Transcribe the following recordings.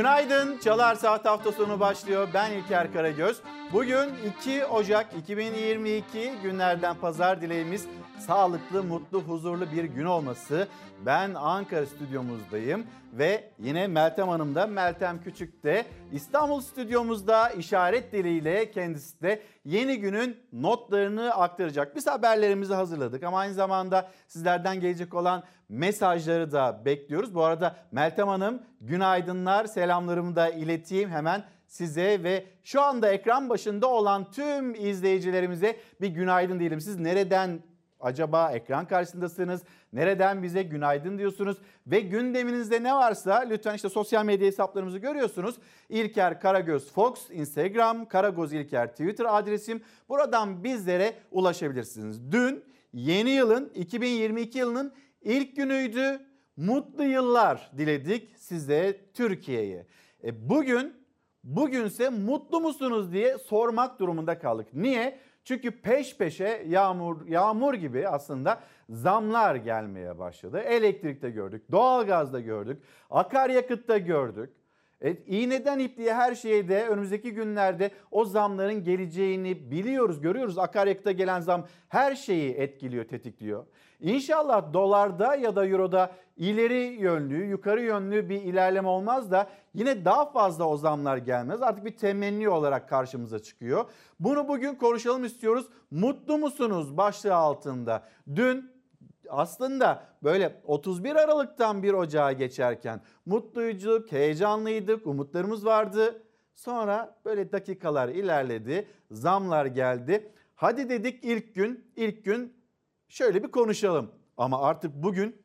Günaydın. Çalar Saat hafta sonu başlıyor. Ben İlker Karagöz. Bugün 2 Ocak 2022 günlerden pazar dileğimiz sağlıklı, mutlu, huzurlu bir gün olması. Ben Ankara stüdyomuzdayım ve yine Meltem Hanım da Meltem Küçük de İstanbul stüdyomuzda işaret diliyle kendisi de yeni günün notlarını aktaracak. Biz haberlerimizi hazırladık ama aynı zamanda sizlerden gelecek olan mesajları da bekliyoruz. Bu arada Meltem Hanım günaydınlar selamlarımı da ileteyim hemen size ve şu anda ekran başında olan tüm izleyicilerimize bir günaydın diyelim. Siz nereden acaba ekran karşısındasınız? Nereden bize günaydın diyorsunuz? Ve gündeminizde ne varsa lütfen işte sosyal medya hesaplarımızı görüyorsunuz. İlker Karagöz Fox, Instagram, Karagöz İlker Twitter adresim. Buradan bizlere ulaşabilirsiniz. Dün yeni yılın 2022 yılının ilk günüydü. Mutlu yıllar diledik size Türkiye'ye. E bugün bugünse mutlu musunuz diye sormak durumunda kaldık. Niye? Çünkü peş peşe yağmur yağmur gibi aslında zamlar gelmeye başladı. Elektrikte gördük, doğalgazda gördük, akaryakıtta gördük. E, iğneden ipliğe her şeyde önümüzdeki günlerde o zamların geleceğini biliyoruz, görüyoruz. Akaryakıta gelen zam her şeyi etkiliyor, tetikliyor. İnşallah dolarda ya da euroda ileri yönlü, yukarı yönlü bir ilerleme olmaz da yine daha fazla o zamlar gelmez. Artık bir temenni olarak karşımıza çıkıyor. Bunu bugün konuşalım istiyoruz. Mutlu musunuz başlığı altında? Dün aslında böyle 31 Aralık'tan 1 Ocağa geçerken mutluyduk, heyecanlıydık, umutlarımız vardı. Sonra böyle dakikalar ilerledi, zamlar geldi. Hadi dedik ilk gün, ilk gün şöyle bir konuşalım. Ama artık bugün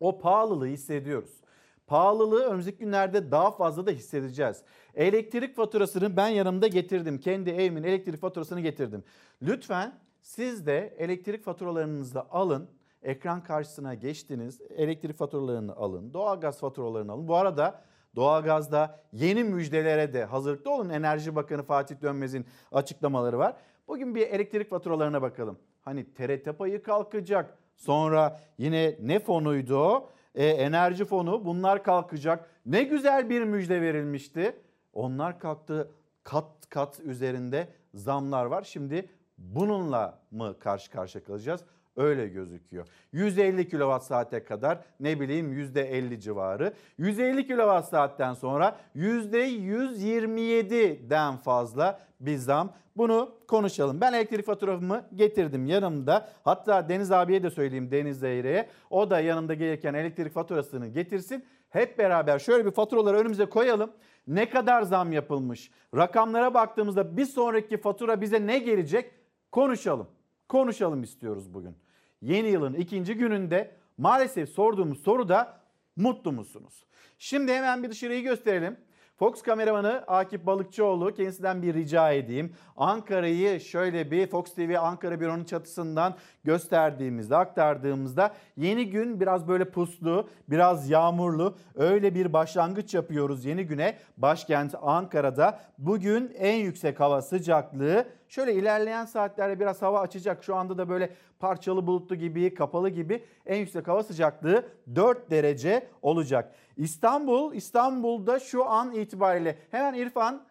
o pahalılığı hissediyoruz. Pahalılığı önümüzdeki günlerde daha fazla da hissedeceğiz. Elektrik faturasını ben yanımda getirdim. Kendi evimin elektrik faturasını getirdim. Lütfen siz de elektrik faturalarınızı alın ekran karşısına geçtiniz. Elektrik faturalarını alın, doğalgaz faturalarını alın. Bu arada doğalgazda yeni müjdelere de hazırlıklı olun. Enerji Bakanı Fatih Dönmez'in açıklamaları var. Bugün bir elektrik faturalarına bakalım. Hani TRT payı kalkacak. Sonra yine ne fonuydu o? E, enerji fonu bunlar kalkacak. Ne güzel bir müjde verilmişti. Onlar kalktı kat kat üzerinde zamlar var. Şimdi bununla mı karşı karşıya kalacağız? Öyle gözüküyor. 150 kWh saate kadar ne bileyim %50 civarı. 150 kWh saatten sonra %127'den fazla bir zam. Bunu konuşalım. Ben elektrik faturamı getirdim yanımda. Hatta Deniz abiye de söyleyeyim Deniz Zeyre'ye. O da yanımda gelirken elektrik faturasını getirsin. Hep beraber şöyle bir faturaları önümüze koyalım. Ne kadar zam yapılmış? Rakamlara baktığımızda bir sonraki fatura bize ne gelecek? Konuşalım. Konuşalım istiyoruz bugün yeni yılın ikinci gününde maalesef sorduğumuz soru da mutlu musunuz? Şimdi hemen bir dışarıyı gösterelim. Fox kameramanı Akif Balıkçıoğlu kendisinden bir rica edeyim. Ankara'yı şöyle bir Fox TV Ankara Büro'nun çatısından gösterdiğimizde, aktardığımızda yeni gün biraz böyle puslu, biraz yağmurlu öyle bir başlangıç yapıyoruz yeni güne. Başkent Ankara'da bugün en yüksek hava sıcaklığı şöyle ilerleyen saatlerde biraz hava açacak. Şu anda da böyle parçalı bulutlu gibi, kapalı gibi en yüksek hava sıcaklığı 4 derece olacak. İstanbul, İstanbul'da şu an itibariyle hemen İrfan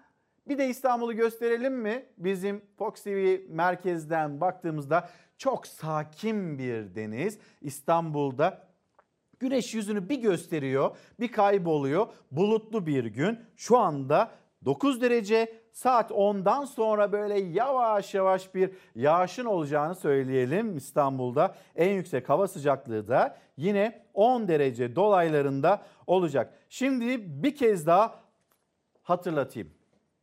bir de İstanbul'u gösterelim mi? Bizim Fox TV merkezden baktığımızda çok sakin bir deniz. İstanbul'da Güneş yüzünü bir gösteriyor, bir kayboluyor. Bulutlu bir gün. Şu anda 9 derece saat 10'dan sonra böyle yavaş yavaş bir yağışın olacağını söyleyelim İstanbul'da. En yüksek hava sıcaklığı da yine 10 derece dolaylarında olacak. Şimdi bir kez daha hatırlatayım.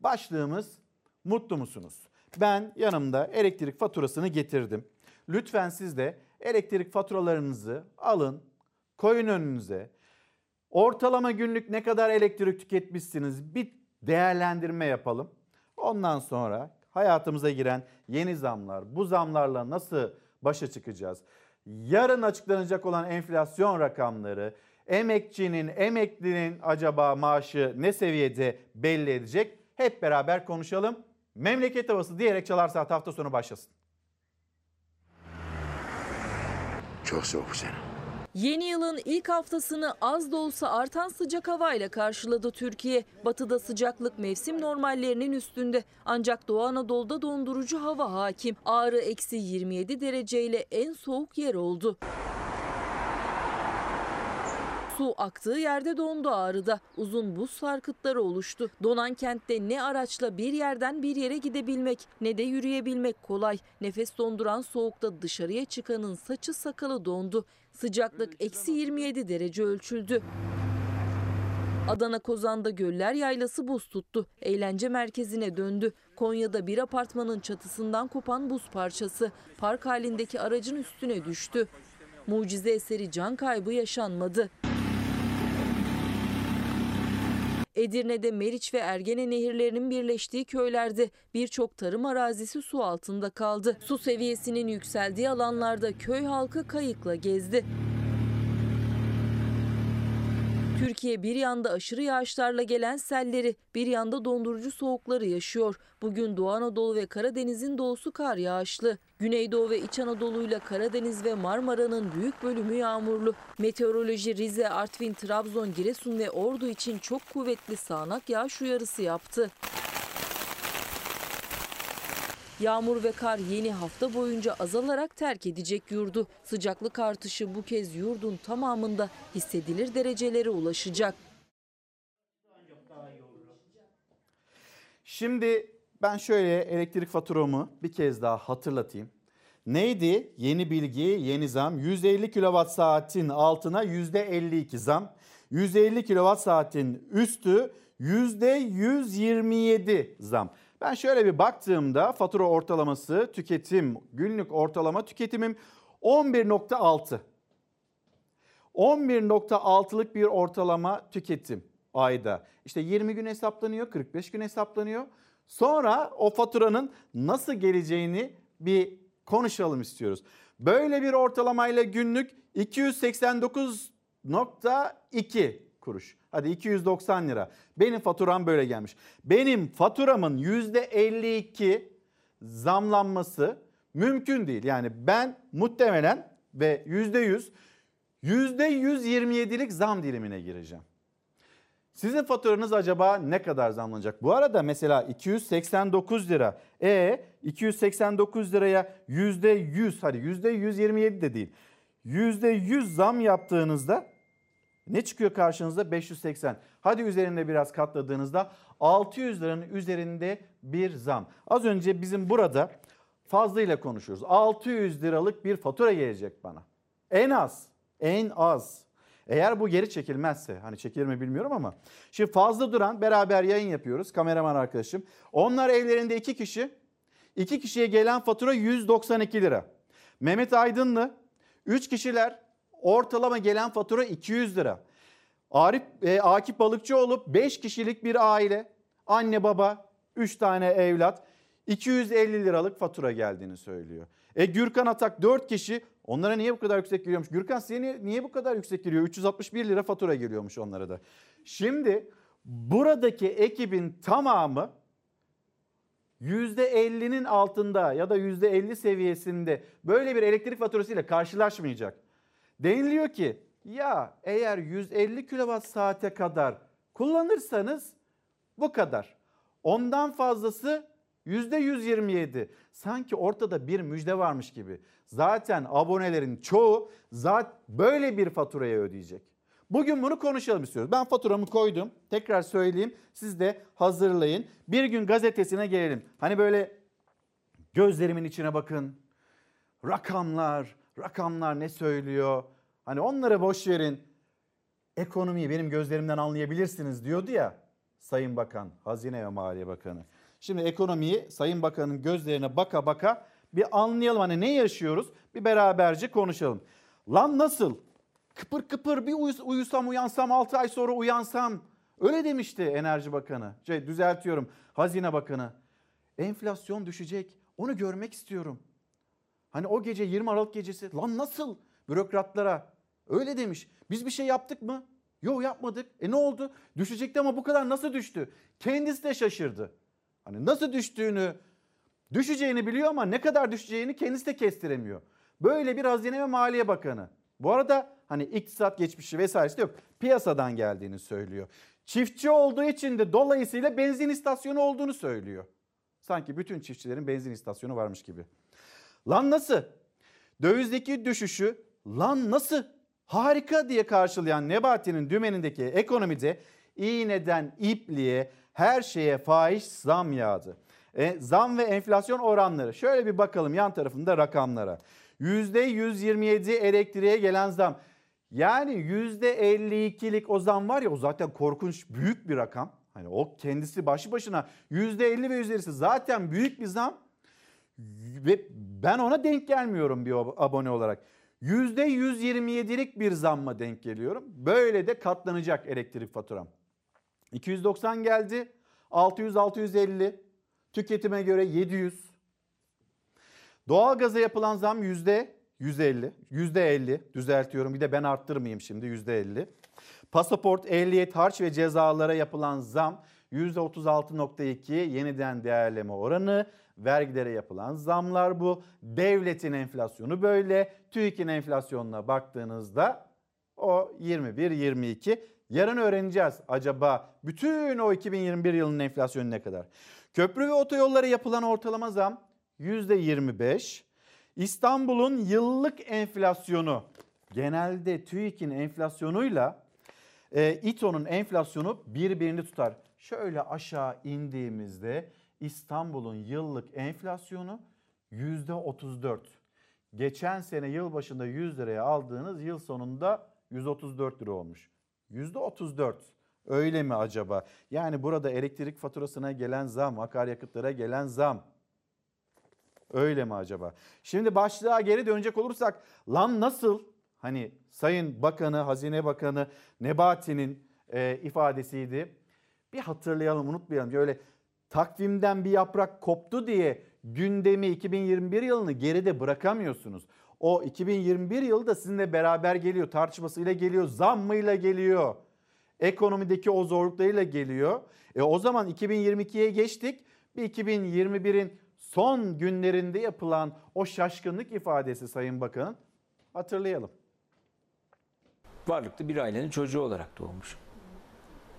Başlığımız mutlu musunuz? Ben yanımda elektrik faturasını getirdim. Lütfen siz de elektrik faturalarınızı alın, koyun önünüze. Ortalama günlük ne kadar elektrik tüketmişsiniz bir değerlendirme yapalım. Ondan sonra hayatımıza giren yeni zamlar, bu zamlarla nasıl başa çıkacağız? Yarın açıklanacak olan enflasyon rakamları, emekçinin, emeklinin acaba maaşı ne seviyede belli edecek? Hep beraber konuşalım. Memleket havası diyerek Çalar Saat hafta sonu başlasın. Çok soğuk canım. Yeni yılın ilk haftasını az da olsa artan sıcak havayla karşıladı Türkiye. Batıda sıcaklık mevsim normallerinin üstünde. Ancak Doğu Anadolu'da dondurucu hava hakim. Ağrı eksi 27 dereceyle en soğuk yer oldu. Su aktığı yerde dondu Ağrı'da. Uzun buz sarkıtları oluştu. Donan kentte ne araçla bir yerden bir yere gidebilmek ne de yürüyebilmek kolay. Nefes donduran soğukta dışarıya çıkanın saçı sakalı dondu. Sıcaklık eksi 27 derece ölçüldü. Adana Kozan'da Göller Yaylası buz tuttu. Eğlence merkezine döndü. Konya'da bir apartmanın çatısından kopan buz parçası park halindeki aracın üstüne düştü. Mucize eseri can kaybı yaşanmadı. Edirne'de Meriç ve Ergene nehirlerinin birleştiği köylerde birçok tarım arazisi su altında kaldı. Su seviyesinin yükseldiği alanlarda köy halkı kayıkla gezdi. Türkiye bir yanda aşırı yağışlarla gelen selleri, bir yanda dondurucu soğukları yaşıyor. Bugün Doğu Anadolu ve Karadeniz'in doğusu kar yağışlı. Güneydoğu ve İç Anadolu ile Karadeniz ve Marmara'nın büyük bölümü yağmurlu. Meteoroloji Rize, Artvin, Trabzon, Giresun ve Ordu için çok kuvvetli sağanak yağış uyarısı yaptı. Yağmur ve kar yeni hafta boyunca azalarak terk edecek yurdu. Sıcaklık artışı bu kez yurdun tamamında hissedilir derecelere ulaşacak. Şimdi ben şöyle elektrik faturamı bir kez daha hatırlatayım. Neydi? Yeni bilgi, yeni zam. 150 kilowatt saatin altına %52 zam. 150 kilowatt saatin üstü %127 zam. Ben şöyle bir baktığımda fatura ortalaması tüketim günlük ortalama tüketimim 11.6. 11.6'lık bir ortalama tüketim ayda. İşte 20 gün hesaplanıyor, 45 gün hesaplanıyor. Sonra o faturanın nasıl geleceğini bir konuşalım istiyoruz. Böyle bir ortalamayla günlük 289.2 kuruş. Hadi 290 lira. Benim faturam böyle gelmiş. Benim faturamın %52 zamlanması mümkün değil. Yani ben muhtemelen ve %100 %127'lik zam dilimine gireceğim. Sizin faturanız acaba ne kadar zamlanacak? Bu arada mesela 289 lira. E 289 liraya %100 hadi %127 de değil. %100 zam yaptığınızda ne çıkıyor karşınızda? 580. Hadi üzerinde biraz katladığınızda 600 liranın üzerinde bir zam. Az önce bizim burada fazlıyla konuşuyoruz. 600 liralık bir fatura gelecek bana. En az, en az. Eğer bu geri çekilmezse hani çekilir mi bilmiyorum ama. Şimdi fazla duran beraber yayın yapıyoruz kameraman arkadaşım. Onlar evlerinde iki kişi. iki kişiye gelen fatura 192 lira. Mehmet Aydınlı 3 kişiler ortalama gelen fatura 200 lira. Arif e, Akif Balıkçıoğlu 5 kişilik bir aile. Anne baba 3 tane evlat. 250 liralık fatura geldiğini söylüyor. E Gürkan Atak 4 kişi onlara niye bu kadar yüksek geliyormuş? Gürkan size niye, niye bu kadar yüksek geliyor? 361 lira fatura geliyormuş onlara da. Şimdi buradaki ekibin tamamı %50'nin altında ya da %50 seviyesinde böyle bir elektrik faturasıyla karşılaşmayacak. Deniliyor ki ya eğer 150 kilowatt saate kadar kullanırsanız bu kadar. Ondan fazlası %127. Sanki ortada bir müjde varmış gibi. Zaten abonelerin çoğu zat böyle bir faturayı ödeyecek. Bugün bunu konuşalım istiyoruz. Ben faturamı koydum. Tekrar söyleyeyim. Siz de hazırlayın. Bir gün gazetesine gelelim. Hani böyle gözlerimin içine bakın. Rakamlar, rakamlar ne söylüyor? Hani onları boş verin. Ekonomiyi benim gözlerimden anlayabilirsiniz diyordu ya Sayın Bakan, Hazine ve Maliye Bakanı. Şimdi ekonomiyi Sayın Bakan'ın gözlerine baka baka bir anlayalım. Hani ne yaşıyoruz? Bir beraberce konuşalım. Lan nasıl? Kıpır kıpır bir uyusam uyansam 6 ay sonra uyansam. Öyle demişti Enerji Bakanı. Şey, düzeltiyorum Hazine Bakanı. Enflasyon düşecek. Onu görmek istiyorum. Hani o gece 20 Aralık gecesi lan nasıl bürokratlara öyle demiş. Biz bir şey yaptık mı? Yok yapmadık. E ne oldu? Düşecekti ama bu kadar nasıl düştü? Kendisi de şaşırdı. Hani nasıl düştüğünü, düşeceğini biliyor ama ne kadar düşeceğini kendisi de kestiremiyor. Böyle bir Hazine ve Maliye Bakanı. Bu arada hani iktisat geçmişi vesairesi de yok. Piyasadan geldiğini söylüyor. Çiftçi olduğu için de dolayısıyla benzin istasyonu olduğunu söylüyor. Sanki bütün çiftçilerin benzin istasyonu varmış gibi. Lan nasıl? Dövizdeki düşüşü lan nasıl? Harika diye karşılayan Nebati'nin dümenindeki ekonomide iğneden ipliğe her şeye fahiş zam yağdı. E, zam ve enflasyon oranları şöyle bir bakalım yan tarafında rakamlara. %127 elektriğe gelen zam. Yani %52'lik o zam var ya o zaten korkunç büyük bir rakam. Hani o kendisi başlı başına %50 ve üzerisi zaten büyük bir zam. Ve ben ona denk gelmiyorum bir abone olarak. %127'lik bir zamma denk geliyorum. Böyle de katlanacak elektrik faturam. 290 geldi. 600 650. Tüketime göre 700. Doğalgaza yapılan zam yüzde 150. Yüzde 50 düzeltiyorum bir de ben arttırmayayım şimdi yüzde 50. Pasaport, ehliyet, harç ve cezalara yapılan zam 36.2 yeniden değerleme oranı. Vergilere yapılan zamlar bu. Devletin enflasyonu böyle. TÜİK'in enflasyonuna baktığınızda o 21-22. Yarın öğreneceğiz acaba bütün o 2021 yılının enflasyonu ne kadar. Köprü ve otoyollara yapılan ortalama zam %25. İstanbul'un yıllık enflasyonu genelde TÜİK'in enflasyonuyla e, İTO'nun enflasyonu birbirini tutar. Şöyle aşağı indiğimizde İstanbul'un yıllık enflasyonu %34. Geçen sene yıl başında 100 liraya aldığınız yıl sonunda 134 lira olmuş. %34. Öyle mi acaba? Yani burada elektrik faturasına gelen zam, akaryakıtlara gelen zam. Öyle mi acaba? Şimdi başlığa geri dönecek olursak lan nasıl hani Sayın Bakanı, Hazine Bakanı Nebati'nin e, ifadesiydi. Bir hatırlayalım, unutmayalım. Öyle takvimden bir yaprak koptu diye gündemi 2021 yılını geride bırakamıyorsunuz. O 2021 yılı da sizinle beraber geliyor. Tartışmasıyla geliyor, zammıyla geliyor. Ekonomideki o zorluklarıyla geliyor. E o zaman 2022'ye geçtik. Bir 2021'in son günlerinde yapılan o şaşkınlık ifadesi Sayın Bakan'ın hatırlayalım. Varlıklı bir ailenin çocuğu olarak doğmuş.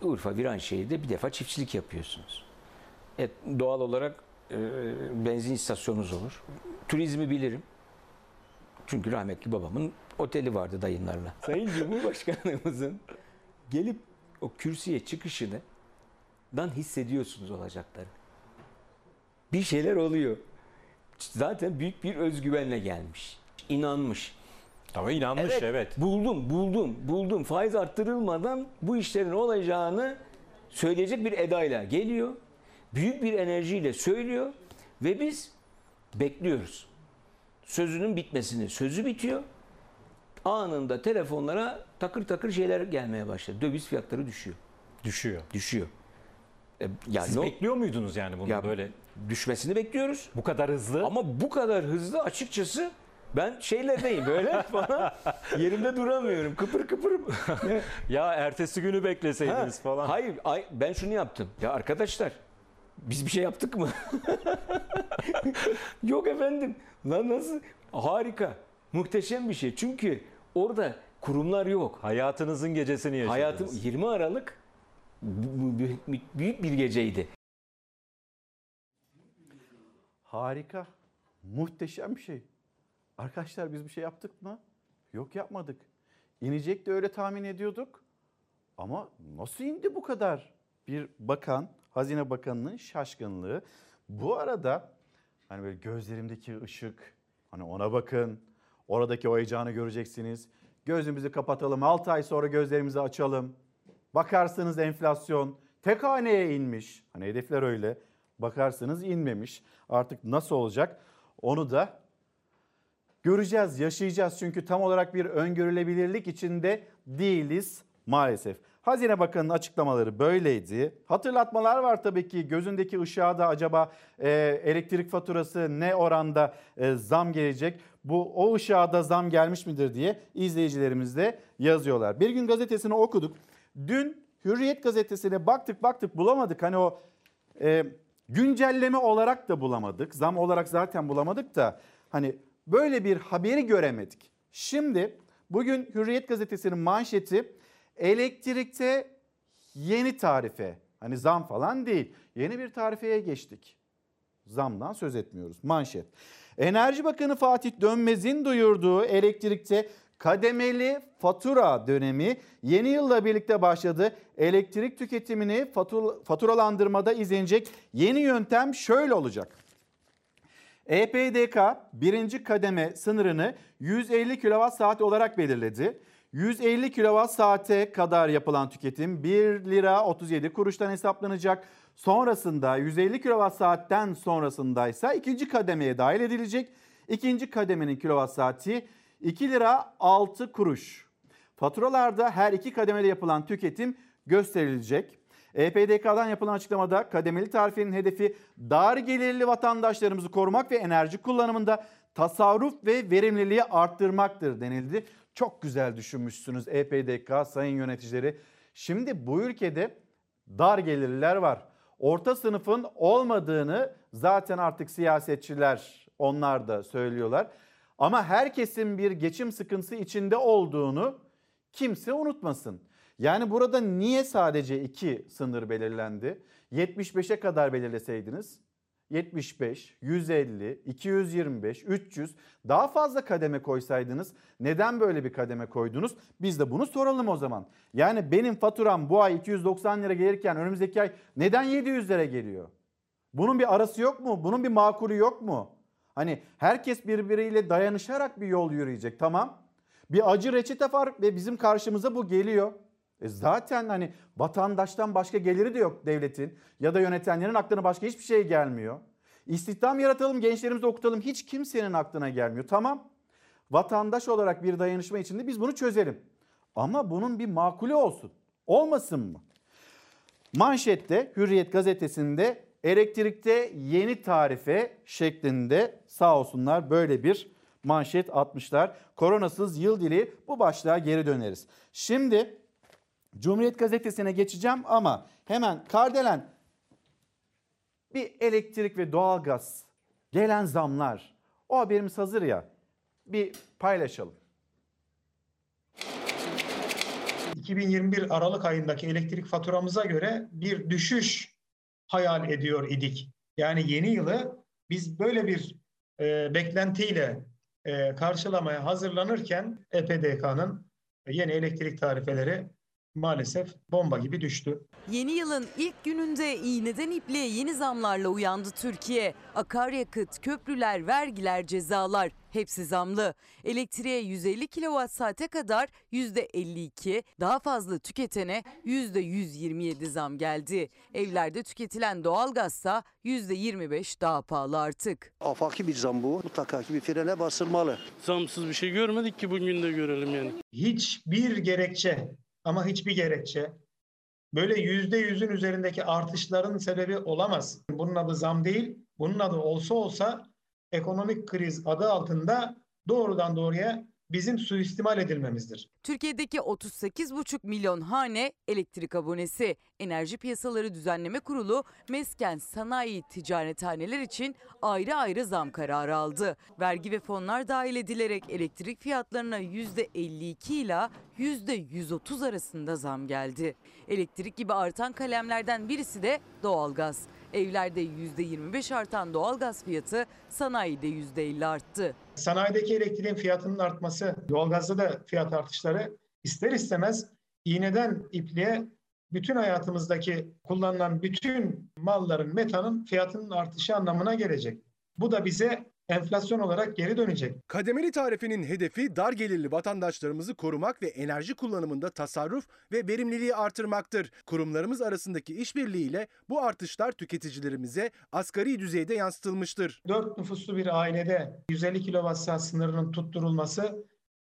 Urfa Viranşehir'de bir defa çiftçilik yapıyorsunuz. Evet, doğal olarak e, benzin istasyonunuz olur. Turizmi bilirim. Çünkü rahmetli babamın oteli vardı dayınlarla. Sayın Cumhurbaşkanımızın gelip o kürsüye çıkışını dan hissediyorsunuz olacakları. Bir şeyler oluyor. Zaten büyük bir özgüvenle gelmiş. İnanmış. Ama inanmış evet, evet. Buldum, buldum, buldum. Faiz arttırılmadan bu işlerin olacağını söyleyecek bir edayla geliyor. Büyük bir enerjiyle söylüyor ve biz bekliyoruz. Sözünün bitmesini. Sözü bitiyor. Anında telefonlara takır takır şeyler gelmeye başladı. Döviz fiyatları düşüyor. Düşüyor. Düşüyor. E, yani Siz bekliyor muydunuz yani bunu ya, böyle? Düşmesini bekliyoruz. Bu kadar hızlı. Ama bu kadar hızlı açıkçası ben şeylerdeyim böyle falan yerimde duramıyorum. Kıpır kıpır. ya ertesi günü bekleseydiniz ha, falan. Hayır ay, ben şunu yaptım. Ya arkadaşlar biz bir şey yaptık mı? Yok efendim. Lan nasıl? Harika. Muhteşem bir şey. Çünkü orada kurumlar yok. Hayatınızın gecesini yaşadınız. Hayatım 20 Aralık büyük bir geceydi. Harika. Muhteşem bir şey. Arkadaşlar biz bir şey yaptık mı? Yok yapmadık. İnecek de öyle tahmin ediyorduk. Ama nasıl indi bu kadar? Bir bakan, Hazine Bakanı'nın şaşkınlığı. Bu arada hani böyle gözlerimdeki ışık, hani ona bakın. Oradaki o heyecanı göreceksiniz. Gözümüzü kapatalım. 6 ay sonra gözlerimizi açalım. Bakarsınız enflasyon tek haneye inmiş. Hani hedefler öyle. Bakarsınız inmemiş. Artık nasıl olacak? Onu da göreceğiz, yaşayacağız. Çünkü tam olarak bir öngörülebilirlik içinde değiliz maalesef. Hazine Bakanı'nın açıklamaları böyleydi. Hatırlatmalar var tabii ki gözündeki ışığa da acaba e, elektrik faturası ne oranda e, zam gelecek? Bu o ışığa da zam gelmiş midir diye izleyicilerimiz de yazıyorlar. Bir gün gazetesini okuduk. Dün Hürriyet gazetesine baktık baktık bulamadık. Hani o e, güncelleme olarak da bulamadık. Zam olarak zaten bulamadık da hani böyle bir haberi göremedik. Şimdi Bugün Hürriyet gazetesinin manşeti elektrikte yeni tarife. Hani zam falan değil. Yeni bir tarifeye geçtik. Zamdan söz etmiyoruz. Manşet. Enerji Bakanı Fatih Dönmez'in duyurduğu elektrikte kademeli fatura dönemi yeni yılla birlikte başladı. Elektrik tüketimini faturalandırmada izlenecek yeni yöntem şöyle olacak. EPDK birinci kademe sınırını 150 kWh olarak belirledi. 150 kWh kadar yapılan tüketim 1 lira 37 kuruştan hesaplanacak. Sonrasında 150 kWh'ten sonrasında ise ikinci kademeye dahil edilecek. İkinci kademenin kilowatt saati 2 lira 6 kuruş. Faturalarda her iki kademede yapılan tüketim gösterilecek. EPDK'dan yapılan açıklamada kademeli tarifenin hedefi dar gelirli vatandaşlarımızı korumak ve enerji kullanımında tasarruf ve verimliliği arttırmaktır denildi. Çok güzel düşünmüşsünüz EPDK sayın yöneticileri. Şimdi bu ülkede dar gelirliler var. Orta sınıfın olmadığını zaten artık siyasetçiler onlar da söylüyorlar. Ama herkesin bir geçim sıkıntısı içinde olduğunu kimse unutmasın. Yani burada niye sadece iki sınır belirlendi? 75'e kadar belirleseydiniz 75, 150, 225, 300 daha fazla kademe koysaydınız neden böyle bir kademe koydunuz? Biz de bunu soralım o zaman. Yani benim faturam bu ay 290 lira gelirken önümüzdeki ay neden 700 lira geliyor? Bunun bir arası yok mu? Bunun bir makulü yok mu? Hani herkes birbiriyle dayanışarak bir yol yürüyecek tamam. Bir acı reçete var ve bizim karşımıza bu geliyor. E zaten hani vatandaştan başka geliri de yok devletin ya da yönetenlerin aklına başka hiçbir şey gelmiyor. İstihdam yaratalım, gençlerimizi okutalım hiç kimsenin aklına gelmiyor. Tamam vatandaş olarak bir dayanışma içinde biz bunu çözelim. Ama bunun bir makulü olsun. Olmasın mı? Manşette Hürriyet gazetesinde elektrikte yeni tarife şeklinde sağ olsunlar böyle bir manşet atmışlar. Koronasız yıl dili bu başlığa geri döneriz. Şimdi Cumhuriyet Gazetesi'ne geçeceğim ama hemen Kardelen bir elektrik ve doğalgaz gelen zamlar o haberimiz hazır ya bir paylaşalım. 2021 Aralık ayındaki elektrik faturamıza göre bir düşüş hayal ediyor idik. Yani yeni yılı biz böyle bir e, beklentiyle e, karşılamaya hazırlanırken EPDK'nın yeni elektrik tarifeleri maalesef bomba gibi düştü. Yeni yılın ilk gününde iğneden ipliğe yeni zamlarla uyandı Türkiye. Akaryakıt, köprüler, vergiler, cezalar hepsi zamlı. Elektriğe 150 kWh saate kadar %52, daha fazla tüketene %127 zam geldi. Evlerde tüketilen doğalgazsa %25 daha pahalı artık. Afaki bir zam bu. Mutlaka ki bir frene basılmalı. Zamsız bir şey görmedik ki bugün de görelim yani. Hiçbir gerekçe ama hiçbir gerekçe böyle yüzde yüzün üzerindeki artışların sebebi olamaz. Bunun adı zam değil, bunun adı olsa olsa ekonomik kriz adı altında doğrudan doğruya bizim suistimal edilmemizdir. Türkiye'deki 38,5 milyon hane elektrik abonesi. Enerji Piyasaları Düzenleme Kurulu mesken sanayi ticarethaneler için ayrı ayrı zam kararı aldı. Vergi ve fonlar dahil edilerek elektrik fiyatlarına %52 ile %130 arasında zam geldi. Elektrik gibi artan kalemlerden birisi de doğalgaz. Evlerde %25 artan doğalgaz fiyatı sanayide %50 arttı. Sanayideki elektriğin fiyatının artması, doğalgazda da fiyat artışları ister istemez iğneden ipliğe bütün hayatımızdaki kullanılan bütün malların, metanın fiyatının artışı anlamına gelecek. Bu da bize enflasyon olarak geri dönecek. Kademeli tarifenin hedefi dar gelirli vatandaşlarımızı korumak ve enerji kullanımında tasarruf ve verimliliği artırmaktır. Kurumlarımız arasındaki işbirliğiyle bu artışlar tüketicilerimize asgari düzeyde yansıtılmıştır. 4 nüfuslu bir ailede 150 kWh sınırının tutturulması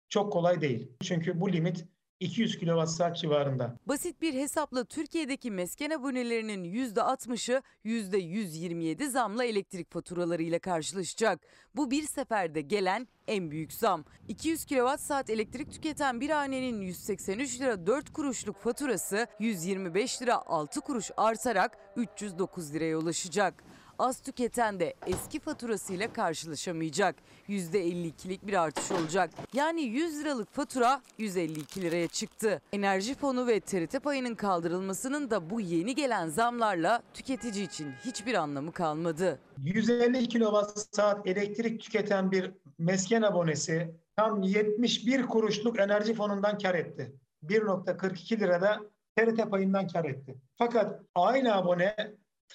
çok kolay değil. Çünkü bu limit 200 kWh civarında. Basit bir hesapla Türkiye'deki mesken abonelerinin %60'ı %127 zamla elektrik faturalarıyla karşılaşacak. Bu bir seferde gelen en büyük zam. 200 kWh elektrik tüketen bir hanenin 183 lira 4 kuruşluk faturası 125 lira 6 kuruş artarak 309 liraya ulaşacak. Az tüketen de eski faturasıyla karşılaşamayacak. %52'lik bir artış olacak. Yani 100 liralık fatura 152 liraya çıktı. Enerji fonu ve TRT payının kaldırılmasının da bu yeni gelen zamlarla tüketici için hiçbir anlamı kalmadı. 150 kilowatt saat elektrik tüketen bir mesken abonesi tam 71 kuruşluk enerji fonundan kar etti. 1.42 lirada TRT payından kar etti. Fakat aynı abone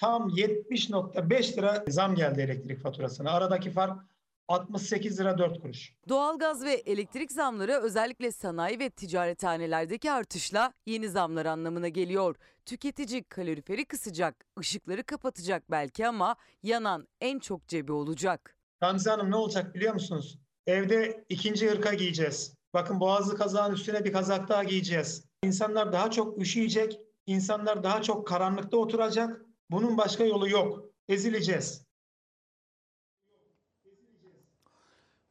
tam 70.5 lira zam geldi elektrik faturasına. Aradaki fark 68 lira 4 kuruş. Doğalgaz ve elektrik zamları özellikle sanayi ve ticarethanelerdeki artışla yeni zamlar anlamına geliyor. Tüketici kaloriferi kısacak, ışıkları kapatacak belki ama yanan en çok cebi olacak. Gamze Hanım ne olacak biliyor musunuz? Evde ikinci hırka giyeceğiz. Bakın boğazlı kazağın üstüne bir kazak daha giyeceğiz. İnsanlar daha çok üşüyecek, insanlar daha çok karanlıkta oturacak. Bunun başka yolu yok. Ezileceğiz.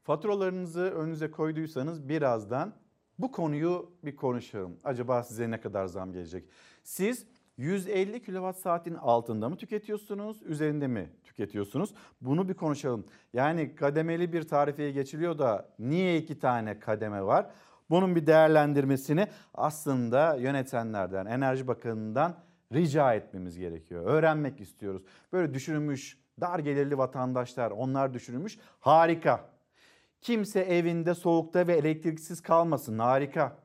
Faturalarınızı önünüze koyduysanız birazdan bu konuyu bir konuşalım. Acaba size ne kadar zam gelecek? Siz 150 kilowatt saatin altında mı tüketiyorsunuz, üzerinde mi tüketiyorsunuz? Bunu bir konuşalım. Yani kademeli bir tarifeye geçiliyor da niye iki tane kademe var? Bunun bir değerlendirmesini aslında yönetenlerden, Enerji Bakanı'ndan rica etmemiz gerekiyor. Öğrenmek istiyoruz. Böyle düşünülmüş dar gelirli vatandaşlar onlar düşünülmüş harika. Kimse evinde soğukta ve elektriksiz kalmasın harika.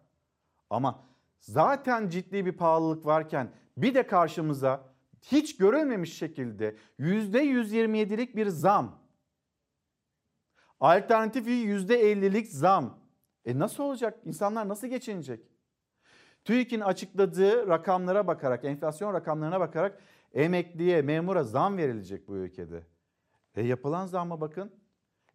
Ama zaten ciddi bir pahalılık varken bir de karşımıza hiç görülmemiş şekilde %127'lik bir zam. Alternatifi %50'lik zam. E nasıl olacak? İnsanlar nasıl geçinecek? TÜİK'in açıkladığı rakamlara bakarak, enflasyon rakamlarına bakarak emekliye, memura zam verilecek bu ülkede. E yapılan zamma bakın.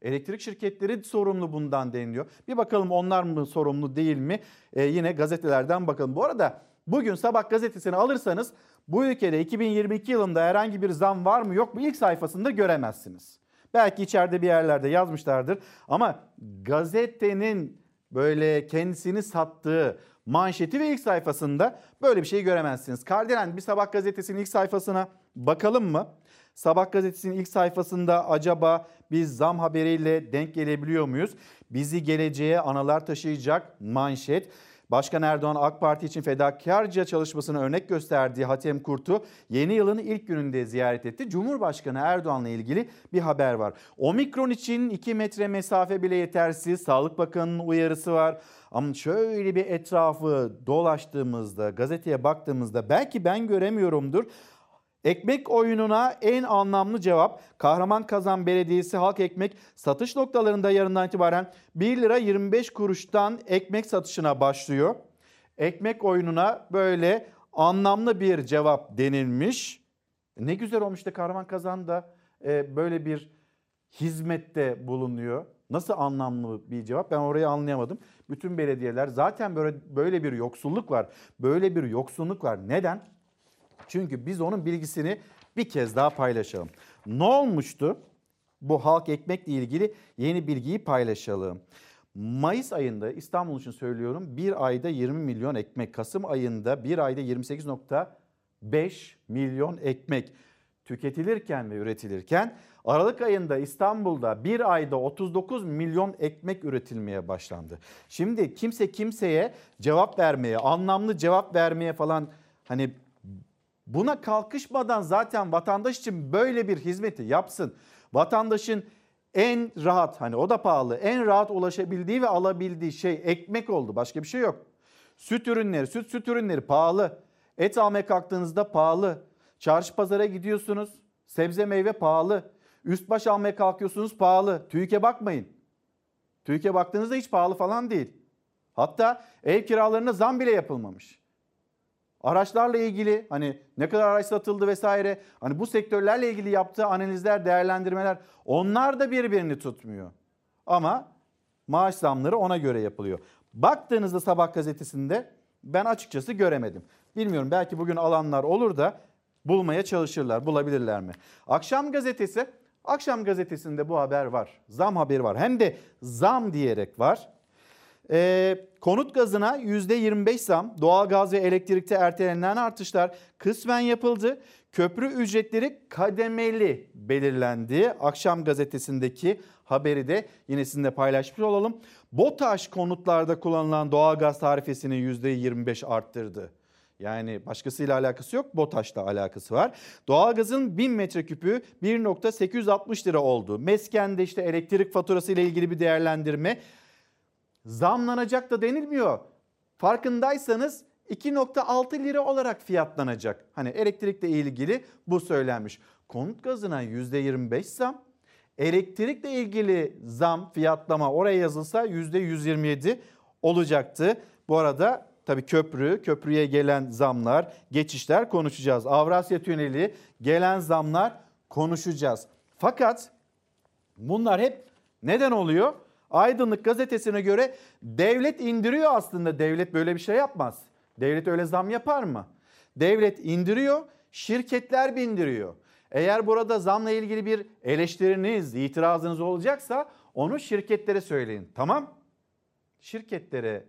Elektrik şirketleri sorumlu bundan deniliyor. Bir bakalım onlar mı sorumlu değil mi? E yine gazetelerden bakalım. Bu arada bugün sabah gazetesini alırsanız bu ülkede 2022 yılında herhangi bir zam var mı yok mu ilk sayfasında göremezsiniz. Belki içeride bir yerlerde yazmışlardır ama gazetenin böyle kendisini sattığı manşeti ve ilk sayfasında böyle bir şey göremezsiniz. Kardelen bir sabah gazetesinin ilk sayfasına bakalım mı? Sabah gazetesinin ilk sayfasında acaba biz zam haberiyle denk gelebiliyor muyuz? Bizi geleceğe analar taşıyacak manşet. Başkan Erdoğan AK Parti için fedakarca çalışmasını örnek gösterdiği Hatem Kurt'u yeni yılın ilk gününde ziyaret etti. Cumhurbaşkanı Erdoğan'la ilgili bir haber var. Omikron için 2 metre mesafe bile yetersiz. Sağlık Bakanı'nın uyarısı var. Ama şöyle bir etrafı dolaştığımızda, gazeteye baktığımızda belki ben göremiyorumdur. Ekmek oyununa en anlamlı cevap Kahraman Kazan Belediyesi halk ekmek satış noktalarında yarından itibaren 1 lira 25 kuruştan ekmek satışına başlıyor. Ekmek oyununa böyle anlamlı bir cevap denilmiş. Ne güzel olmuş da Kahraman Kazan da e, böyle bir hizmette bulunuyor. Nasıl anlamlı bir cevap ben orayı anlayamadım. Bütün belediyeler zaten böyle böyle bir yoksulluk var. Böyle bir yoksulluk var. Neden? Çünkü biz onun bilgisini bir kez daha paylaşalım. Ne olmuştu? Bu halk ekmekle ilgili yeni bilgiyi paylaşalım. Mayıs ayında İstanbul için söylüyorum bir ayda 20 milyon ekmek. Kasım ayında bir ayda 28.5 milyon ekmek tüketilirken ve üretilirken Aralık ayında İstanbul'da bir ayda 39 milyon ekmek üretilmeye başlandı. Şimdi kimse kimseye cevap vermeye, anlamlı cevap vermeye falan hani Buna kalkışmadan zaten vatandaş için böyle bir hizmeti yapsın. Vatandaşın en rahat hani o da pahalı en rahat ulaşabildiği ve alabildiği şey ekmek oldu. Başka bir şey yok. Süt ürünleri, süt süt ürünleri pahalı. Et almaya kalktığınızda pahalı. Çarşı pazara gidiyorsunuz. Sebze meyve pahalı. Üst baş almaya kalkıyorsunuz pahalı. TÜİK'e bakmayın. TÜİK'e baktığınızda hiç pahalı falan değil. Hatta ev kiralarına zam bile yapılmamış. Araçlarla ilgili hani ne kadar araç satıldı vesaire hani bu sektörlerle ilgili yaptığı analizler, değerlendirmeler onlar da birbirini tutmuyor. Ama maaş zamları ona göre yapılıyor. Baktığınızda Sabah gazetesinde ben açıkçası göremedim. Bilmiyorum belki bugün alanlar olur da bulmaya çalışırlar, bulabilirler mi? Akşam gazetesi, Akşam gazetesinde bu haber var. Zam haberi var. Hem de zam diyerek var. Ee, konut gazına %25 zam, doğalgaz ve elektrikte ertelenen artışlar kısmen yapıldı. Köprü ücretleri kademeli belirlendi. Akşam gazetesindeki haberi de yine sizinle paylaşmış olalım. BOTAŞ konutlarda kullanılan doğalgaz tarifesini %25 arttırdı. Yani başkasıyla alakası yok, BOTAŞ'la alakası var. Doğalgazın 1000 metreküpü 1.860 lira oldu. Mesken'de işte elektrik faturası ile ilgili bir değerlendirme zamlanacak da denilmiyor. Farkındaysanız 2.6 lira olarak fiyatlanacak. Hani elektrikle ilgili bu söylenmiş. Konut gazına %25 zam. Elektrikle ilgili zam fiyatlama oraya yazılsa %127 olacaktı. Bu arada tabii köprü, köprüye gelen zamlar, geçişler konuşacağız. Avrasya Tüneli gelen zamlar konuşacağız. Fakat bunlar hep neden oluyor? Aydınlık gazetesine göre devlet indiriyor aslında. Devlet böyle bir şey yapmaz. Devlet öyle zam yapar mı? Devlet indiriyor, şirketler bindiriyor. Eğer burada zamla ilgili bir eleştiriniz, itirazınız olacaksa onu şirketlere söyleyin. Tamam? Şirketlere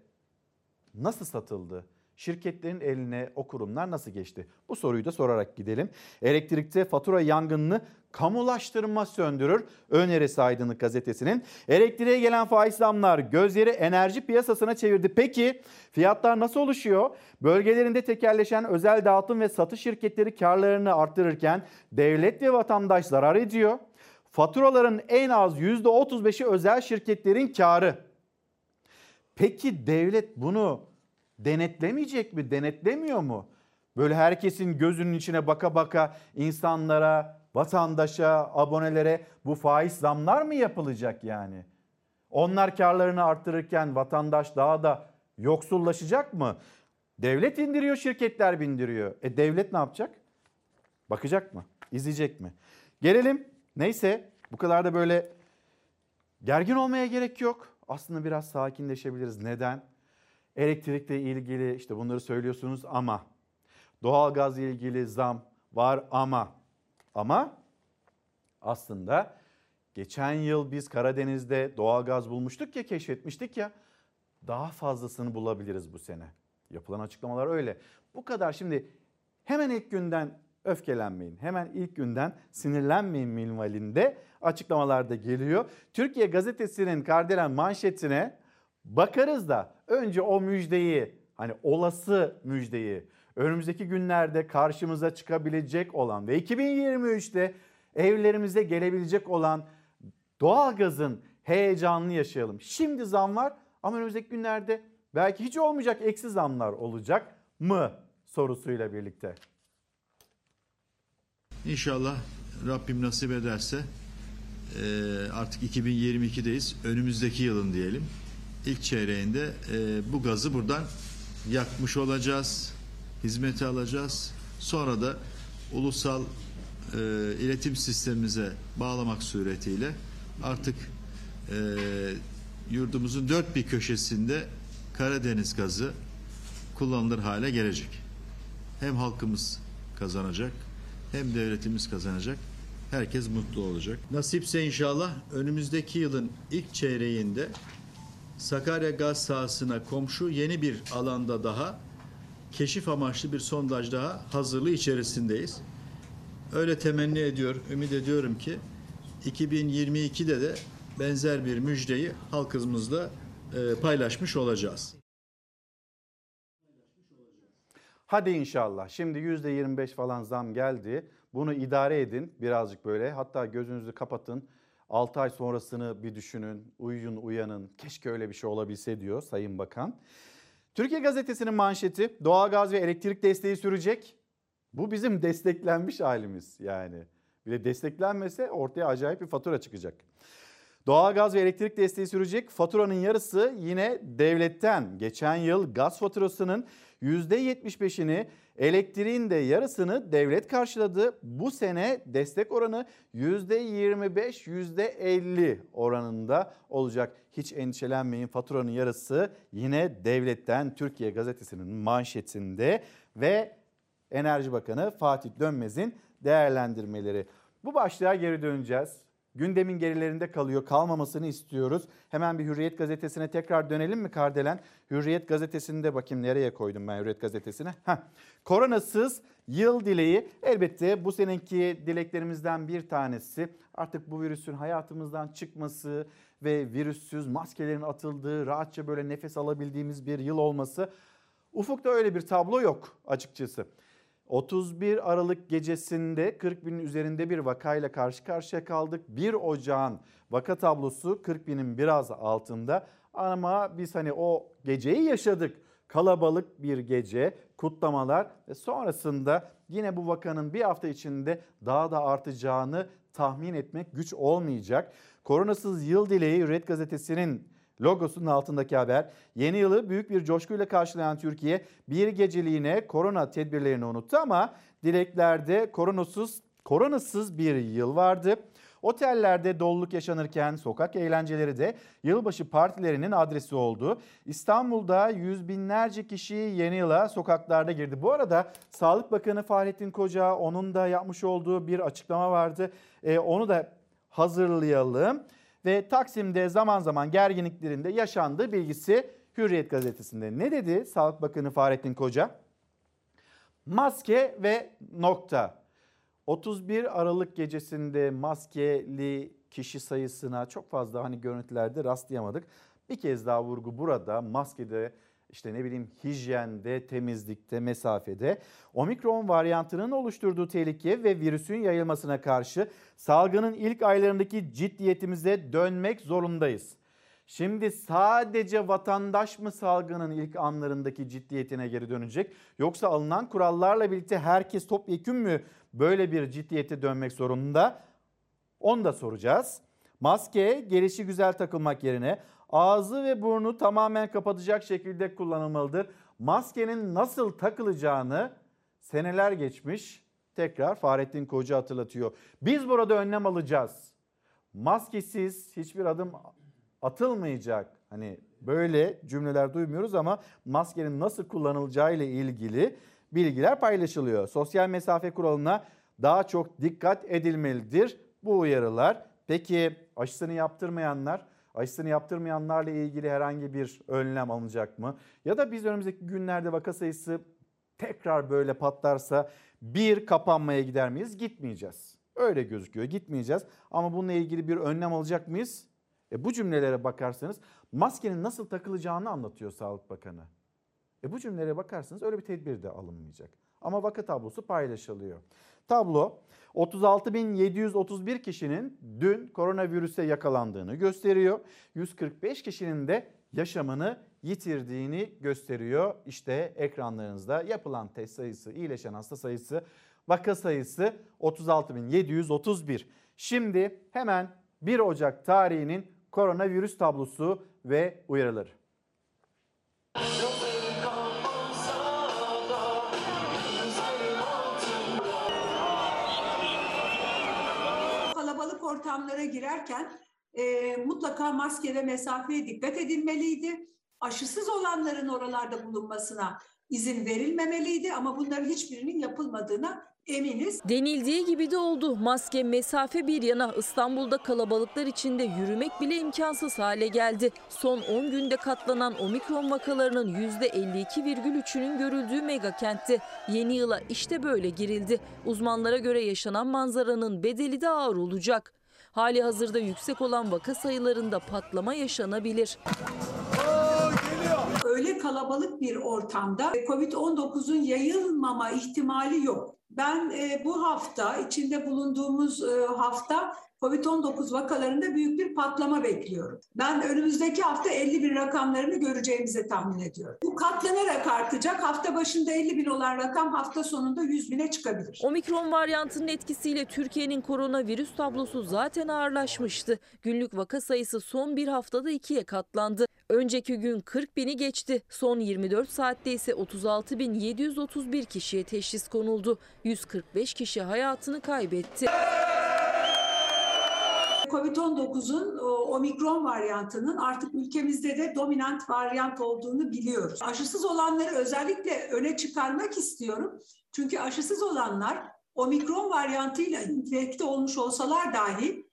nasıl satıldı? Şirketlerin eline o kurumlar nasıl geçti? Bu soruyu da sorarak gidelim. Elektrikte fatura yangınını kamulaştırma söndürür. Önerisi Aydınlık gazetesinin. Elektriğe gelen faiz zamlar gözleri enerji piyasasına çevirdi. Peki fiyatlar nasıl oluşuyor? Bölgelerinde tekerleşen özel dağıtım ve satış şirketleri karlarını arttırırken devlet ve vatandaş zarar ediyor. Faturaların en az %35'i özel şirketlerin karı. Peki devlet bunu denetlemeyecek mi? Denetlemiyor mu? Böyle herkesin gözünün içine baka baka insanlara, vatandaşa, abonelere bu faiz zamlar mı yapılacak yani? Onlar karlarını arttırırken vatandaş daha da yoksullaşacak mı? Devlet indiriyor, şirketler bindiriyor. E devlet ne yapacak? Bakacak mı? İzleyecek mi? Gelelim. Neyse bu kadar da böyle gergin olmaya gerek yok. Aslında biraz sakinleşebiliriz. Neden? Elektrikle ilgili işte bunları söylüyorsunuz ama doğalgaz ile ilgili zam var ama ama aslında geçen yıl biz Karadeniz'de doğalgaz bulmuştuk ya keşfetmiştik ya daha fazlasını bulabiliriz bu sene. Yapılan açıklamalar öyle. Bu kadar şimdi hemen ilk günden öfkelenmeyin. Hemen ilk günden sinirlenmeyin minvalinde açıklamalarda geliyor. Türkiye gazetesinin Kardelen manşetine bakarız da önce o müjdeyi hani olası müjdeyi önümüzdeki günlerde karşımıza çıkabilecek olan ve 2023'te evlerimize gelebilecek olan doğalgazın heyecanını yaşayalım. Şimdi zam var ama önümüzdeki günlerde belki hiç olmayacak eksi zamlar olacak mı sorusuyla birlikte. İnşallah Rabbim nasip ederse artık 2022'deyiz. Önümüzdeki yılın diyelim. İlk çeyreğinde e, bu gazı buradan yakmış olacağız. Hizmete alacağız. Sonra da ulusal e, iletim sistemimize bağlamak suretiyle artık e, yurdumuzun dört bir köşesinde Karadeniz gazı kullanılır hale gelecek. Hem halkımız kazanacak hem devletimiz kazanacak. Herkes mutlu olacak. Nasipse inşallah önümüzdeki yılın ilk çeyreğinde Sakarya gaz sahasına komşu yeni bir alanda daha keşif amaçlı bir sondaj daha hazırlığı içerisindeyiz. Öyle temenni ediyor, ümit ediyorum ki 2022'de de benzer bir müjdeyi halkımızla e, paylaşmış olacağız. Hadi inşallah. Şimdi %25 falan zam geldi. Bunu idare edin birazcık böyle. Hatta gözünüzü kapatın. 6 ay sonrasını bir düşünün. Uyuyun uyanın. Keşke öyle bir şey olabilse diyor Sayın Bakan. Türkiye Gazetesi'nin manşeti doğalgaz ve elektrik desteği sürecek. Bu bizim desteklenmiş halimiz yani. Bir de desteklenmese ortaya acayip bir fatura çıkacak. Doğalgaz ve elektrik desteği sürecek. Faturanın yarısı yine devletten. Geçen yıl gaz faturasının %75'ini elektriğin de yarısını devlet karşıladı. Bu sene destek oranı %25 %50 oranında olacak. Hiç endişelenmeyin faturanın yarısı yine devletten Türkiye Gazetesi'nin manşetinde ve Enerji Bakanı Fatih Dönmez'in değerlendirmeleri. Bu başlığa geri döneceğiz. Gündemin gerilerinde kalıyor. Kalmamasını istiyoruz. Hemen bir Hürriyet gazetesine tekrar dönelim mi Kardelen? Hürriyet gazetesinde bakayım nereye koydum ben Hürriyet gazetesine. Heh. Koronasız yıl dileği elbette bu seneki dileklerimizden bir tanesi. Artık bu virüsün hayatımızdan çıkması ve virüssüz maskelerin atıldığı, rahatça böyle nefes alabildiğimiz bir yıl olması. Ufukta öyle bir tablo yok açıkçası. 31 Aralık gecesinde 40 binin üzerinde bir vakayla karşı karşıya kaldık. 1 Ocağın vaka tablosu 40 binin biraz altında ama biz hani o geceyi yaşadık. Kalabalık bir gece, kutlamalar ve sonrasında yine bu vakanın bir hafta içinde daha da artacağını tahmin etmek güç olmayacak. Koronasız yıl dileği Red Gazetesi'nin logosunun altındaki haber. Yeni yılı büyük bir coşkuyla karşılayan Türkiye bir geceliğine korona tedbirlerini unuttu ama dileklerde koronasız koronasız bir yıl vardı. Otellerde doluluk yaşanırken sokak eğlenceleri de yılbaşı partilerinin adresi oldu. İstanbul'da yüz binlerce kişi yeni yıla sokaklarda girdi. Bu arada Sağlık Bakanı Fahrettin Koca onun da yapmış olduğu bir açıklama vardı. Ee, onu da hazırlayalım ve Taksim'de zaman zaman gerginliklerinde yaşandığı bilgisi Hürriyet gazetesinde. Ne dedi Sağlık Bakanı Fahrettin Koca? Maske ve nokta. 31 Aralık gecesinde maskeli kişi sayısına çok fazla hani görüntülerde rastlayamadık. Bir kez daha vurgu burada maskede işte ne bileyim hijyende, temizlikte, mesafede omikron varyantının oluşturduğu tehlike ve virüsün yayılmasına karşı salgının ilk aylarındaki ciddiyetimize dönmek zorundayız. Şimdi sadece vatandaş mı salgının ilk anlarındaki ciddiyetine geri dönecek yoksa alınan kurallarla birlikte herkes topyekün mü böyle bir ciddiyete dönmek zorunda? Onu da soracağız. Maske gelişi güzel takılmak yerine ağzı ve burnu tamamen kapatacak şekilde kullanılmalıdır. Maskenin nasıl takılacağını seneler geçmiş tekrar Fahrettin Koca hatırlatıyor. Biz burada önlem alacağız. Maskesiz hiçbir adım atılmayacak. Hani böyle cümleler duymuyoruz ama maskenin nasıl kullanılacağı ile ilgili bilgiler paylaşılıyor. Sosyal mesafe kuralına daha çok dikkat edilmelidir bu uyarılar. Peki aşısını yaptırmayanlar aşısını yaptırmayanlarla ilgili herhangi bir önlem alınacak mı? Ya da biz önümüzdeki günlerde vaka sayısı tekrar böyle patlarsa bir kapanmaya gider miyiz? Gitmeyeceğiz. Öyle gözüküyor gitmeyeceğiz ama bununla ilgili bir önlem alacak mıyız? E bu cümlelere bakarsanız maskenin nasıl takılacağını anlatıyor Sağlık Bakanı. E bu cümlelere bakarsanız öyle bir tedbir de alınmayacak. Ama vaka tablosu paylaşılıyor. Tablo 36.731 kişinin dün koronavirüse yakalandığını gösteriyor. 145 kişinin de yaşamını yitirdiğini gösteriyor. İşte ekranlarınızda yapılan test sayısı, iyileşen hasta sayısı, vaka sayısı 36.731. Şimdi hemen 1 Ocak tarihinin koronavirüs tablosu ve uyarıları. Ortamlara girerken e, mutlaka maske ve mesafeye dikkat edilmeliydi. Aşısız olanların oralarda bulunmasına izin verilmemeliydi ama bunların hiçbirinin yapılmadığına eminiz. Denildiği gibi de oldu. Maske, mesafe bir yana İstanbul'da kalabalıklar içinde yürümek bile imkansız hale geldi. Son 10 günde katlanan omikron vakalarının %52,3'ünün görüldüğü mega kentte yeni yıla işte böyle girildi. Uzmanlara göre yaşanan manzaranın bedeli de ağır olacak. Hali hazırda yüksek olan vaka sayılarında patlama yaşanabilir. Öyle kalabalık bir ortamda COVID-19'un yayılmama ihtimali yok. Ben e, bu hafta, içinde bulunduğumuz e, hafta COVID-19 vakalarında büyük bir patlama bekliyorum. Ben önümüzdeki hafta 50 bin rakamlarını göreceğimizi tahmin ediyorum. Bu katlanarak artacak. Hafta başında 50 bin olan rakam hafta sonunda 100 bine çıkabilir. Omikron varyantının etkisiyle Türkiye'nin koronavirüs tablosu zaten ağırlaşmıştı. Günlük vaka sayısı son bir haftada ikiye katlandı. Önceki gün 40 bini geçti. Son 24 saatte ise 36.731 kişiye teşhis konuldu. 145 kişi hayatını kaybetti. Covid-19'un omikron varyantının artık ülkemizde de dominant varyant olduğunu biliyoruz. Aşısız olanları özellikle öne çıkarmak istiyorum. Çünkü aşısız olanlar omikron varyantıyla infekte olmuş olsalar dahi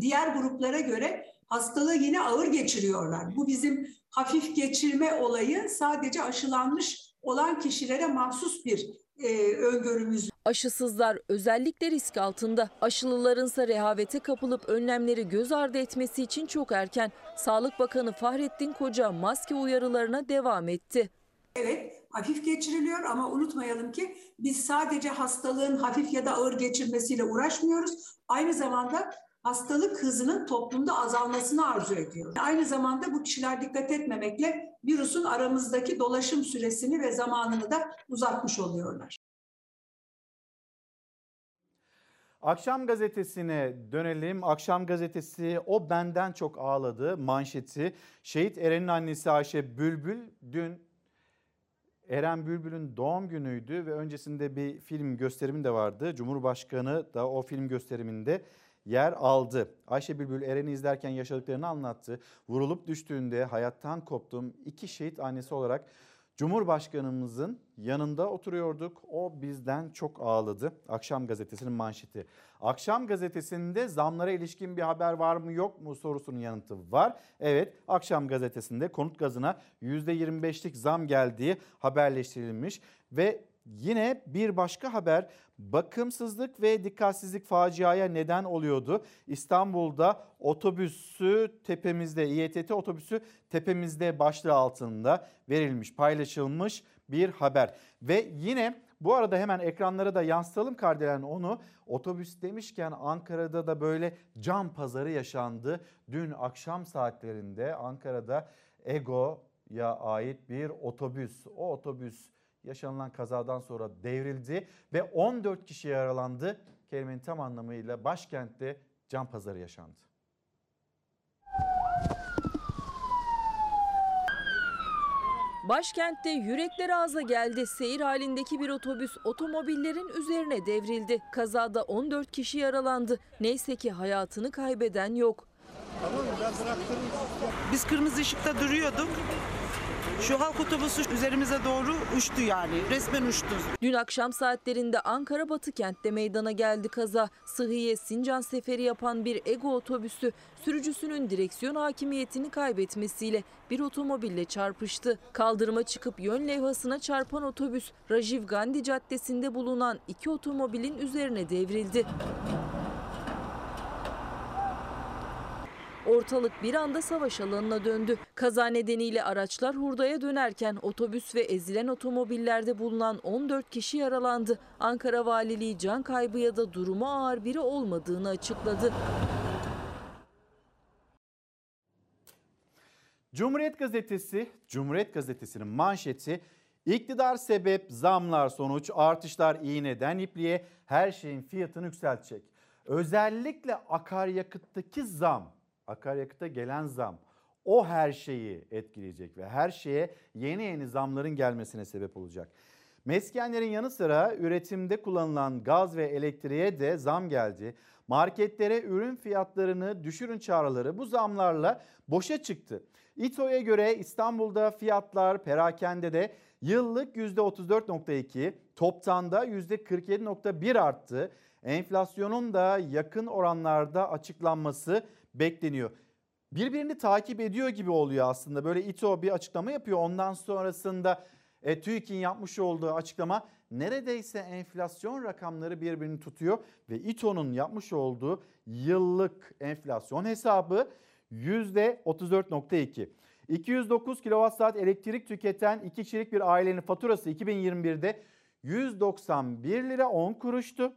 diğer gruplara göre hastalığı yine ağır geçiriyorlar. Bu bizim hafif geçirme olayı sadece aşılanmış olan kişilere mahsus bir e, öngörümüz. Aşısızlar özellikle risk altında. Aşılılarınsa rehavete kapılıp önlemleri göz ardı etmesi için çok erken. Sağlık Bakanı Fahrettin Koca maske uyarılarına devam etti. Evet, hafif geçiriliyor ama unutmayalım ki biz sadece hastalığın hafif ya da ağır geçirmesiyle uğraşmıyoruz. Aynı zamanda hastalık hızının toplumda azalmasını arzu ediyor. Aynı zamanda bu kişiler dikkat etmemekle virüsün aramızdaki dolaşım süresini ve zamanını da uzatmış oluyorlar. Akşam gazetesine dönelim. Akşam gazetesi o benden çok ağladı manşeti. Şehit Eren'in annesi Ayşe Bülbül dün Eren Bülbül'ün doğum günüydü ve öncesinde bir film gösterimi de vardı. Cumhurbaşkanı da o film gösteriminde yer aldı. Ayşe Bülbül Eren'i izlerken yaşadıklarını anlattı. Vurulup düştüğünde hayattan koptum. İki şehit annesi olarak Cumhurbaşkanımızın yanında oturuyorduk. O bizden çok ağladı. Akşam gazetesinin manşeti. Akşam gazetesinde zamlara ilişkin bir haber var mı yok mu sorusunun yanıtı var. Evet akşam gazetesinde konut gazına %25'lik zam geldiği haberleştirilmiş ve Yine bir başka haber bakımsızlık ve dikkatsizlik faciaya neden oluyordu. İstanbul'da otobüsü tepemizde İETT otobüsü tepemizde başlığı altında verilmiş paylaşılmış bir haber. Ve yine bu arada hemen ekranlara da yansıtalım Kardelen onu. Otobüs demişken Ankara'da da böyle cam pazarı yaşandı. Dün akşam saatlerinde Ankara'da Ego'ya ait bir otobüs. O otobüs yaşanılan kazadan sonra devrildi ve 14 kişi yaralandı. Kelimenin tam anlamıyla başkentte can pazarı yaşandı. Başkentte yürekler ağza geldi. Seyir halindeki bir otobüs otomobillerin üzerine devrildi. Kazada 14 kişi yaralandı. Neyse ki hayatını kaybeden yok. Biz kırmızı ışıkta duruyorduk. Şu halk otobüsü üzerimize doğru uçtu yani. Resmen uçtu. Dün akşam saatlerinde Ankara Batı kentte meydana geldi kaza. Sıhhiye Sincan seferi yapan bir Ego otobüsü sürücüsünün direksiyon hakimiyetini kaybetmesiyle bir otomobille çarpıştı. Kaldırıma çıkıp yön levhasına çarpan otobüs Rajiv Gandhi Caddesi'nde bulunan iki otomobilin üzerine devrildi. Ortalık bir anda savaş alanına döndü. Kaza nedeniyle araçlar hurdaya dönerken otobüs ve ezilen otomobillerde bulunan 14 kişi yaralandı. Ankara Valiliği can kaybı ya da durumu ağır biri olmadığını açıkladı. Cumhuriyet Gazetesi, Cumhuriyet Gazetesi'nin manşeti İktidar sebep, zamlar sonuç, artışlar iğneden ipliğe her şeyin fiyatını yükseltecek. Özellikle akaryakıttaki zam akaryakıta gelen zam o her şeyi etkileyecek ve her şeye yeni yeni zamların gelmesine sebep olacak. Meskenlerin yanı sıra üretimde kullanılan gaz ve elektriğe de zam geldi. Marketlere ürün fiyatlarını düşürün çağrıları bu zamlarla boşa çıktı. İTO'ya göre İstanbul'da fiyatlar perakendede yıllık %34.2, toptanda %47.1 arttı. Enflasyonun da yakın oranlarda açıklanması bekleniyor. Birbirini takip ediyor gibi oluyor aslında. Böyle İTO bir açıklama yapıyor. Ondan sonrasında e, TÜİK'in yapmış olduğu açıklama neredeyse enflasyon rakamları birbirini tutuyor. Ve İTO'nun yapmış olduğu yıllık enflasyon hesabı %34.2. 209 kWh elektrik tüketen 2 kişilik bir ailenin faturası 2021'de 191 lira 10 kuruştu.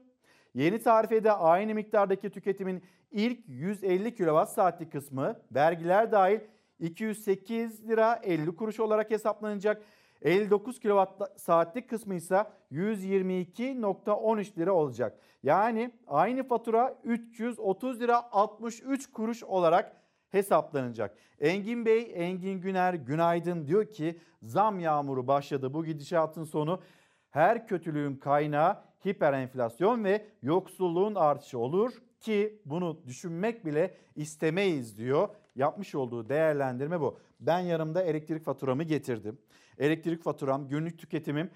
Yeni tarifede aynı miktardaki tüketimin ilk 150 kWh saatlik kısmı vergiler dahil 208 lira 50 kuruş olarak hesaplanacak. 59 kWh saatlik kısmı ise 122.13 lira olacak. Yani aynı fatura 330 lira 63 kuruş olarak hesaplanacak. Engin Bey, Engin Güner günaydın diyor ki zam yağmuru başladı. Bu gidişatın sonu her kötülüğün kaynağı hiperenflasyon ve yoksulluğun artışı olur ki bunu düşünmek bile istemeyiz diyor. Yapmış olduğu değerlendirme bu. Ben yanımda elektrik faturamı getirdim. Elektrik faturam günlük tüketimim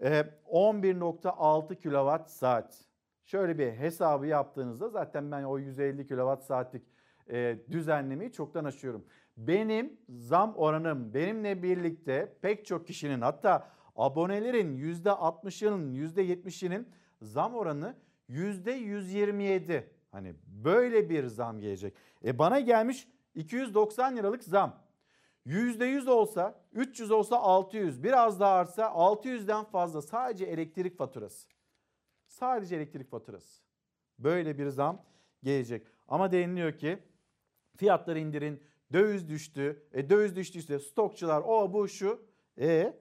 11.6 kilowatt saat. Şöyle bir hesabı yaptığınızda zaten ben o 150 kilowatt saatlik e, düzenlemeyi çoktan aşıyorum. Benim zam oranım benimle birlikte pek çok kişinin hatta abonelerin %60'ının %70'inin zam oranı %127. Hani böyle bir zam gelecek. E bana gelmiş 290 liralık zam. %100 olsa 300 olsa 600 biraz daha artsa 600'den fazla sadece elektrik faturası. Sadece elektrik faturası. Böyle bir zam gelecek. Ama deniliyor ki fiyatları indirin, döviz düştü. E döviz düştüyse stokçular o bu şu. E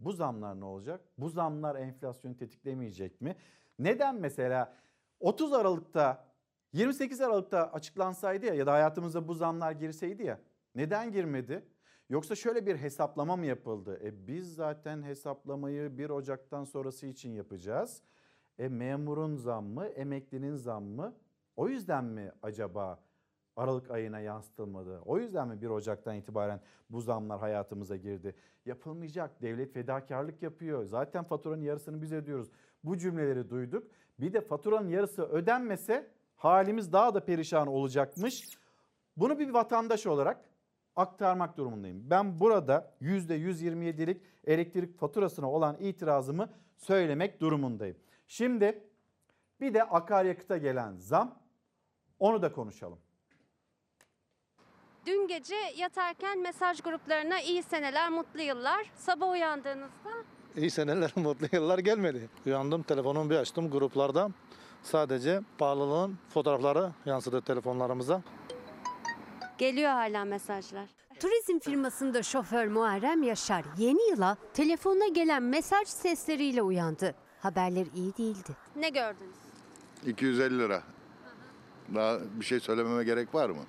bu zamlar ne olacak? Bu zamlar enflasyonu tetiklemeyecek mi? Neden mesela 30 Aralık'ta 28 Aralık'ta açıklansaydı ya ya da hayatımıza bu zamlar girseydi ya neden girmedi? Yoksa şöyle bir hesaplama mı yapıldı? E biz zaten hesaplamayı 1 Ocak'tan sonrası için yapacağız. E memurun zammı, emeklinin zammı o yüzden mi acaba Aralık ayına yansıtılmadı? O yüzden mi 1 Ocak'tan itibaren bu zamlar hayatımıza girdi? Yapılmayacak. Devlet fedakarlık yapıyor. Zaten faturanın yarısını biz ödüyoruz. Bu cümleleri duyduk. Bir de faturanın yarısı ödenmese halimiz daha da perişan olacakmış. Bunu bir vatandaş olarak aktarmak durumundayım. Ben burada %127'lik elektrik faturasına olan itirazımı söylemek durumundayım. Şimdi bir de akaryakıta gelen zam onu da konuşalım. Dün gece yatarken mesaj gruplarına iyi seneler, mutlu yıllar. Sabah uyandığınızda İyi seneler, mutlu yıllar gelmedi. Uyandım, telefonumu bir açtım gruplarda. Sadece pahalılığın fotoğrafları yansıdı telefonlarımıza. geliyor hala mesajlar. Turizm firmasında şoför Muharrem Yaşar yeni yıla telefonuna gelen mesaj sesleriyle uyandı. Haberler iyi değildi. Ne gördünüz? 250 lira. Daha bir şey söylememe gerek var mı?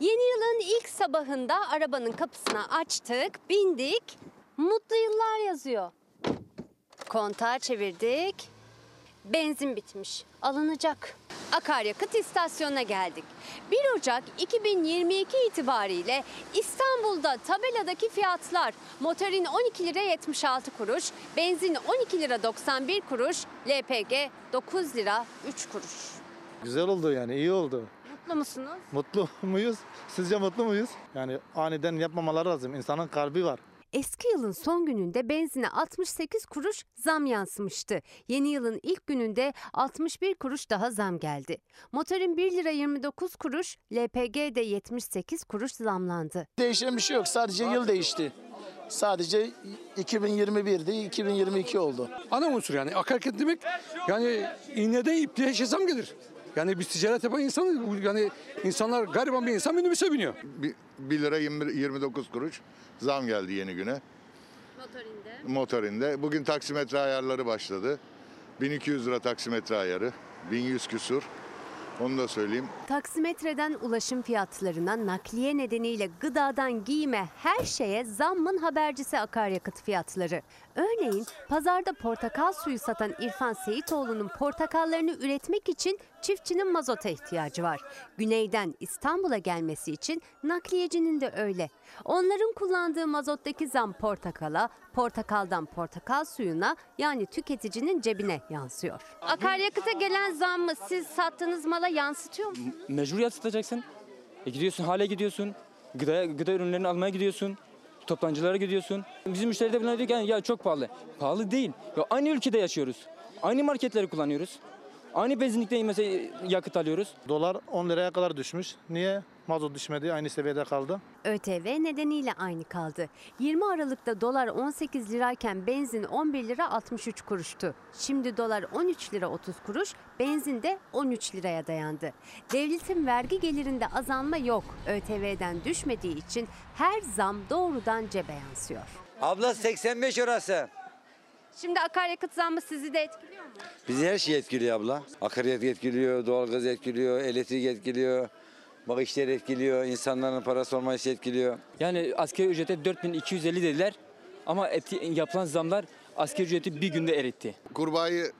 Yeni yılın ilk sabahında arabanın kapısını açtık, bindik. Mutlu yıllar yazıyor. Kontağı çevirdik. Benzin bitmiş. Alınacak. Akaryakıt istasyonuna geldik. 1 Ocak 2022 itibariyle İstanbul'da tabeladaki fiyatlar motorin 12 lira 76 kuruş, benzin 12 lira 91 kuruş, LPG 9 lira 3 kuruş. Güzel oldu yani, iyi oldu. Mutlu musunuz? Mutlu muyuz? Sizce mutlu muyuz? Yani aniden yapmamaları lazım. İnsanın kalbi var. Eski yılın son gününde benzine 68 kuruş zam yansımıştı. Yeni yılın ilk gününde 61 kuruş daha zam geldi. Motorin 1 lira 29 kuruş, LPG de 78 kuruş zamlandı. Değişen bir şey yok. Sadece yıl değişti. Sadece 2021'di, 2022 oldu. Ana unsur yani akaryakıt demek yani iğneden ipliğe zam gelir. Yani biz ticaret yapan insanız. Yani insanlar gariban bir insan minibüse biniyor. 1 lira 20, 29 kuruş zam geldi yeni güne. Motorinde. Motorinde. Bugün taksimetre ayarları başladı. 1200 lira taksimetre ayarı. 1100 küsur. Onu da söyleyeyim. Taksimetreden ulaşım fiyatlarına, nakliye nedeniyle gıdadan giyime her şeye zammın habercisi akaryakıt fiyatları. Örneğin pazarda portakal suyu satan İrfan Seyitoğlu'nun portakallarını üretmek için çiftçinin mazota ihtiyacı var. Güneyden İstanbul'a gelmesi için nakliyecinin de öyle. Onların kullandığı mazottaki zam portakala, portakaldan portakal suyuna yani tüketicinin cebine yansıyor. Akaryakıta gelen zammı siz sattığınız mala yansıtıyor mu? Mecbur yansıtacaksın. E gidiyorsun hale gidiyorsun. Gıda, gıda ürünlerini almaya gidiyorsun. Toptancılara gidiyorsun. Bizim müşteri de buna diyor ki "Yani ya çok pahalı. Pahalı değil. Ya aynı ülkede yaşıyoruz. Aynı marketleri kullanıyoruz. Aynı benzinlikte mesela yakıt alıyoruz. Dolar 10 liraya kadar düşmüş. Niye? Mazot düşmedi, aynı seviyede kaldı. ÖTV nedeniyle aynı kaldı. 20 Aralık'ta dolar 18 lirayken benzin 11 lira 63 kuruştu. Şimdi dolar 13 lira 30 kuruş, benzin de 13 liraya dayandı. Devletin vergi gelirinde azalma yok. ÖTV'den düşmediği için her zam doğrudan cebe yansıyor. Abla 85 orası. Şimdi akaryakıt zammı sizi de etkiliyor mu? Bizi her şey etkiliyor abla. Akaryakıt etkiliyor, doğalgaz etkiliyor, elektrik etkiliyor. Bak işler etkiliyor, insanların parası olmayışı etkiliyor. Yani asgari ücrete 4250 dediler. Ama etki- yapılan zamlar asgari ücreti bir günde eritti. Kurbağayı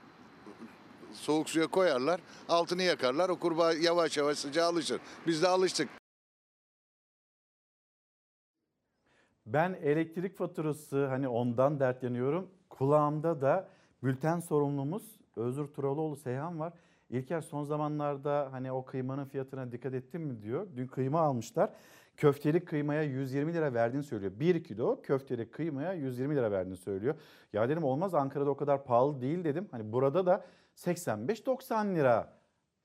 soğuk suya koyarlar, altını yakarlar. O kurbağa yavaş yavaş sıcağa alışır. Biz de alıştık. Ben elektrik faturası hani ondan dertleniyorum. Kulağımda da bülten sorumlumuz Özgür Turaloğlu Seyhan var. İlker son zamanlarda hani o kıymanın fiyatına dikkat ettin mi diyor. Dün kıyma almışlar. Köftelik kıymaya 120 lira verdiğini söylüyor. 1 kilo köftelik kıymaya 120 lira verdiğini söylüyor. Ya dedim olmaz Ankara'da o kadar pahalı değil dedim. Hani burada da 85-90 lira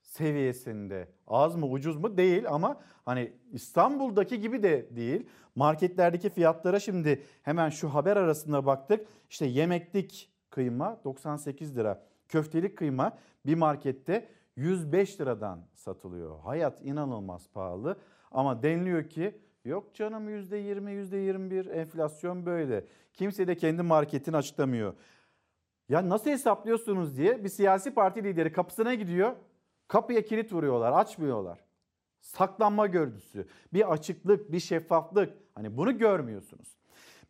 seviyesinde. Az mı ucuz mu değil ama hani İstanbul'daki gibi de değil. Marketlerdeki fiyatlara şimdi hemen şu haber arasında baktık. İşte yemeklik kıyma 98 lira. Köftelik kıyma bir markette 105 liradan satılıyor. Hayat inanılmaz pahalı ama deniliyor ki yok canım %20 %21 enflasyon böyle. Kimse de kendi marketini açıklamıyor. Ya nasıl hesaplıyorsunuz diye bir siyasi parti lideri kapısına gidiyor. Kapıya kilit vuruyorlar, açmıyorlar. Saklanma görüntüsü, bir açıklık, bir şeffaflık. Hani bunu görmüyorsunuz.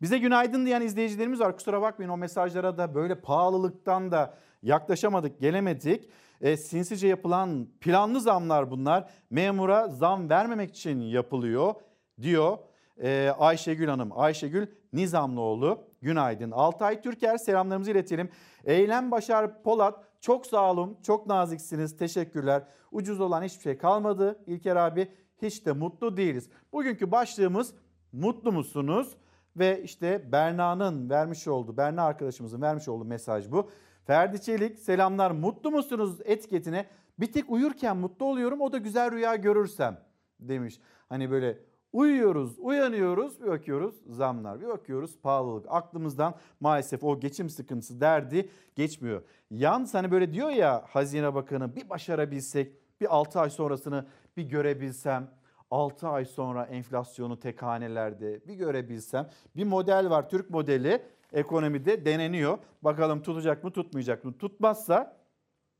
Bize günaydın diyen izleyicilerimiz var. Kusura bakmayın o mesajlara da böyle pahalılıktan da yaklaşamadık, gelemedik. E, sinsice yapılan planlı zamlar bunlar. Memura zam vermemek için yapılıyor diyor e, Ayşegül Hanım. Ayşegül Nizamlıoğlu günaydın. Altay Türker selamlarımızı iletelim. Eylem Başar Polat çok sağ olun, çok naziksiniz, teşekkürler. Ucuz olan hiçbir şey kalmadı İlker abi. Hiç de mutlu değiliz. Bugünkü başlığımız mutlu musunuz? Ve işte Berna'nın vermiş olduğu, Berna arkadaşımızın vermiş olduğu mesaj bu. Ferdi Çelik selamlar mutlu musunuz etiketine bir tek uyurken mutlu oluyorum o da güzel rüya görürsem demiş. Hani böyle uyuyoruz, uyanıyoruz, bir bakıyoruz zamlar, bir bakıyoruz pahalılık. Aklımızdan maalesef o geçim sıkıntısı derdi geçmiyor. Yalnız hani böyle diyor ya Hazine Bakanı bir başarabilsek, bir 6 ay sonrasını bir görebilsem, 6 ay sonra enflasyonu tek hanelerde bir görebilsem. Bir model var Türk modeli ekonomide deneniyor. Bakalım tutacak mı tutmayacak mı? Tutmazsa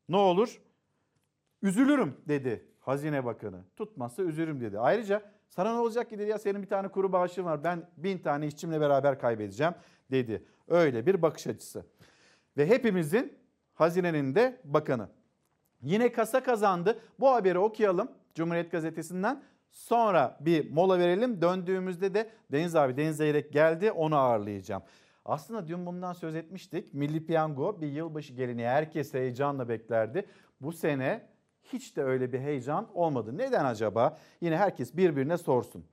ne olur? Üzülürüm dedi Hazine Bakanı. Tutmazsa üzülürüm dedi. Ayrıca sana ne olacak ki dedi ya senin bir tane kuru bağışın var ben bin tane işçimle beraber kaybedeceğim dedi. Öyle bir bakış açısı. Ve hepimizin hazinenin de bakanı. Yine kasa kazandı. Bu haberi okuyalım Cumhuriyet Gazetesi'nden. Sonra bir mola verelim. Döndüğümüzde de Deniz abi Deniz Zeyrek geldi onu ağırlayacağım. Aslında dün bundan söz etmiştik. Milli Piyango bir yılbaşı geleneği herkes heyecanla beklerdi. Bu sene hiç de öyle bir heyecan olmadı. Neden acaba? Yine herkes birbirine sorsun.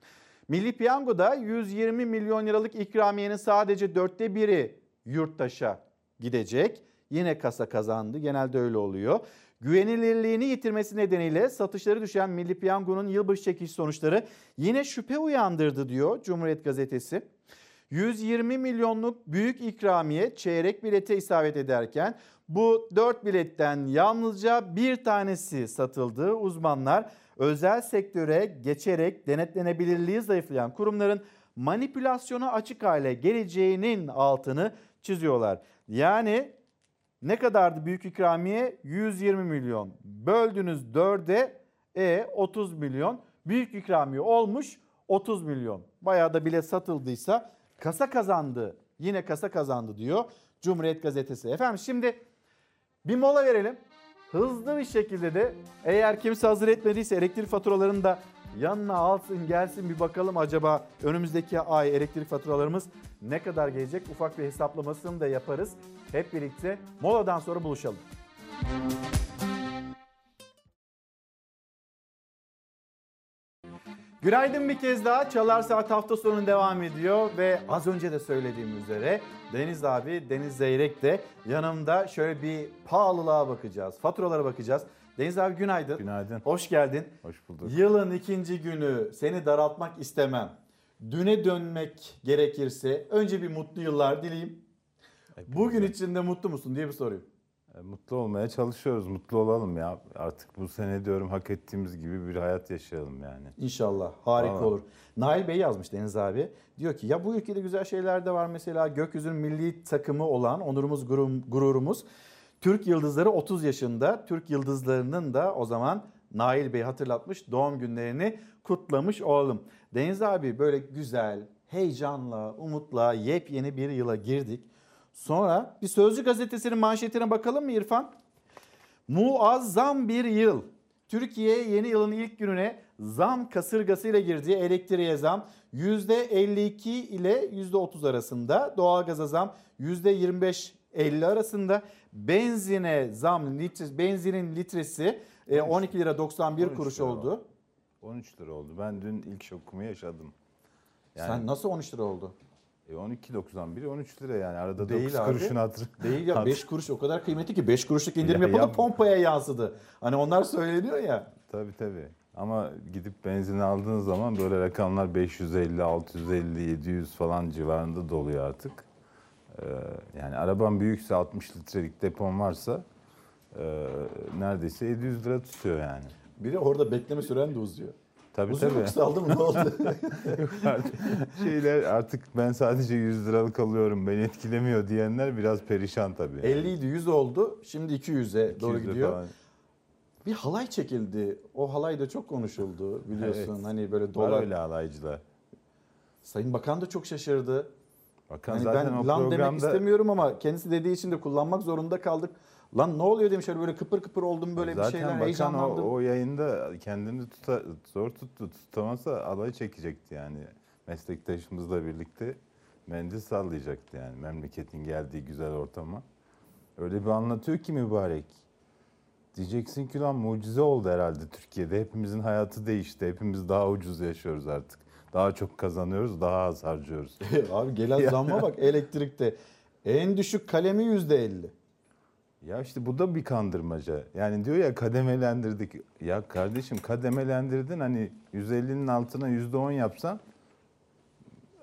Milli Piyango'da 120 milyon liralık ikramiyenin sadece dörtte biri yurttaşa gidecek. Yine kasa kazandı. Genelde öyle oluyor. Güvenilirliğini yitirmesi nedeniyle satışları düşen Milli Piyango'nun yılbaşı çekiş sonuçları yine şüphe uyandırdı diyor Cumhuriyet Gazetesi. 120 milyonluk büyük ikramiye çeyrek bilete isabet ederken bu 4 biletten yalnızca bir tanesi satıldı. Uzmanlar özel sektöre geçerek denetlenebilirliği zayıflayan kurumların manipülasyona açık hale geleceğinin altını çiziyorlar. Yani ne kadardı büyük ikramiye? 120 milyon. Böldünüz 4'e e 30 milyon. Büyük ikramiye olmuş 30 milyon. Bayağı da bilet satıldıysa kasa kazandı. Yine kasa kazandı diyor Cumhuriyet Gazetesi. Efendim şimdi bir mola verelim. Hızlı bir şekilde de eğer kimse hazır etmediyse elektrik faturalarını da yanına alsın gelsin bir bakalım acaba önümüzdeki ay elektrik faturalarımız ne kadar gelecek ufak bir hesaplamasını da yaparız. Hep birlikte moladan sonra buluşalım. Günaydın bir kez daha. Çalar Saat hafta sonu devam ediyor ve az önce de söylediğim üzere Deniz abi, Deniz Zeyrek de yanımda şöyle bir pahalılığa bakacağız, faturalara bakacağız. Deniz abi günaydın. Günaydın. Hoş geldin. Hoş bulduk. Yılın ikinci günü seni daraltmak istemem. Düne dönmek gerekirse önce bir mutlu yıllar dileyim. Bugün içinde mutlu musun diye bir sorayım. E, mutlu olmaya çalışıyoruz. Mutlu olalım ya. Artık bu sene diyorum hak ettiğimiz gibi bir hayat yaşayalım yani. İnşallah. Harika Vallahi. olur. Nail Bey yazmış Deniz abi. Diyor ki ya bu ülkede güzel şeyler de var. Mesela gökyüzünün milli takımı olan onurumuz gururumuz. Türk Yıldızları 30 yaşında. Türk Yıldızlarının da o zaman Nail Bey hatırlatmış doğum günlerini kutlamış olalım. Deniz abi böyle güzel, heyecanla, umutla yepyeni bir yıla girdik. Sonra bir Sözcü gazetesinin manşetine bakalım mı İrfan? Muazzam bir yıl. Türkiye yeni yılın ilk gününe zam kasırgasıyla girdi. Elektriğe zam %52 ile %30 arasında. Doğalgaza zam %25 50 arasında. Benzine zam litre, benzinin litresi e, 12 lira 91 13 kuruş lira oldu. 13 lira oldu. Ben dün ilk şokumu yaşadım. Sen nasıl 13 lira oldu? E 12.91 13 lira yani arada Değil 9 abi. kuruşun hatırı. Değil ya 5 kuruş o kadar kıymetli ki 5 kuruşluk indirim Ya yapıldı yap- pompaya yansıdı. Hani onlar söyleniyor ya. Tabii tabii. Ama gidip benzin aldığın zaman böyle rakamlar 550, 650, 700 falan civarında doluyor artık. Ee, yani araban büyükse 60 litrelik depon varsa e, neredeyse 700 lira tutuyor yani. Biri orada bekleme süren de uzuyor. Tabii mu, tabii. kısaldı mı ne oldu? Şeyler artık ben sadece 100 liralık alıyorum beni etkilemiyor diyenler biraz perişan tabii. 50 idi 100 oldu. Şimdi 200'e doğru 200'e gidiyor. falan. Bir halay çekildi. O halay da çok konuşuldu biliyorsun. Evet. Hani böyle Var dolar. öyle alaycılar. Sayın Bakan da çok şaşırdı. Bakan Hani zaten ben o lan demek programda- istemiyorum ama kendisi dediği için de kullanmak zorunda kaldık. Lan ne oluyor demiş öyle böyle kıpır kıpır oldum böyle Zaten bir şeyler bakan o, heyecanlandım. o yayında kendini tuta, zor tuttu. Tutamazsa alay çekecekti yani. Meslektaşımızla birlikte mendil sallayacaktı yani memleketin geldiği güzel ortama. Öyle bir anlatıyor ki mübarek. Diyeceksin ki lan mucize oldu herhalde Türkiye'de. Hepimizin hayatı değişti. Hepimiz daha ucuz yaşıyoruz artık. Daha çok kazanıyoruz, daha az harcıyoruz. Abi gelen zamma bak elektrikte. En düşük kalemi %50. Ya işte bu da bir kandırmaca. Yani diyor ya kademelendirdik. Ya kardeşim kademelendirdin hani 150'nin altına %10 yapsan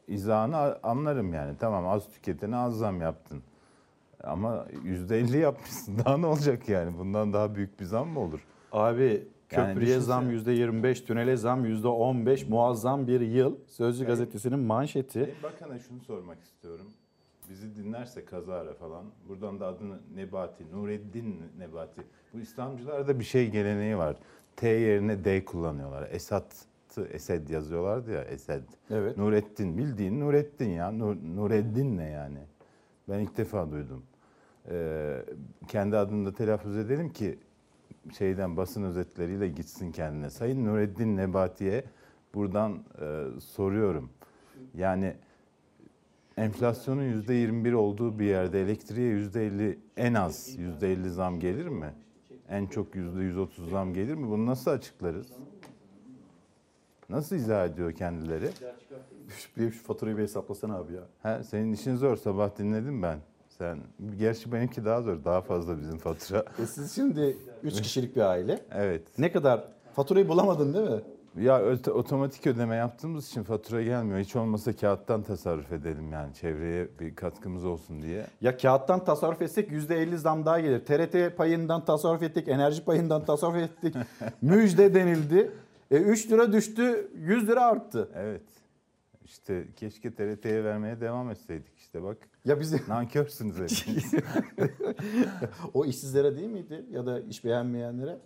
izahını anlarım yani. Tamam az tüketene az zam yaptın. Ama %50 yapmışsın. Daha ne olacak yani? Bundan daha büyük bir zam mı olur? Abi Yani köprüye düşünsene. zam %25, tünele zam %15 muazzam bir yıl. Sözcü gazetesinin manşeti. Sayın Bakan'a şunu sormak istiyorum. Bizi dinlerse kazara falan. Buradan da adını Nebati, Nureddin Nebati. Bu İslamcılarda bir şey geleneği var. T yerine D kullanıyorlar. Esat'ı Esed yazıyorlardı ya Esed. Evet. Nurettin bildiğin Nurettin ya. Nur, Nureddin ne yani? Ben ilk defa duydum. Ee, kendi adını da telaffuz edelim ki şeyden basın özetleriyle gitsin kendine. Sayın Nureddin Nebati'ye buradan e, soruyorum. Yani enflasyonun yüzde 21 olduğu bir yerde elektriğe yüzde 50 en az yüzde 50 zam gelir mi? En çok yüzde 130 zam gelir mi? Bunu nasıl açıklarız? Nasıl izah ediyor kendileri? Bir şu faturayı bir hesaplasana abi ya. Ha, senin işin zor sabah dinledim ben. Sen gerçi benimki daha zor. Daha fazla bizim fatura. E siz şimdi 3 kişilik bir aile. Evet. Ne kadar faturayı bulamadın değil mi? Ya otomatik ödeme yaptığımız için fatura gelmiyor. Hiç olmasa kağıttan tasarruf edelim yani çevreye bir katkımız olsun diye. Ya kağıttan tasarruf etsek %50 zam daha gelir. TRT payından tasarruf ettik, enerji payından tasarruf ettik. Müjde denildi. E 3 lira düştü, 100 lira arttı. Evet. İşte keşke TRT'ye vermeye devam etseydik işte bak. Ya bizi nankörsünüz hepiniz. o işsizlere değil miydi ya da iş beğenmeyenlere?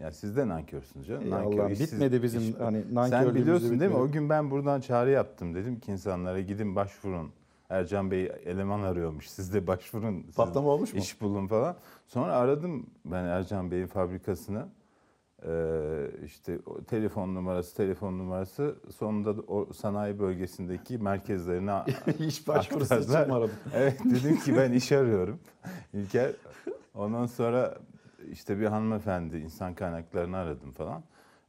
Ya siz de nankörsünüz canım. Nankör, işsiz- bitmedi bizim iş- hani Sen nankörlüğümüzü biliyorsun değil mi? O gün ben buradan çağrı yaptım. Dedim ki insanlara gidin başvurun. Ercan Bey eleman arıyormuş. Siz de başvurun. Siz Patlama olmuş mu? İş bulun falan. Sonra aradım ben Ercan Bey'in fabrikasına. Ee, işte telefon numarası, telefon numarası. Sonunda da o sanayi bölgesindeki merkezlerine İş başvurusu için aradın? Evet dedim ki ben iş arıyorum. İlker ondan sonra işte bir hanımefendi insan kaynaklarını aradım falan.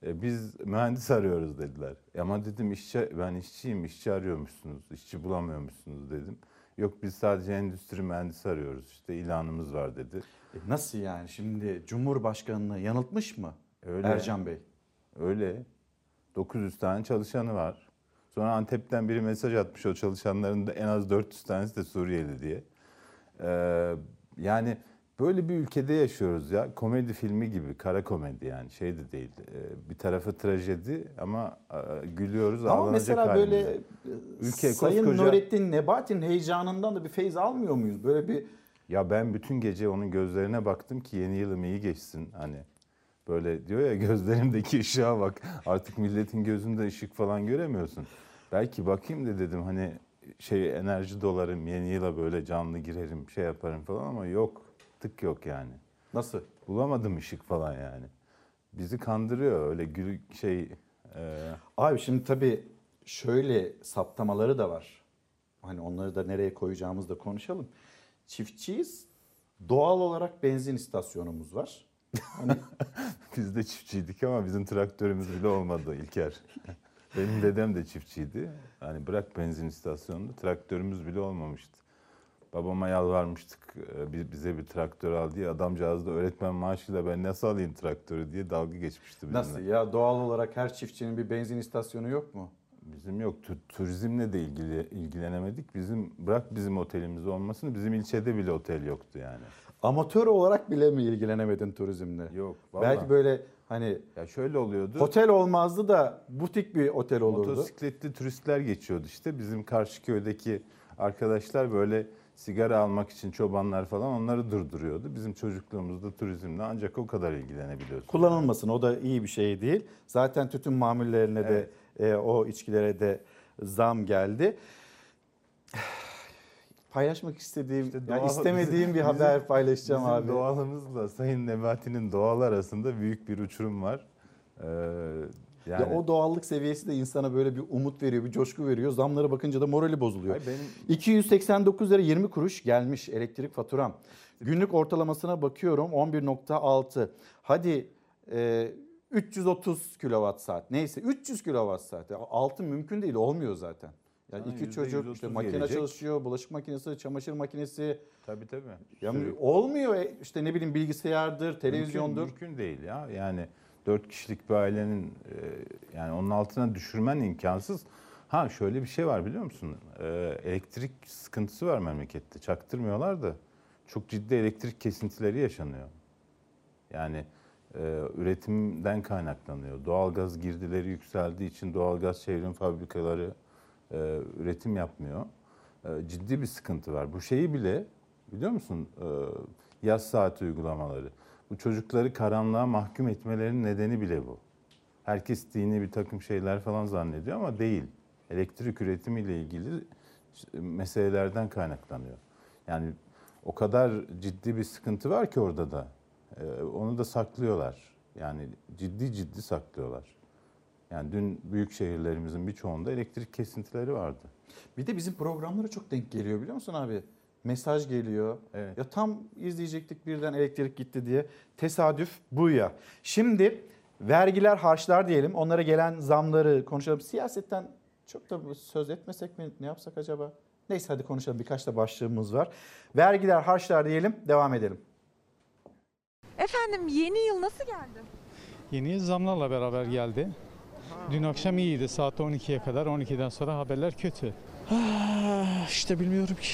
E, biz mühendis arıyoruz dediler. E, Ama dedim işçi, ben işçiyim, işçi arıyormuşsunuz, işçi bulamıyormuşsunuz dedim. Yok biz sadece endüstri mühendisi arıyoruz işte ilanımız var dedi. E nasıl yani şimdi Cumhurbaşkanı'nı yanıltmış mı Öyle. Ercan Bey? Öyle. 900 tane çalışanı var. Sonra Antep'ten biri mesaj atmış o çalışanların da en az 400 tanesi de Suriyeli diye. Ee, yani böyle bir ülkede yaşıyoruz ya. Komedi filmi gibi, kara komedi yani şey de değil. Ee, bir tarafı trajedi ama e, gülüyoruz Ama ağlanacak mesela halimiz. böyle Ülke Sayın koskoca- Nurettin Nebati'nin heyecanından da bir feyz almıyor muyuz? Böyle bir Ya ben bütün gece onun gözlerine baktım ki yeni yılım iyi geçsin hani. Böyle diyor ya gözlerimdeki ışığa bak. Artık milletin gözünde ışık falan göremiyorsun. Belki bakayım da dedim hani şey enerji dolarım yeni yıla böyle canlı girerim şey yaparım falan ama yok. Tık yok yani. Nasıl? Bulamadım ışık falan yani. Bizi kandırıyor öyle gül şey e, Abi şimdi tabii şöyle saptamaları da var. Hani onları da nereye koyacağımızı da konuşalım. çiftçiyiz. Doğal olarak benzin istasyonumuz var. Hani Biz de çiftçiydik ama bizim traktörümüz bile olmadı İlker. Benim dedem de çiftçiydi. Hani bırak benzin istasyonunda traktörümüz bile olmamıştı. Babama yalvarmıştık e, bi- bize bir traktör al diye. Adamcağız da öğretmen maaşıyla ben nasıl alayım traktörü diye dalga geçmişti bizimle. nasıl ya doğal olarak her çiftçinin bir benzin istasyonu yok mu? Bizim yok. Tu- turizmle de ilgili ilgilenemedik. Bizim bırak bizim otelimiz olmasını bizim ilçede bile otel yoktu yani. Amatör olarak bile mi ilgilenemedin turizmle? Yok. Belki böyle hani ya şöyle oluyordu. Otel olmazdı da butik bir otel olurdu. Motosikletli turistler geçiyordu işte. Bizim karşı köydeki arkadaşlar böyle sigara almak için çobanlar falan onları durduruyordu. Bizim çocukluğumuzda turizmle ancak o kadar ilgilenebiliyoruz. Kullanılmasın o da iyi bir şey değil. Zaten tütün mamullerine de e, o içkilere de zam geldi. Paylaşmak istediğim, yani Doğal- istemediğim bir bizim- haber paylaşacağım bizim abi. doğalımızla Sayın Nebati'nin doğal arasında büyük bir uçurum var. Ee, yani Ya o doğallık seviyesi de insana böyle bir umut veriyor, bir coşku veriyor. Zamlara bakınca da morali bozuluyor. Hayır, benim 289 lira 20 kuruş gelmiş elektrik faturam. Günlük ortalamasına bakıyorum 11.6. Hadi e, 330 kilowatt saat. Neyse 300 kilowatt saat. Altı mümkün değil olmuyor zaten. Yani iki çocuk 130 işte makine gelecek. çalışıyor, bulaşık makinesi, çamaşır makinesi. tabii tabii. Ya Sürü- olmuyor E, işte ne bileyim bilgisayardır, televizyondur. Mümkün, mümkün değil ya. Yani dört kişilik bir ailenin e, yani onun altına düşürmen imkansız. Ha şöyle bir şey var biliyor musun? E, elektrik sıkıntısı var memlekette. Çaktırmıyorlar da çok ciddi elektrik kesintileri yaşanıyor. Yani e, üretimden kaynaklanıyor. Doğalgaz girdileri yükseldiği için doğalgaz çevrim fabrikaları e, üretim yapmıyor. E, ciddi bir sıkıntı var. Bu şeyi bile biliyor musun? E, yaz saati uygulamaları. Bu çocukları karanlığa mahkum etmelerinin nedeni bile bu. Herkes dini bir takım şeyler falan zannediyor ama değil. Elektrik üretimiyle ilgili meselelerden kaynaklanıyor. Yani o kadar ciddi bir sıkıntı var ki orada da. Ee, onu da saklıyorlar. Yani ciddi ciddi saklıyorlar. Yani dün büyük şehirlerimizin birçoğunda elektrik kesintileri vardı. Bir de bizim programlara çok denk geliyor biliyor musun abi? Mesaj geliyor. Ya tam izleyecektik birden elektrik gitti diye. Tesadüf bu ya. Şimdi vergiler, harçlar diyelim. Onlara gelen zamları konuşalım. Siyasetten çok da söz etmesek mi? Ne yapsak acaba? Neyse hadi konuşalım. Birkaç da başlığımız var. Vergiler, harçlar diyelim. Devam edelim. Efendim yeni yıl nasıl geldi? Yeni zamlarla beraber geldi. Dün akşam iyiydi saat 12'ye kadar. 12'den sonra haberler kötü. işte bilmiyorum ki.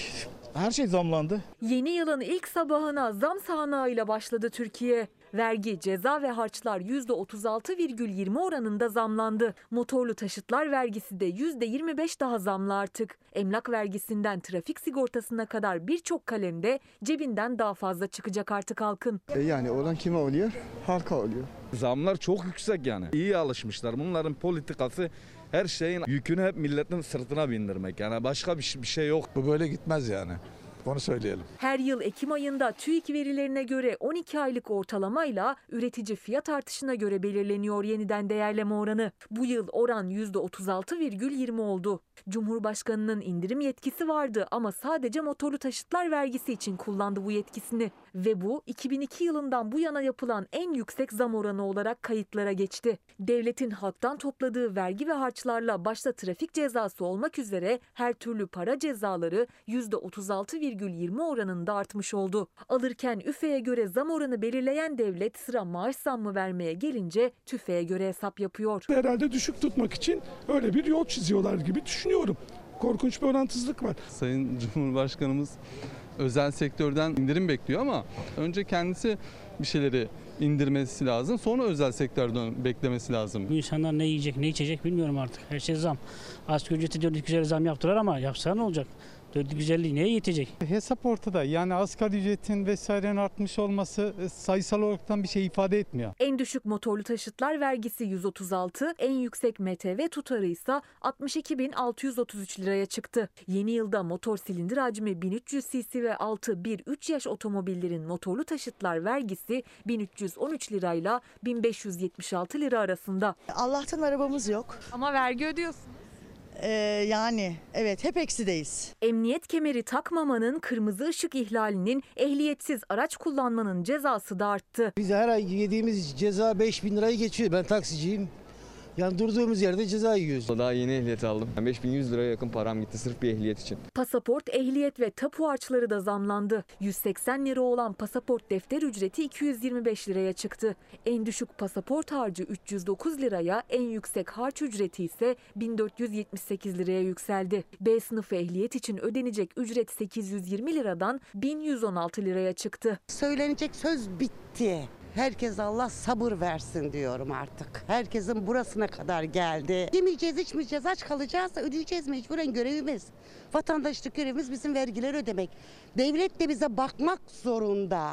Her şey zamlandı. Yeni yılın ilk sabahına zam sahnağıyla başladı Türkiye. Vergi, ceza ve harçlar %36,20 oranında zamlandı. Motorlu taşıtlar vergisi de %25 daha zamlı artık. Emlak vergisinden trafik sigortasına kadar birçok kalemde cebinden daha fazla çıkacak artık halkın. E yani olan kime oluyor? Halka oluyor. Zamlar çok yüksek yani. İyi alışmışlar. Bunların politikası her şeyin yükünü hep milletin sırtına bindirmek. Yani başka bir şey, bir şey yok. Bu böyle gitmez yani. Onu söyleyelim. Her yıl Ekim ayında TÜİK verilerine göre 12 aylık ortalamayla üretici fiyat artışına göre belirleniyor yeniden değerleme oranı. Bu yıl oran %36,20 oldu. Cumhurbaşkanının indirim yetkisi vardı ama sadece motorlu taşıtlar vergisi için kullandı bu yetkisini. Ve bu 2002 yılından bu yana yapılan en yüksek zam oranı olarak kayıtlara geçti. Devletin halktan topladığı vergi ve harçlarla başta trafik cezası olmak üzere her türlü para cezaları %36,20 oranında artmış oldu. Alırken üfeye göre zam oranı belirleyen devlet sıra maaş zammı vermeye gelince tüfeğe göre hesap yapıyor. Herhalde düşük tutmak için öyle bir yol çiziyorlar gibi düşünüyorum. Korkunç bir orantısızlık var. Sayın Cumhurbaşkanımız özel sektörden indirim bekliyor ama önce kendisi bir şeyleri indirmesi lazım. Sonra özel sektörden beklemesi lazım. İnsanlar ne yiyecek, ne içecek bilmiyorum artık. Her şey zam. Asgari ücreti 400 zam yaptılar ama yapsa ne olacak? 450 neye yetecek? Hesap ortada. Yani asgari ücretin vesairenin artmış olması e, sayısal olaraktan bir şey ifade etmiyor. En düşük motorlu taşıtlar vergisi 136, en yüksek MTV tutarı ise 62.633 liraya çıktı. Yeni yılda motor silindir hacmi 1300 cc ve altı 1-3 yaş otomobillerin motorlu taşıtlar vergisi 1313 lirayla 1576 lira arasında. Allah'tan arabamız yok. Ama vergi ödüyorsun. Ee, yani evet hep eksideyiz. Emniyet kemeri takmamanın, kırmızı ışık ihlalinin, ehliyetsiz araç kullanmanın cezası da arttı. Biz her ay yediğimiz ceza 5 bin lirayı geçiyor. Ben taksiciyim. Yani durduğumuz yerde ceza yiyoruz. Daha yeni ehliyet aldım. 5100 liraya yakın param gitti sırf bir ehliyet için. Pasaport, ehliyet ve tapu harçları da zamlandı. 180 lira olan pasaport defter ücreti 225 liraya çıktı. En düşük pasaport harcı 309 liraya, en yüksek harç ücreti ise 1478 liraya yükseldi. B sınıfı ehliyet için ödenecek ücret 820 liradan 1116 liraya çıktı. Söylenecek söz bitti. Herkes Allah sabır versin diyorum artık. Herkesin burasına kadar geldi. Yemeyeceğiz, içmeyeceğiz, aç kalacağız, ödeyeceğiz mecburen görevimiz. Vatandaşlık görevimiz bizim vergileri ödemek. Devlet de bize bakmak zorunda.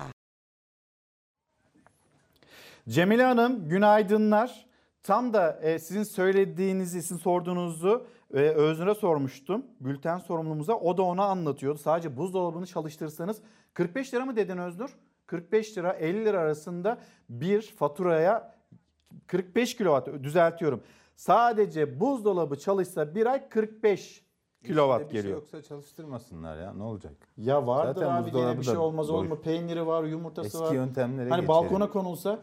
Cemile Hanım günaydınlar. Tam da e, sizin söylediğinizi, sizin sorduğunuzu e, Öznur'a sormuştum. Bülten sorumlumuza o da ona anlatıyordu. Sadece buzdolabını çalıştırsanız 45 lira mı dedin Öznur? 45 lira 50 lira arasında bir faturaya 45 kilowatt düzeltiyorum. Sadece buzdolabı çalışsa bir ay 45 kilowatt İşte şey geliyor. yoksa çalıştırmasınlar ya ne olacak? Ya vardır Zaten abi gene bir şey olmaz olur mu? Peyniri var, yumurtası Eski var. yöntemlere Hani geçelim. balkona konulsa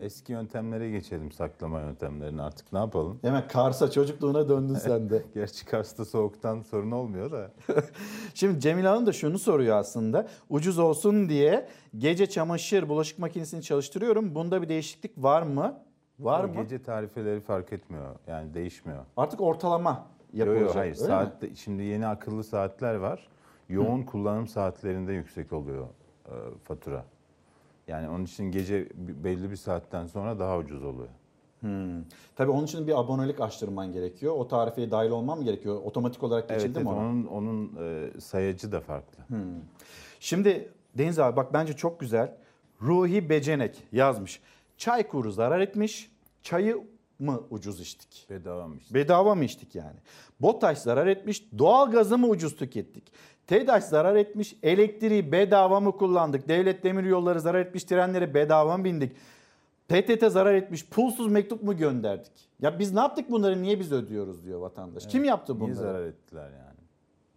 Eski yöntemlere geçelim saklama yöntemlerine artık ne yapalım? Hemen Kars'a çocukluğuna döndün sen de. Gerçi Kars'ta soğuktan sorun olmuyor da. Şimdi Cemile Hanım da şunu soruyor aslında. Ucuz olsun diye gece çamaşır bulaşık makinesini çalıştırıyorum. Bunda bir değişiklik var mı? Var mı? Gece tarifeleri fark etmiyor yani değişmiyor. Artık ortalama Yo, yo, yapılacak. hayır öyle mi? saatte, şimdi yeni akıllı saatler var. Yoğun kullanım saatlerinde yüksek oluyor e, fatura. Yani onun için gece belli bir saatten sonra daha ucuz oluyor. Hmm. Tabii onun için bir abonelik açtırman gerekiyor. O tarifeye dahil olmam mı gerekiyor? Otomatik olarak Evet, geçildi evet mi ona? onun onun e, sayacı da farklı. Hmm. Şimdi Deniz abi bak bence çok güzel. Ruhi Becenek yazmış. Çay kuru zarar etmiş. Çayı mı ucuz içtik? Bedava mı içtik? Bedava mı içtik yani? BOTAŞ zarar etmiş. Doğalgazı mı ucuz tükettik? TEDAŞ zarar etmiş. Elektriği bedava mı kullandık? Devlet demir yolları zarar etmiş. Trenlere bedava mı bindik? PTT zarar etmiş. Pulsuz mektup mu gönderdik? Ya biz ne yaptık bunları? Niye biz ödüyoruz diyor vatandaş. Kim yaptı bunları? Niye zarar ettiler yani?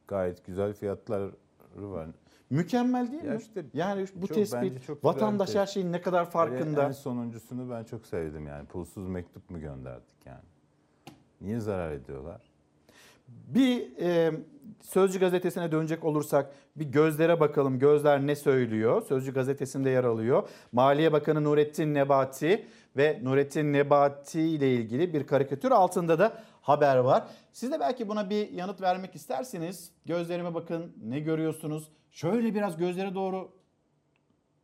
Gayet güzel fiyatları var. Mükemmel değil Ya mi? işte yani bu çok- tespit çok vatandaş her şeyin ne kadar farkında. En sonuncusunu ben çok sevdim yani. Pulsuz mektup mu gönderdik yani? Niye zarar ediyorlar? Bir e, Sözcü gazetesine dönecek olursak bir gözlere bakalım. Gözler ne söylüyor? Sözcü gazetesinde yer alıyor. Maliye Bakanı Nurettin Nebati ve Nurettin Nebati ile ilgili bir karikatür altında da haber var. Siz de belki buna bir yanıt vermek isterseniz gözlerime bakın ne görüyorsunuz? Şöyle biraz gözlere doğru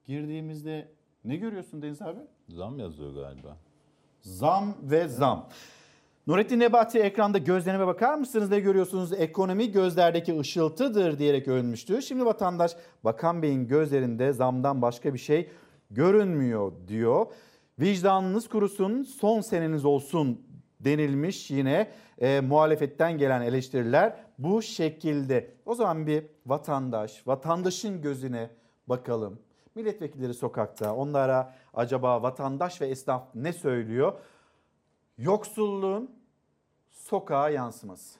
girdiğimizde ne görüyorsun Deniz abi? Zam yazıyor galiba. Zam ve zam. Nurettin Nebati ekranda gözlerime bakar mısınız ne görüyorsunuz? Ekonomi gözlerdeki ışıltıdır diyerek övünmüştü. Şimdi vatandaş Bakan Bey'in gözlerinde zamdan başka bir şey görünmüyor diyor. Vicdanınız kurusun son seneniz olsun denilmiş yine e, muhalefetten gelen eleştiriler bu şekilde. O zaman bir vatandaş, vatandaşın gözüne bakalım. Milletvekilleri sokakta onlara acaba vatandaş ve esnaf ne söylüyor? Yoksulluğun sokağa yansıması.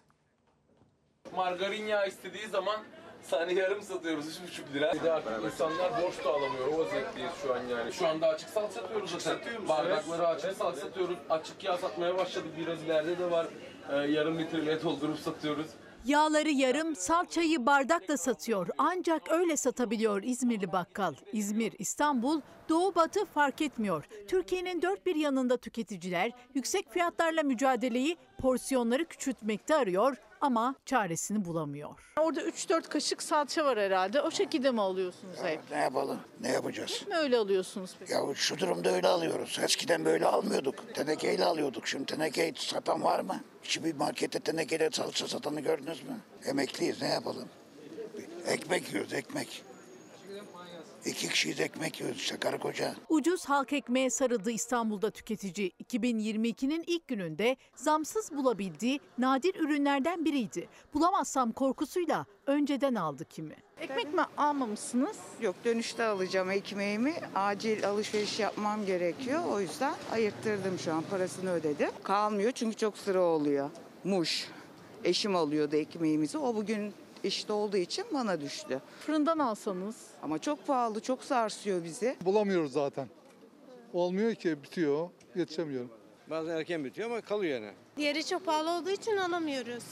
Margarin yağı istediği zaman sani yarım satıyoruz 3,5 lira. Bir de artık insanlar borç da alamıyor. O vaziyetteyiz şu an yani. Şu anda açık salt satıyoruz zaten. Bardakları açık salt satıyoruz. Açık yağ satmaya başladık. Biraz ileride de var. Ee, yarım litre doldurup satıyoruz. Yağları yarım, salçayı bardakla satıyor. Ancak öyle satabiliyor İzmirli bakkal. İzmir, İstanbul, Doğu Batı fark etmiyor. Türkiye'nin dört bir yanında tüketiciler yüksek fiyatlarla mücadeleyi porsiyonları küçültmekte arıyor ama çaresini bulamıyor. Orada 3-4 kaşık salça var herhalde. O şekilde mi alıyorsunuz hep? Ne yapalım? Ne yapacağız? Hep mi öyle alıyorsunuz peki? Ya şu durumda öyle alıyoruz. Eskiden böyle almıyorduk. Tenekeyle alıyorduk. Şimdi tenekeyi satan var mı? Hiçbir markette tenekeyle salça satanı gördünüz mü? Emekliyiz ne yapalım? Ekmek yiyoruz ekmek. İki kişiyiz ekmek yiyoruz işte karı koca. Ucuz halk ekmeğe sarıldı İstanbul'da tüketici. 2022'nin ilk gününde zamsız bulabildiği nadir ürünlerden biriydi. Bulamazsam korkusuyla önceden aldı kimi. Ekmek mi almamışsınız? Yok dönüşte alacağım ekmeğimi. Acil alışveriş yapmam gerekiyor. O yüzden ayırttırdım şu an parasını ödedim. Kalmıyor çünkü çok sıra oluyor. Muş, Eşim alıyordu ekmeğimizi. O bugün işte olduğu için bana düştü. Fırından alsanız. Ama çok pahalı, çok sarsıyor bizi. Bulamıyoruz zaten. Olmuyor ki bitiyor. Yetişemiyorum. Bazen erken bitiyor ama kalıyor yani. Diğeri çok pahalı olduğu için alamıyoruz.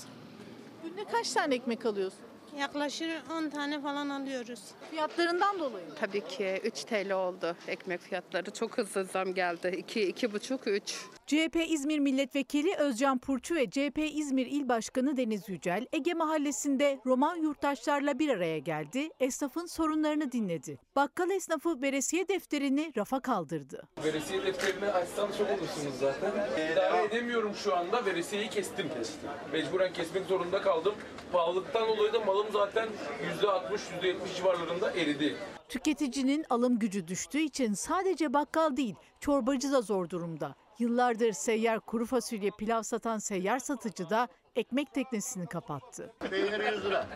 Günde kaç tane ekmek alıyorsun? Yaklaşık 10 tane falan alıyoruz. Fiyatlarından dolayı mı? Tabii ki 3 TL oldu ekmek fiyatları. Çok hızlı zam geldi. 2 iki, buçuk 3. CHP İzmir Milletvekili Özcan Purçu ve CHP İzmir İl Başkanı Deniz Yücel, Ege Mahallesi'nde Roman yurttaşlarla bir araya geldi, esnafın sorunlarını dinledi. Bakkal esnafı veresiye defterini rafa kaldırdı. Veresiye defterini açsam çok olursunuz zaten. İdare edemiyorum şu anda. Veresiyeyi kestim. Mecburen kesmek zorunda kaldım. Pahalılıktan dolayı da malım zaten %60, %70 civarlarında eridi. Tüketicinin alım gücü düştüğü için sadece bakkal değil, çorbacı da zor durumda. Yıllardır seyyar kuru fasulye pilav satan seyyar satıcı da ekmek teknesini kapattı. Peynir 100 lira.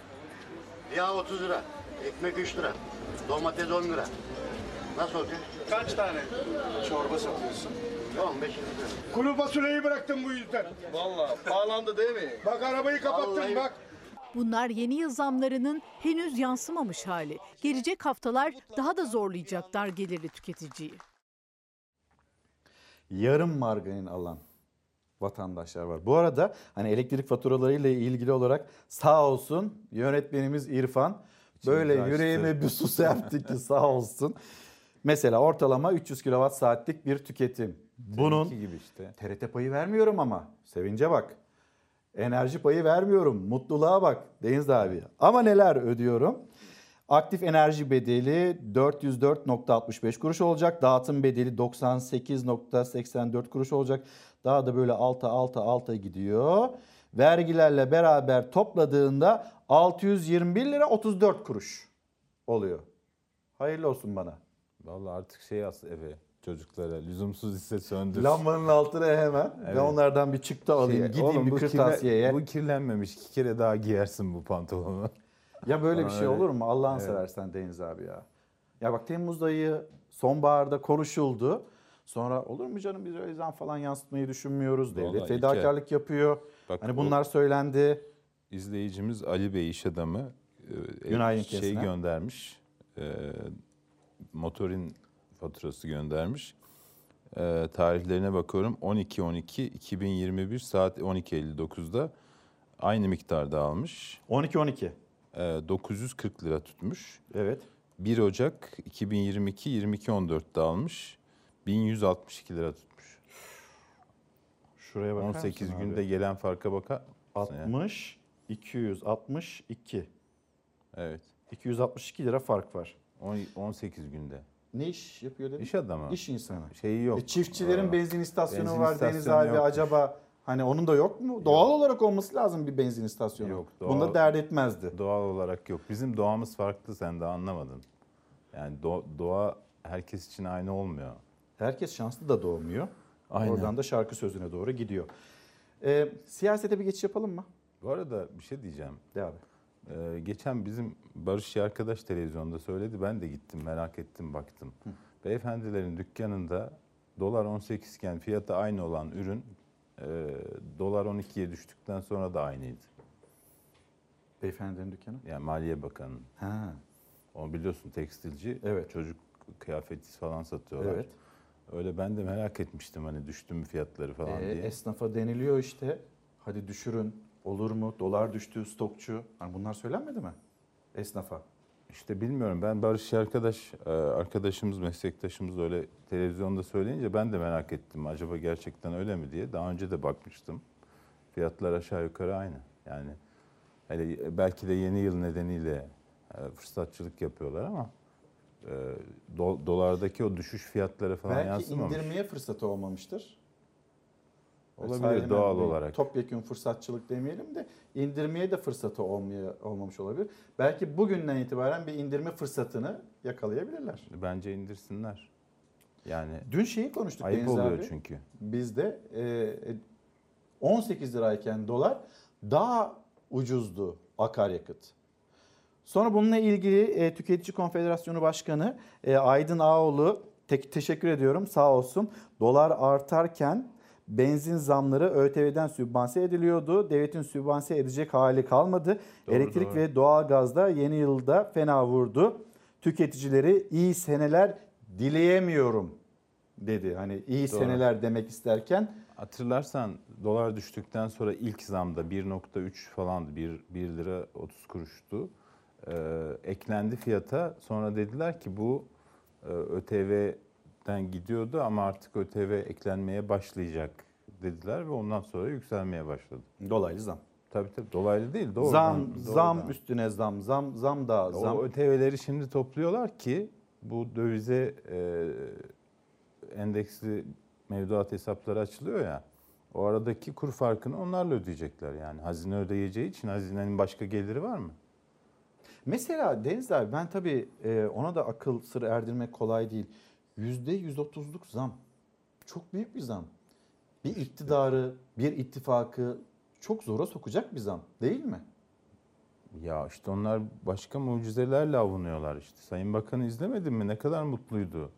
Yağ 30 lira. Ekmek 3 lira. Domates 10 lira. Nasıl olacak? Kaç tane çorba satıyorsun? 15 lira. Kuru fasulyeyi bıraktım bu yüzden. Valla pahalandı değil mi? Bak arabayı kapattım Vallahi- bak. Bunlar yeni yıl zamlarının henüz yansımamış hali. Gelecek haftalar daha da zorlayacak dar gelirli tüketiciyi. yarım margarin alan vatandaşlar var. Bu arada hani elektrik faturalarıyla ilgili olarak sağ olsun yönetmenimiz İrfan böyle açtı. yüreğime bir su serpti ki sağ olsun. Mesela ortalama 300 kilowatt saatlik bir tüketim. Bunun gibi işte. TRT payı vermiyorum ama sevince bak. Enerji payı vermiyorum. Mutluluğa bak Deniz abi. Ama neler ödüyorum? Aktif enerji bedeli 404.65 kuruş olacak. Dağıtım bedeli 98.84 kuruş olacak. Daha da böyle alta alta alta gidiyor. Vergilerle beraber topladığında 621 lira 34 kuruş oluyor. Hayırlı olsun bana. Vallahi artık şey as eve çocuklara lüzumsuz ise söndür. Lambanın altına hemen Evet. ve onlardan bir çıktı alayım. Şey, Gideyim oğlum bir kirle- kırtasiyeye. bu kirlenmemiş iki kere daha giyersin bu pantolonu. Ya böyle bir şey öyle- olur mu? Allah'ını Evet. seversen Deniz abi ya. Ya bak Temmuz ayı sonbaharda konuşuldu. Sonra olur mu canım biz öyle zam falan yansıtmayı düşünmüyoruz. Devlet Vallahi fedakarlık yapıyor. Bak hani bu- bunlar söylendi. İzleyicimiz Ali Bey iş adamı e, Günaydın şey kesine. göndermiş. E, motorin faturası göndermiş. E, tarihlerine bakıyorum 12-12-2021 saat 12.59'da aynı miktarda almış. 12-12. E, 940 lira tutmuş. Evet. 1 Ocak 2022 22.14'te almış. 1162 lira tutmuş. Şuraya bakar 18 mısın günde abi? gelen farka bakar mısın ya? 60, 262. Evet. 262 lira fark var. On- 18 günde. Ne iş yapıyor dedin? İş adamı. İş insanı. Şeyi yok. E, çiftçilerin Aa, benzin istasyonu benzin var Deniz abi. yokmuş. Acaba hani onun da yok mu? Doğal olarak olması lazım bir benzin istasyonu. Yok. Bunda dert etmezdi. Doğal olarak yok. Bizim doğamız farklı sen de anlamadın. Yani do- doğa herkes için aynı olmuyor. Herkes şanslı da doğmuyor. Aynen. Oradan da şarkı sözüne doğru gidiyor. Ee, siyasete bir geçiş yapalım mı? Bu arada bir şey diyeceğim. De abi. Ee, geçen bizim Barış arkadaş televizyonda söyledi. Ben de gittim merak ettim baktım. Beyefendilerin dükkanında dolar 18 iken fiyatı aynı olan ürün e, dolar 12'ye düştükten sonra da aynıydı. Beyefendilerin dükkanı? Yani Maliye Bakanı. Ha. O biliyorsun tekstilci. Evet. Çocuk kıyafeti falan satıyorlar. Evet. Öyle ben de merak etmiştim hani düştü mü fiyatları falan Ee, diye. esnafa deniliyor işte. Hadi düşürün. Olur mu? Dolar düştü, stokçu. Hani bunlar söylenmedi mi? Esnafa. İşte bilmiyorum ben Barış arkadaş e, arkadaşımız meslektaşımız öyle televizyonda söyleyince ben de merak ettim acaba gerçekten öyle mi diye. Daha önce de bakmıştım. Fiyatlar aşağı yukarı aynı. Yani hele belki de yeni yıl nedeniyle e, fırsatçılık yapıyorlar ama e, do- dolardaki o düşüş fiyatları falan Belki yansımamış. indirmeye fırsatı olmamıştır. Olabilir, doğal bir olarak. Topyekun fırsatçılık demeyelim de indirmeye de fırsatı olmaya, olmamış olabilir. Belki bugünden itibaren bir indirme fırsatını yakalayabilirler. Bence indirsinler. Yani Dün şeyi konuştuk ayıp Deniz oluyor abi. çünkü. Bizde e, 18 lirayken dolar daha ucuzdu akaryakıt. Sonra bununla ilgili e, Tüketici Konfederasyonu Başkanı e, Aydın Ağoğlu tek teşekkür ediyorum sağ olsun. Dolar artarken benzin zamları ÖTV'den sübvanse ediliyordu. Devletin sübvanse edecek hali kalmadı. Doğru, Elektrik doğru. ve doğalgazda yeni yılda fena vurdu. Tüketicileri iyi seneler dileyemiyorum dedi. Hani iyi Doğru. seneler demek isterken Hatırlarsan dolar düştükten sonra ilk zamda 1.3 falandı. 1, 1 lira 30 kuruştu. Ee, eklendi fiyata. Sonra dediler ki bu e, ÖTV'den gidiyordu ama artık ÖTV eklenmeye başlayacak dediler ve ondan sonra yükselmeye başladı. dolaylı zam. Tabii tabii dolaylı değil doğrudan. zam, doğrudan. zam üstüne zam, zam, zam da zam. O ÖTV'leri şimdi topluyorlar ki bu dövize e, endeksli mevduat hesapları açılıyor ya. O aradaki kur farkını onlarla ödeyecekler yani. Hazine ödeyeceği için hazinenin başka geliri var mı? Mesela Deniz abi ben tabii e, ona da akıl sır erdirmek kolay değil. Yüzde 130'luk zam. Çok büyük bir zam. Bir iktidarı, bir ittifakı çok zora sokacak bir zam değil mi? Ya işte onlar başka mucizelerle avunuyorlar işte. Sayın Bakan izlemedin mi? Ne kadar mutluydu.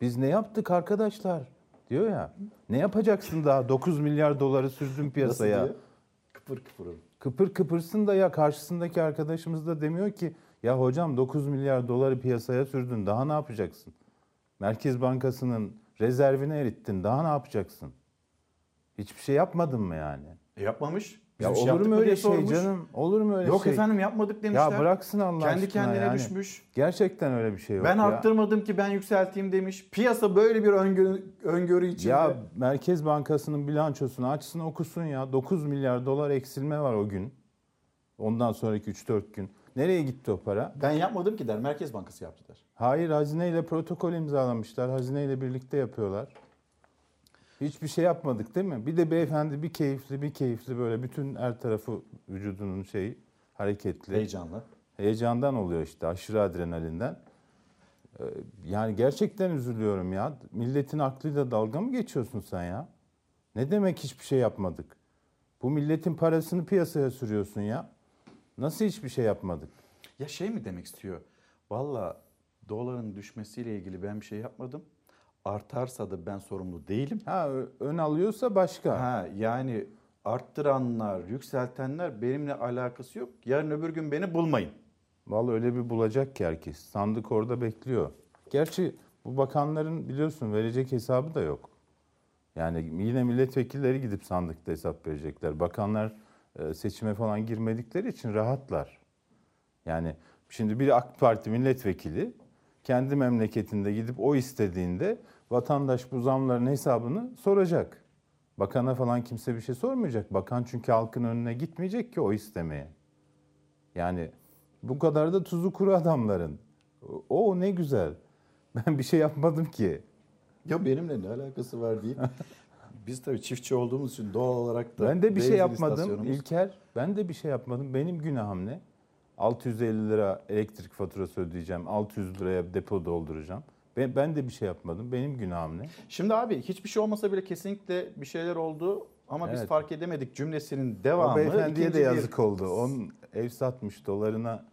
Biz ne yaptık arkadaşlar diyor ya. Ne yapacaksın daha 9 milyar doları sürdün piyasaya. Nasıl diyor? Kıpır kıpırım. Kıpır kıpırsın da ya karşısındaki arkadaşımız da demiyor ki ya hocam 9 milyar doları piyasaya sürdün daha ne yapacaksın? Merkez Bankası'nın rezervini erittin daha ne yapacaksın? Hiçbir şey yapmadın mı yani? E yapmamış. Biz Ya bir şey olur mu öyle şey sormuş. canım? Olur mu öyle Yok şey? efendim yapmadık demişler. Ya bıraksın Allah Kendi aşkına kendine yani. düşmüş. Gerçekten öyle bir şey yok Ben ya. arttırmadım ki ben yükselteyim demiş. Piyasa böyle bir öngörü, öngörü içinde. Ya Merkez Bankası'nın bilançosunu açsın okusun ya. 9 milyar dolar eksilme var o gün. Ondan sonraki 3-4 gün. Nereye gitti o para? ben yapmadım ki der. Merkez Bankası yaptı der. Hayır hazineyle protokol imzalamışlar. Hazineyle birlikte yapıyorlar. Hiçbir şey yapmadık değil mi? Bir de beyefendi bir keyifli bir keyifli böyle bütün her tarafı vücudunun şeyi hareketli. Heyecanlı. Heyecandan oluyor işte aşırı adrenalinden. Ee, Yani gerçekten üzülüyorum ya. Milletin aklıyla dalga mı geçiyorsun sen ya? Ne demek hiçbir şey yapmadık? Bu milletin parasını piyasaya sürüyorsun ya. Nasıl hiçbir şey yapmadık? Ya şey mi demek istiyor? Valla doların düşmesiyle ilgili ben bir şey yapmadım. Artarsa da ben sorumlu değilim. Ha ön alıyorsa başka. Ha yani arttıranlar, yükseltenler benimle alakası yok. Yarın öbür gün beni bulmayın. Vallahi öyle bir bulacak ki herkes. Sandık orada bekliyor. Gerçi bu bakanların biliyorsun verecek hesabı da yok. Yani yine milletvekilleri gidip sandıkta hesap verecekler. Bakanlar seçime falan girmedikleri için rahatlar. Yani şimdi bir AK Parti milletvekili kendi memleketinde gidip o istediğinde vatandaş bu zamların hesabını soracak. Bakana falan kimse bir şey sormayacak. Bakan çünkü halkın önüne gitmeyecek ki o istemeye. Yani bu kadar da tuzu kuru adamların. O, ne güzel. Ben bir şey yapmadım ki. Ya benimle ne alakası var değil. Biz tabii çiftçi olduğumuz için doğal olarak da Ben de bir şey yapmadım istasyonumuz- İlker. Ben de bir şey yapmadım. Benim günahım ne? 650 lira elektrik faturası ödeyeceğim. 600 liraya depo dolduracağım. Ben, ben de bir şey yapmadım. Benim günahım ne? Şimdi abi hiçbir şey olmasa bile kesinlikle bir şeyler oldu ama biz Evet. fark edemedik cümlesinin devamı. o beyefendiye ikinci de bir- yazık oldu. Onun ev satmış dolarına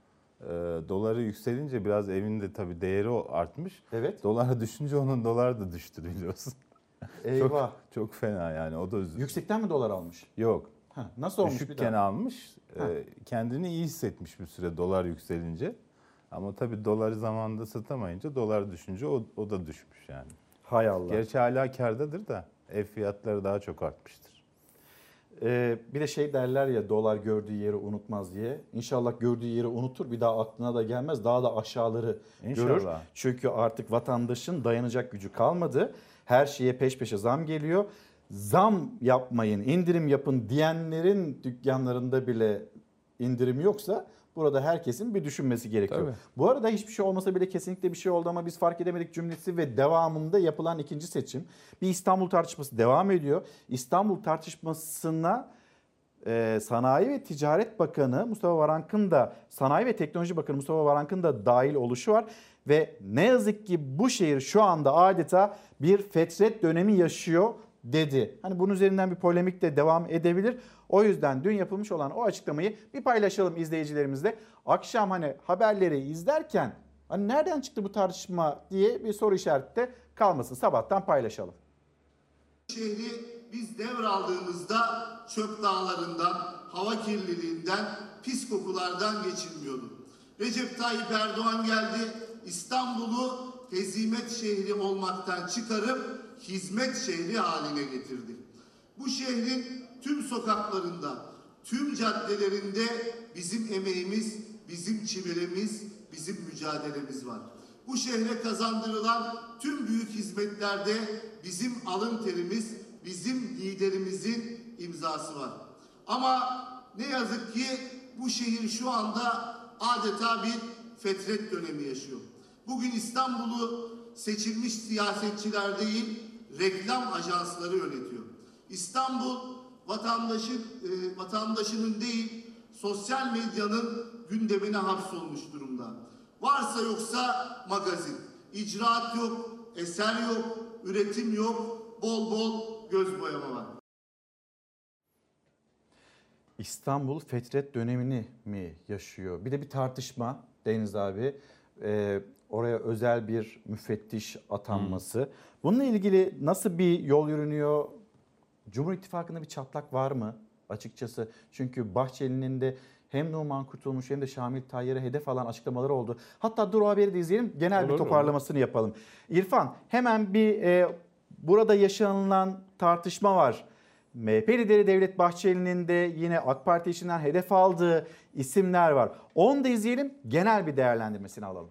e, doları yükselince biraz evinde tabii değeri o artmış. Evet. Dolar düşünce onun dolar da düştü biliyorsun. Eyvah. Çok, çok fena yani o da üzüldü. Yüksekten mi dolar almış? Yok. Ha, nasıl olmuş bir Düşükken daha? almış. Ha. e, kendini iyi hissetmiş bir süre dolar yükselince. Ama tabii doları zamanında satamayınca dolar düşünce o, o da düşmüş yani. Hay Allah. Gerçi hala kardadır da ev fiyatları daha çok artmıştır. Ee, bir de şey derler ya dolar gördüğü yeri unutmaz diye. İnşallah gördüğü yeri unutur bir daha aklına da gelmez. Daha da aşağıları görür. İnşallah. Çünkü artık vatandaşın dayanacak gücü kalmadı. Her şeye peş peşe zam geliyor. Zam yapmayın, indirim yapın diyenlerin dükkanlarında bile indirim yoksa burada herkesin bir düşünmesi gerekiyor. Tabii. Bu arada hiçbir şey olmasa bile kesinlikle bir şey oldu ama biz fark edemedik cümlesi ve devamında yapılan ikinci seçim. Bir İstanbul tartışması devam ediyor. İstanbul tartışmasına e, Sanayi ve Ticaret Bakanı Mustafa Varank'ın da Sanayi ve Teknoloji Bakanı Mustafa Varank'ın da dahil oluşu var. Ve ne yazık ki bu şehir şu anda adeta bir fetret dönemi yaşıyor dedi. Hani bunun üzerinden bir polemik de devam edebilir. O yüzden dün yapılmış olan o açıklamayı bir paylaşalım izleyicilerimizle. Akşam hani haberleri izlerken hani nereden çıktı bu tartışma diye bir soru işareti de kalmasın. Sabahtan paylaşalım. şehri biz devraldığımızda çöp dağlarından, hava kirliliğinden, pis kokulardan geçilmiyordu. Recep Tayyip Erdoğan geldi, İstanbul'u hezimet şehri olmaktan çıkarıp hizmet şehri haline getirdi. Bu şehrin tüm sokaklarında, tüm caddelerinde bizim emeğimiz, bizim çivilemiz, bizim mücadelemiz var. Bu şehre kazandırılan tüm büyük hizmetlerde bizim alın terimiz, bizim liderimizin imzası var. Ama ne yazık ki bu şehir şu anda adeta bir fetret dönemi yaşıyor. Bugün İstanbul'u seçilmiş siyasetçiler değil, reklam ajansları yönetiyor. İstanbul vatandaşın e, vatandaşının değil, sosyal medyanın gündemine hapsolmuş durumda. Varsa yoksa magazin. İcraat yok, eser yok, üretim yok, bol bol göz boyama var. İstanbul fetret dönemini mi yaşıyor? Bir de bir tartışma Deniz abi. Ee, oraya özel bir müfettiş atanması. Bununla ilgili nasıl bir yol yürünüyor? Cumhur İttifakı'nda bir çatlak var mı açıkçası? Çünkü Bahçeli'nin de hem Numan Kurtulmuş hem de Şamil Tayyar'a hedef alan açıklamaları oldu. Hatta dur o haberi de izleyelim. Genel Olur, bir toparlamasını yapalım. İrfan hemen bir e, burada yaşanılan tartışma var. MHP lideri Devlet Bahçeli'nin de yine AK Parti içinden hedef aldığı isimler var. Onu da izleyelim. Genel bir değerlendirmesini alalım.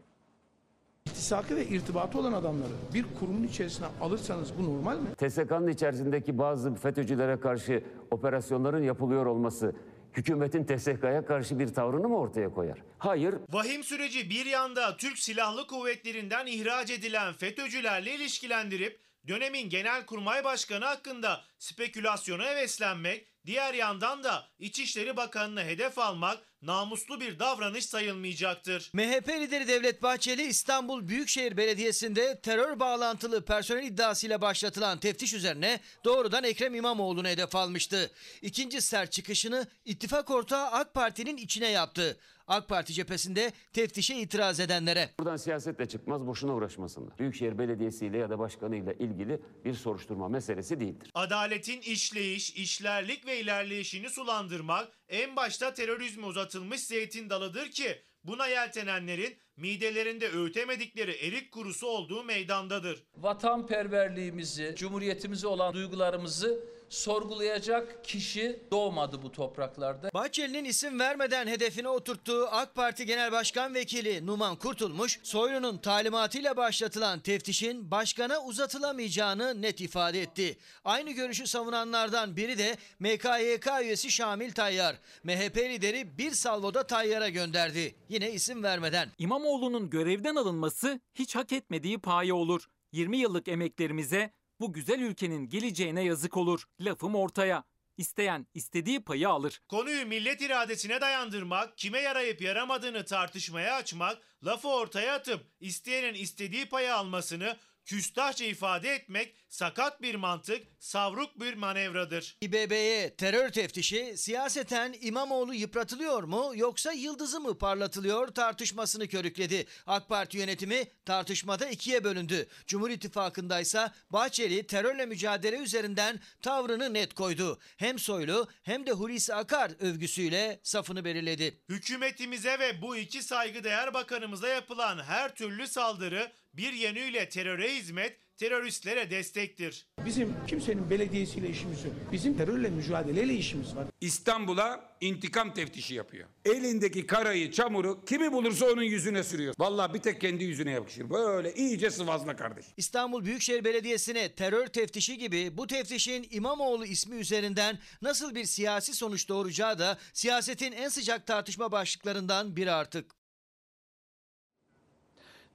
İhtisakı ve irtibatı olan adamları bir kurumun içerisine alırsanız bu normal mi? TSK'nın içerisindeki bazı FETÖ'cülere karşı operasyonların yapılıyor olması hükümetin TSK'ya karşı bir tavrını mı ortaya koyar? Hayır. Vahim süreci bir yanda Türk Silahlı Kuvvetleri'nden ihraç edilen FETÖ'cülerle ilişkilendirip dönemin Genelkurmay Başkanı hakkında spekülasyona heveslenmek, diğer yandan da İçişleri Bakanı'nı hedef almak namuslu bir davranış sayılmayacaktır. MHP lideri Devlet Bahçeli İstanbul Büyükşehir Belediyesi'nde terör bağlantılı personel iddiasıyla başlatılan teftiş üzerine doğrudan Ekrem İmamoğlu'nu hedef almıştı. İkinci sert çıkışını ittifak ortağı AK Parti'nin içine yaptı. AK Parti cephesinde teftişe itiraz edenlere. Buradan siyasetle çıkmaz boşuna uğraşmasınlar. Büyükşehir Belediyesi ile ya da başkanıyla ilgili bir soruşturma meselesi değildir. Adaletin işleyiş, işlerlik ve ilerleyişini sulandırmak en başta terörizme uzatılmış zeytin dalıdır ki buna yeltenenlerin midelerinde öğütemedikleri erik kurusu olduğu meydandadır. Vatanperverliğimizi, cumhuriyetimize olan duygularımızı sorgulayacak kişi doğmadı bu topraklarda. Bahçeli'nin isim vermeden hedefine oturttuğu AK Parti Genel Başkan Vekili Numan Kurtulmuş, Soylu'nun talimatıyla başlatılan teftişin başkana uzatılamayacağını net ifade etti. Aynı görüşü savunanlardan biri de MKYK üyesi Şamil Tayyar. MHP lideri bir salvoda Tayyar'a gönderdi. Yine isim vermeden. İmamoğlu'nun görevden alınması hiç hak etmediği paye olur. 20 yıllık emeklerimize bu güzel ülkenin geleceğine yazık olur. Lafım ortaya. İsteyen istediği payı alır. Konuyu millet iradesine dayandırmak, kime yarayıp yaramadığını tartışmaya açmak, lafı ortaya atıp isteyenin istediği payı almasını küstahça ifade etmek sakat bir mantık, savruk bir manevradır. İBB'ye terör teftişi siyaseten İmamoğlu yıpratılıyor mu yoksa yıldızı mı parlatılıyor tartışmasını körükledi. AK Parti yönetimi tartışmada ikiye bölündü. Cumhur İttifakı'ndaysa Bahçeli terörle mücadele üzerinden tavrını net koydu. Hem Soylu hem de Hulusi Akar övgüsüyle safını belirledi. Hükümetimize ve bu iki saygıdeğer bakanımıza yapılan her türlü saldırı bir yönüyle teröre hizmet, teröristlere destektir. Bizim kimsenin belediyesiyle işimiz yok. Bizim terörle mücadeleyle işimiz var. İstanbul'a intikam teftişi yapıyor. Elindeki karayı, çamuru kimi bulursa onun yüzüne sürüyor. Vallahi bir tek kendi yüzüne yakışır. Böyle iyice sıvazla kardeş. İstanbul Büyükşehir Belediyesi'ne terör teftişi gibi bu teftişin İmamoğlu ismi üzerinden nasıl bir siyasi sonuç doğuracağı da siyasetin en sıcak tartışma başlıklarından biri artık.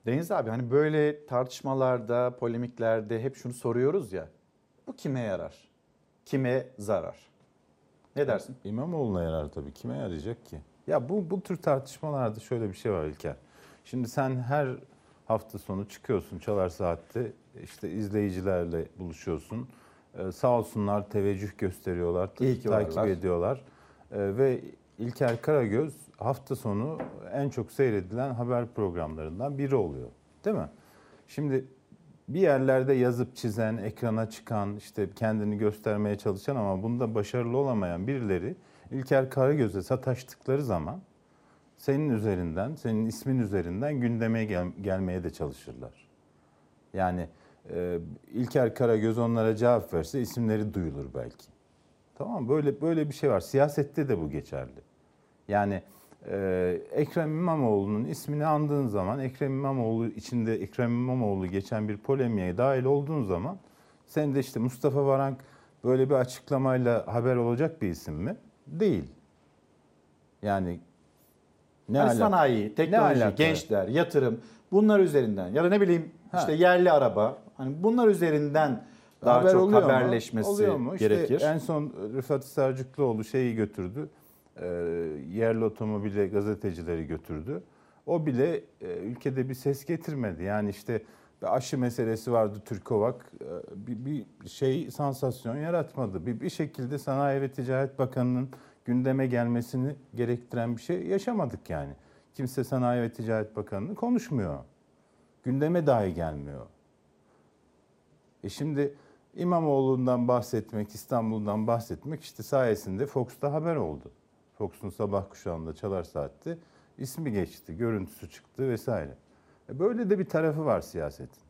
Deniz abi hani böyle tartışmalarda, polemiklerde hep şunu soruyoruz ya. Bu kime yarar? Kime zarar? Ne dersin? İmamoğlu'na yarar tabii. Kime yarayacak ki? Ya bu, bu tür tartışmalarda şöyle bir şey var İlker. Şimdi sen her hafta sonu çıkıyorsun Çalar Saat'te işte izleyicilerle buluşuyorsun. Ee, sağ olsunlar teveccüh gösteriyorlar, İyi ki takip varlar. ediyorlar. Ee, ve İlker Karagöz hafta sonu en çok seyredilen haber programlarından biri oluyor. Değil mi? Şimdi bir yerlerde yazıp çizen, ekrana çıkan, işte kendini göstermeye çalışan ama bunda başarılı olamayan birileri İlker Karagöz'e sataştıkları zaman senin üzerinden, senin ismin üzerinden gündeme gel- gelmeye de çalışırlar. Yani e, İlker Karagöz onlara cevap verse isimleri duyulur belki. Tamam? Böyle böyle bir şey var. Siyasette de bu geçerli. Yani e, Ekrem İmamoğlu'nun ismini andığın zaman Ekrem İmamoğlu içinde Ekrem İmamoğlu geçen bir polemiğe dahil olduğun zaman sen de işte Mustafa Varank böyle bir açıklamayla haber olacak bir isim mi? Değil. Yani ne hani alaka? sanayi, teknoloji, Ne alaka? gençler, yatırım bunlar üzerinden ya da ne bileyim Ha. işte yerli araba hani bunlar üzerinden daha Haber çok oluyor mu? haberleşmesi Oluyor mu? İşte gerekir. en son Rıfat Sarcıklıoğlu şeyi götürdü. E, yerli otomobile gazetecileri götürdü. O bile e, ülkede bir ses getirmedi. Yani işte bir aşı meselesi vardı Türkovak. e, bir, bir şey sansasyon yaratmadı. Bir, bir şekilde Sanayi ve Ticaret Bakanı'nın gündeme gelmesini gerektiren bir şey yaşamadık yani. Kimse Sanayi ve Ticaret Bakanı'nı konuşmuyor. Gündeme dahi gelmiyor. E şimdi İmamoğlu'ndan bahsetmek, İstanbul'dan bahsetmek işte sayesinde Fox'ta haber oldu. Fox'un sabah kuşağında çalar saatte ismi geçti, görüntüsü çıktı vesaire. E böyle de bir tarafı var siyasetin.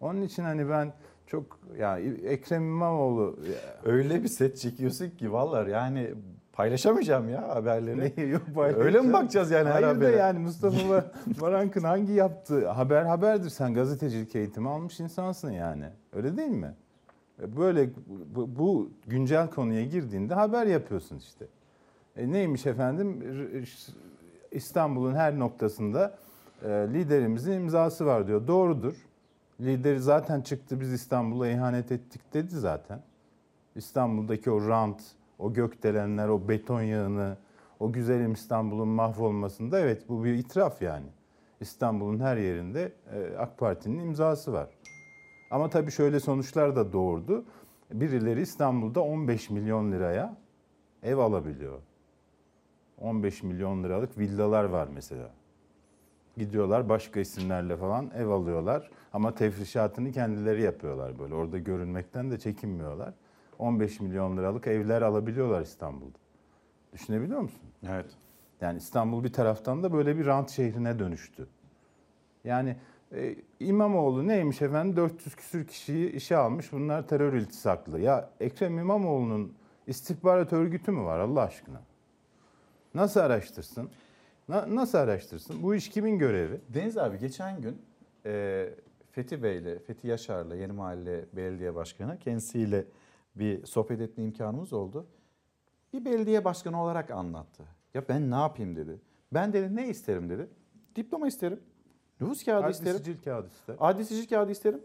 Onun için hani ben çok ya Ekrem İmamoğlu Öyle bir set çekiyorsun ki vallahi yani paylaşamayacağım ya haberleri. Ne, yok Öyle mi bakacağız yani her Hayır da habere? yani Mustafa Var- Varank'ın hangi yaptığı haber haberdir. Sen gazetecilik eğitimi almış insansın yani. Öyle değil mi? E Böyle bu, bu güncel konuya girdiğinde haber yapıyorsun işte. E neymiş efendim? Ş- İstanbul'un her noktasında e, liderimizin imzası var diyor. Doğrudur. Lideri zaten çıktı biz İstanbul'a ihanet ettik dedi zaten. İstanbul'daki o rant, o gökdelenler, o beton yağını, o güzelim İstanbul'un mahvolmasında evet bu bir itiraf yani. İstanbul'un her yerinde e, AK Parti'nin imzası var. Ama tabii şöyle sonuçlar da doğurdu. Birileri İstanbul'da 15 milyon liraya ev alabiliyor. 15 milyon liralık villalar var mesela. Gidiyorlar başka isimlerle falan ev alıyorlar ama tefrişatını kendileri yapıyorlar böyle. Orada görünmekten de çekinmiyorlar. 15 milyon liralık evler alabiliyorlar İstanbul'da. Düşünebiliyor musun? Evet. Yani İstanbul bir taraftan da böyle bir rant şehrine dönüştü. Yani e, İmamoğlu neymiş efendim 400 küsür kişiyi işe almış bunlar terör iltisaklı. Ya Ekrem İmamoğlu'nun istihbarat örgütü mü var Allah aşkına? Nasıl araştırsın? Na- nasıl araştırsın? Bu iş kimin görevi? Deniz abi geçen gün e, Fethi Bey'le, Fethi Yaşar'la Yeni Mahalle Belediye Başkanı kendisiyle bir sohbet etme imkanımız oldu. Bir belediye başkanı olarak anlattı. Ya ben ne yapayım dedi. Ben dedi ne isterim dedi. Diploma isterim. Nüfus kağıdı Adli isterim. sicil kağıdı ister. Adli sicil kağıdı isterim.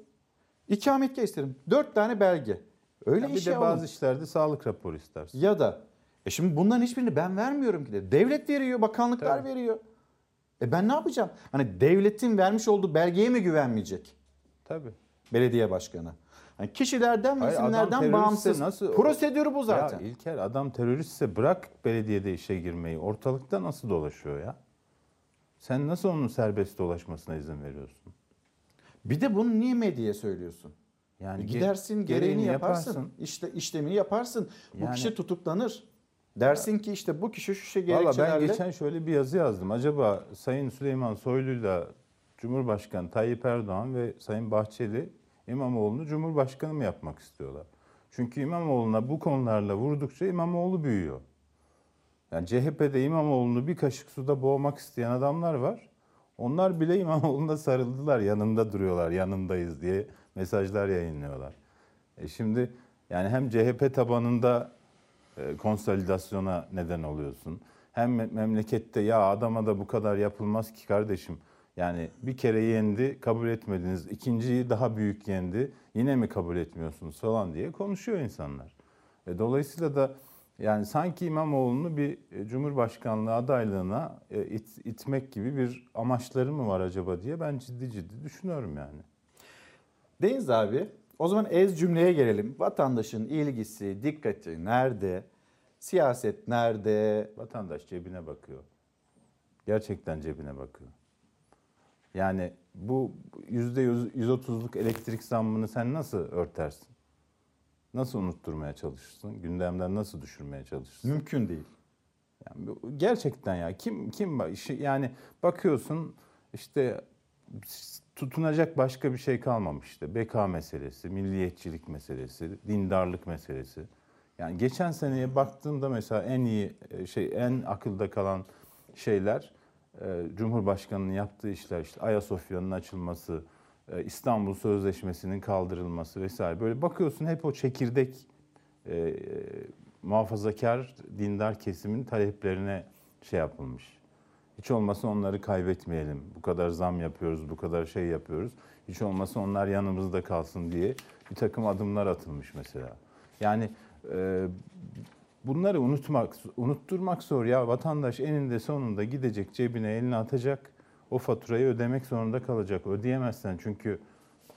İkametgah isterim. Dört tane belge. Öyle Ya bir de bazı işlerde sağlık raporu istersin. Ya da e şimdi bunların hiçbirini ben vermiyorum ki de. Devlet veriyor, bakanlıklar Tabii. veriyor. E ben ne yapacağım? Hani devletin vermiş olduğu belgeye mi güvenmeyecek Tabii. belediye başkanı? Hani kişilerden ve isimlerden bağımsız. nasıl- Prosedürü bu zaten. Ya İlker adam teröristse bırak belediyede işe girmeyi. Ortalıkta nasıl dolaşıyor ya? Sen nasıl onun serbest dolaşmasına izin veriyorsun? Bir de bunu niye medyaya söylüyorsun? Yani E Gidersin gereğini, gereğini yaparsın. yaparsın. İşte işlemini yaparsın. Bu Yani- kişi tutuklanır. Dersin ki işte bu kişi şu şey Valla gerekçelerle. ben geçen şöyle bir yazı yazdım. Acaba Sayın Süleyman Soylu'yla Cumhurbaşkanı Tayyip Erdoğan ve Sayın Bahçeli İmamoğlu'nu Cumhurbaşkanı mı yapmak istiyorlar? Çünkü İmamoğlu'na bu konularla vurdukça İmamoğlu büyüyor. Yani CHP'de İmamoğlu'nu bir kaşık suda boğmak isteyen adamlar var. Onlar bile İmamoğlu'na sarıldılar, yanında duruyorlar, yanındayız diye mesajlar yayınlıyorlar. E şimdi yani hem CHP tabanında konsolidasyona neden oluyorsun. Hem me- memlekette ya adama da bu kadar yapılmaz ki kardeşim. Yani bir kere yendi, kabul etmediniz. İkinciyi daha büyük yendi. Yine mi kabul etmiyorsunuz falan diye konuşuyor insanlar. E, dolayısıyla da yani sanki İmamoğlu'nu bir e, Cumhurbaşkanlığı adaylığına e, it- itmek gibi bir amaçları mı var acaba diye ben ciddi ciddi düşünüyorum yani. Deniz abi o zaman ez cümleye gelelim. Vatandaşın ilgisi, dikkati nerede? Siyaset nerede? Vatandaş cebine bakıyor. Gerçekten cebine bakıyor. Yani bu yüzde yüz- 130'luk elektrik zammını sen nasıl örtersin? Nasıl unutturmaya çalışırsın? Gündemden nasıl düşürmeye çalışırsın? Mümkün değil. Yani gerçekten ya kim kim yani bakıyorsun işte tutunacak başka bir şey kalmamış işte. Beka meselesi, milliyetçilik meselesi, dindarlık meselesi. Yani geçen seneye baktığımda mesela en iyi e, şey en akılda kalan şeyler e, Cumhurbaşkanı'nın yaptığı işler işte Ayasofya'nın açılması, e, İstanbul Sözleşmesi'nin kaldırılması vesaire. Böyle bakıyorsun hep o çekirdek e, muhafazakar dindar kesimin taleplerine şey yapılmış. Hiç olmazsa onları kaybetmeyelim. Bu kadar zam yapıyoruz, bu kadar şey yapıyoruz. Hiç olmazsa onlar yanımızda kalsın diye bir takım adımlar atılmış mesela. Yani e, bunları unutmak, unutturmak zor ya. Vatandaş eninde sonunda gidecek cebine elini atacak. O faturayı ödemek zorunda kalacak. Ödeyemezsen çünkü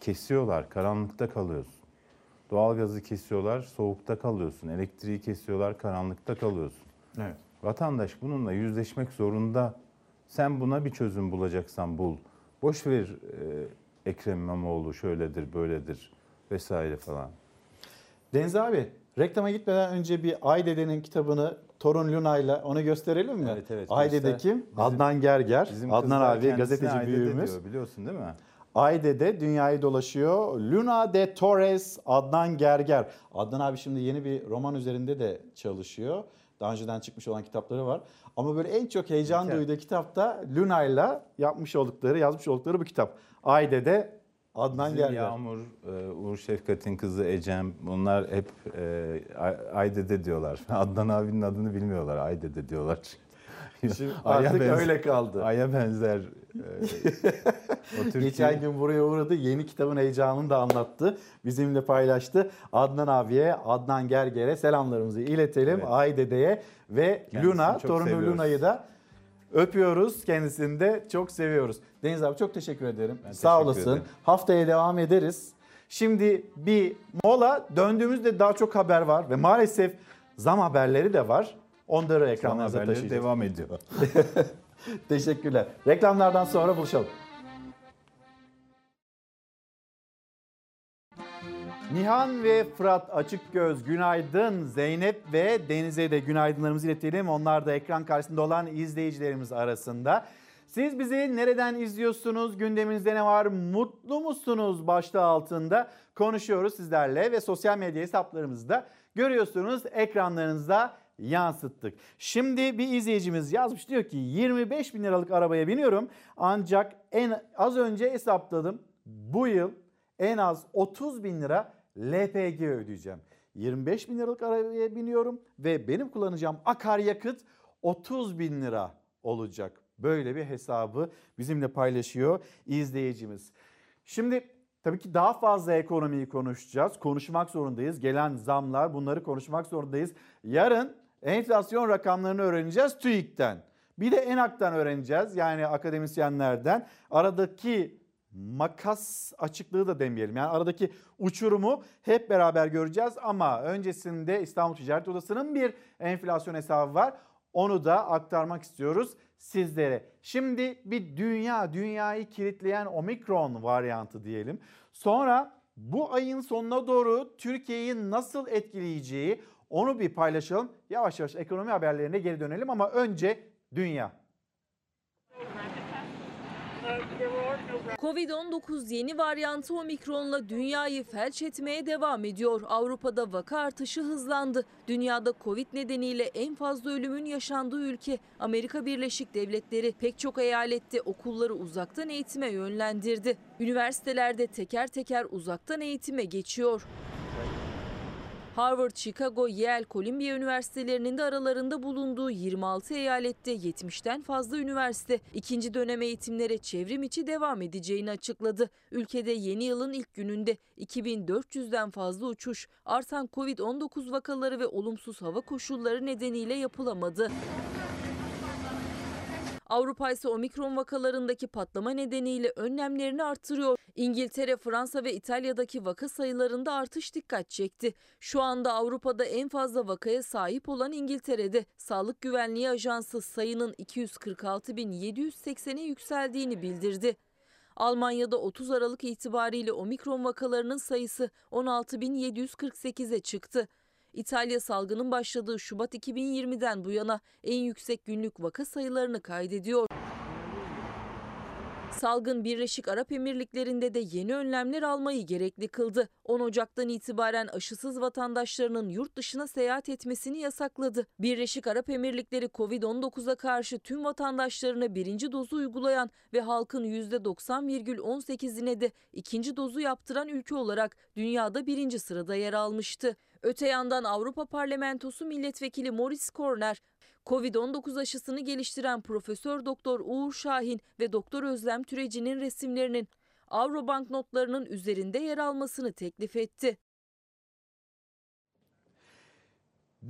kesiyorlar, karanlıkta kalıyorsun. Doğalgazı kesiyorlar, soğukta kalıyorsun. Elektriği kesiyorlar, karanlıkta kalıyorsun. Evet. Vatandaş bununla yüzleşmek zorunda. Sen buna bir çözüm bulacaksan bul. Boş ver e, Ekrem İmamoğlu şöyledir, böyledir vesaire falan. Deniz abi reklama gitmeden önce bir Aydede'nin kitabını Torun Luna'yla onu gösterelim mi? Evet, evet, Aydede göster. kim? Bizim- Adnan Gerger. Bizim Adnan abi gazeteci Aydede büyüğümüz. diyor, biliyorsun değil mi? Aydede dünyayı dolaşıyor. Luna de Torres, Adnan Gerger. Adnan abi şimdi yeni bir roman üzerinde de çalışıyor. Daha önceden çıkmış olan kitapları var. Ama böyle en çok heyecan İlker. duyduğu kitap da Luna'yla yapmış oldukları, yazmış oldukları bu kitap. Aydede Adnan Bizim Gerger. Yağmur, e, Uğur Şefkat'in kızı Ecem bunlar hep e, Ay- Aydede diyorlar. Adnan abinin adını bilmiyorlar. Aydede diyorlar. Şimdi Aya artık benzer- öyle kaldı. Aya benzer. e, Türkiye- Geçen gün buraya uğradı. Yeni kitabın heyecanını da anlattı. Bizimle paylaştı. Adnan abiye, Adnan Gerger'e selamlarımızı iletelim. Evet. Aydede'ye ve Kendisini Luna, torunu seviyoruz. Luna'yı da öpüyoruz. Kendisini de çok seviyoruz. Deniz abi çok teşekkür ederim. Ben Sağ teşekkür olasın. ederim. Haftaya devam ederiz. Şimdi bir mola döndüğümüzde daha çok haber var ve maalesef zam haberleri de var. Onları ekranlarınıza taşıyacağız. devam ediyor. Teşekkürler. Reklamlardan sonra buluşalım. Nihan ve Fırat Açıkgöz günaydın. Zeynep ve Deniz'e de günaydınlarımızı iletelim. Onlar da ekran karşısında olan izleyicilerimiz arasında. Siz bizi nereden izliyorsunuz? Gündeminizde ne var? Mutlu musunuz? Başlığı altında konuşuyoruz sizlerle ve sosyal medya hesaplarımızda görüyorsunuz ekranlarınızda yansıttık. Şimdi bir izleyicimiz yazmış diyor ki 25 bin liralık arabaya biniyorum ancak en az önce hesapladım bu yıl en az 30 bin lira LPG ödeyeceğim. 25 bin liralık arabaya biniyorum ve benim kullanacağım akaryakıt 30 bin lira olacak. Böyle bir hesabı bizimle paylaşıyor izleyicimiz. Şimdi tabii ki daha fazla ekonomiyi konuşacağız. Konuşmak zorundayız. Gelen zamlar bunları konuşmak zorundayız. Yarın enflasyon rakamlarını öğreneceğiz TÜİK'ten. Bir de ENAK'tan öğreneceğiz. Yani akademisyenlerden. Aradaki makas açıklığı da demeyelim. Yani aradaki uçurumu hep beraber göreceğiz ama öncesinde İstanbul Ticaret Odası'nın bir enflasyon hesabı var. Onu da aktarmak istiyoruz sizlere. Şimdi bir dünya, dünyayı kilitleyen omikron varyantı diyelim. Sonra bu ayın sonuna doğru Türkiye'yi nasıl etkileyeceği onu bir paylaşalım. Yavaş yavaş ekonomi haberlerine geri dönelim ama önce dünya. Covid-19 yeni varyantı omikronla dünyayı felç etmeye devam ediyor. Avrupa'da vaka artışı hızlandı. Dünyada Covid nedeniyle en fazla ölümün yaşandığı ülke Amerika Birleşik Devletleri pek çok eyalette okulları uzaktan eğitime yönlendirdi. Üniversitelerde teker teker uzaktan eğitime geçiyor. Harvard, Chicago, Yale, Columbia üniversitelerinin de aralarında bulunduğu 26 eyalette 70'ten fazla üniversite ikinci dönem eğitimlere çevrim içi devam edeceğini açıkladı. Ülkede yeni yılın ilk gününde 2400'den fazla uçuş artan Covid-19 vakaları ve olumsuz hava koşulları nedeniyle yapılamadı. Avrupa ise omikron vakalarındaki patlama nedeniyle önlemlerini arttırıyor. İngiltere, Fransa ve İtalya'daki vaka sayılarında artış dikkat çekti. Şu anda Avrupa'da en fazla vakaya sahip olan İngiltere'de. Sağlık Güvenliği Ajansı sayının 246.780'e yükseldiğini bildirdi. Almanya'da 30 Aralık itibariyle omikron vakalarının sayısı 16.748'e çıktı. İtalya salgının başladığı Şubat 2020'den bu yana en yüksek günlük vaka sayılarını kaydediyor. Salgın Birleşik Arap Emirlikleri'nde de yeni önlemler almayı gerekli kıldı. 10 Ocak'tan itibaren aşısız vatandaşlarının yurt dışına seyahat etmesini yasakladı. Birleşik Arap Emirlikleri Covid-19'a karşı tüm vatandaşlarına birinci dozu uygulayan ve halkın %90,18'ine de ikinci dozu yaptıran ülke olarak dünyada birinci sırada yer almıştı. Öte yandan Avrupa Parlamentosu Milletvekili Morris Korner, Covid-19 aşısını geliştiren Profesör Doktor Uğur Şahin ve Doktor Özlem Türeci'nin resimlerinin Avro banknotlarının üzerinde yer almasını teklif etti.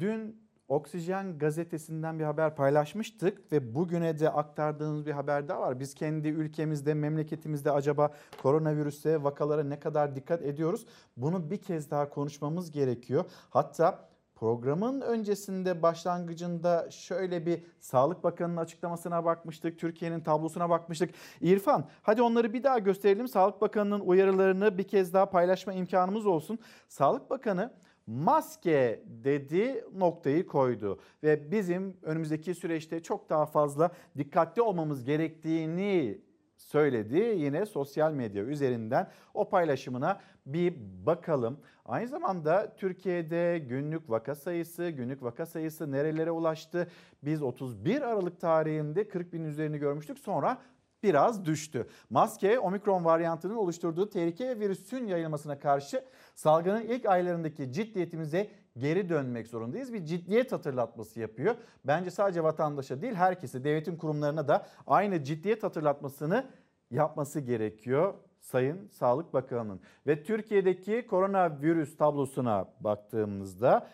Dün Oksijen gazetesinden bir haber paylaşmıştık ve bugüne de aktardığımız bir haber daha var. Biz kendi ülkemizde, memleketimizde acaba koronavirüse, vakalara ne kadar dikkat ediyoruz? Bunu bir kez daha konuşmamız gerekiyor. Hatta Programın öncesinde başlangıcında şöyle bir Sağlık Bakanı'nın açıklamasına bakmıştık. Türkiye'nin tablosuna bakmıştık. İrfan hadi onları bir daha gösterelim. Sağlık Bakanı'nın uyarılarını bir kez daha paylaşma imkanımız olsun. Sağlık Bakanı maske dedi noktayı koydu ve bizim önümüzdeki süreçte çok daha fazla dikkatli olmamız gerektiğini söyledi. Yine sosyal medya üzerinden o paylaşımına bir bakalım. Aynı zamanda Türkiye'de günlük vaka sayısı, günlük vaka sayısı nerelere ulaştı? Biz 31 Aralık tarihinde 40 bin üzerini görmüştük. Sonra biraz düştü. Maske omikron varyantının oluşturduğu tehlike ve virüsün yayılmasına karşı salgının ilk aylarındaki ciddiyetimize geri dönmek zorundayız. Bir ciddiyet hatırlatması yapıyor. Bence sadece vatandaşa değil herkese, devletin kurumlarına da aynı ciddiyet hatırlatmasını yapması gerekiyor. Sayın Sağlık Bakanı'nın ve Türkiye'deki koronavirüs tablosuna baktığımızda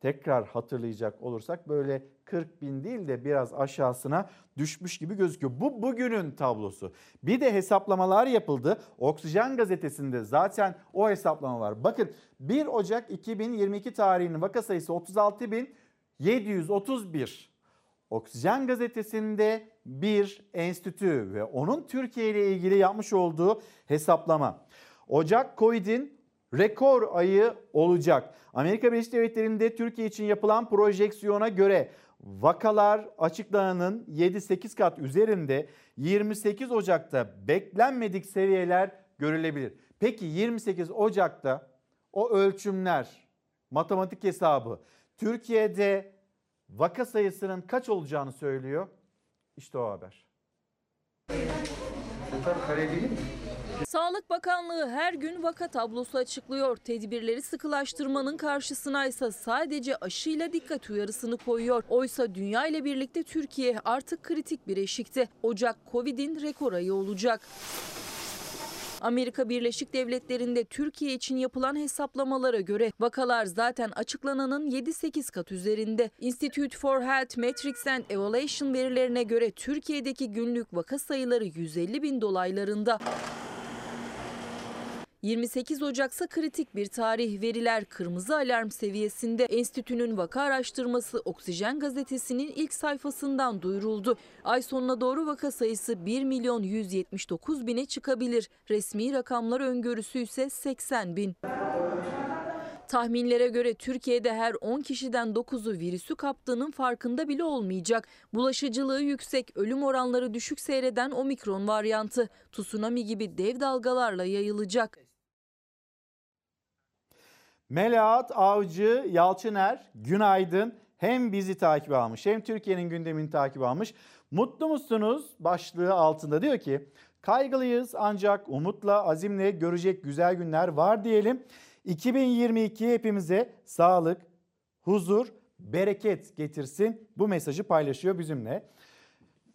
tekrar hatırlayacak olursak böyle 40 bin değil de biraz aşağısına düşmüş gibi gözüküyor. Bu bugünün tablosu. Bir de hesaplamalar yapıldı. Oksijen gazetesinde zaten o hesaplama var. Bakın 1 Ocak 2022 tarihinin vaka sayısı 36.731. Oksijen gazetesinde bir enstitü ve onun Türkiye ile ilgili yapmış olduğu hesaplama. Ocak Covid'in rekor ayı olacak. Amerika Birleşik Devletleri'nde Türkiye için yapılan projeksiyona göre vakalar açıklananın 7-8 kat üzerinde 28 Ocak'ta beklenmedik seviyeler görülebilir. Peki 28 Ocak'ta o ölçümler, matematik hesabı Türkiye'de vaka sayısının kaç olacağını söylüyor. İşte o haber. Sağlık Bakanlığı her gün vaka tablosu açıklıyor. Tedbirleri sıkılaştırmanın karşısına ise sadece aşıyla dikkat uyarısını koyuyor. Oysa dünya ile birlikte Türkiye artık kritik bir eşikte. Ocak Covid'in rekor ayı olacak. Amerika Birleşik Devletleri'nde Türkiye için yapılan hesaplamalara göre vakalar zaten açıklananın 7-8 kat üzerinde. Institute for Health Metrics and Evaluation verilerine göre Türkiye'deki günlük vaka sayıları 150 bin dolaylarında. 28 Ocak'sa kritik bir tarih. Veriler kırmızı alarm seviyesinde. Enstitünün vaka araştırması Oksijen gazetesinin ilk sayfasından duyuruldu. Ay sonuna doğru vaka sayısı 1 milyon 179 bine çıkabilir. Resmi rakamlar öngörüsü ise 80 bin. Tahminlere göre Türkiye'de her 10 kişiden 9'u virüsü kaptığının farkında bile olmayacak. Bulaşıcılığı yüksek, ölüm oranları düşük seyreden omikron varyantı tsunami gibi dev dalgalarla yayılacak. Melahat Avcı Yalçıner günaydın. Hem bizi takip almış hem Türkiye'nin gündemini takip almış. Mutlu musunuz başlığı altında diyor ki kaygılıyız ancak umutla azimle görecek güzel günler var diyelim. 2022 hepimize sağlık, huzur, bereket getirsin. Bu mesajı paylaşıyor bizimle.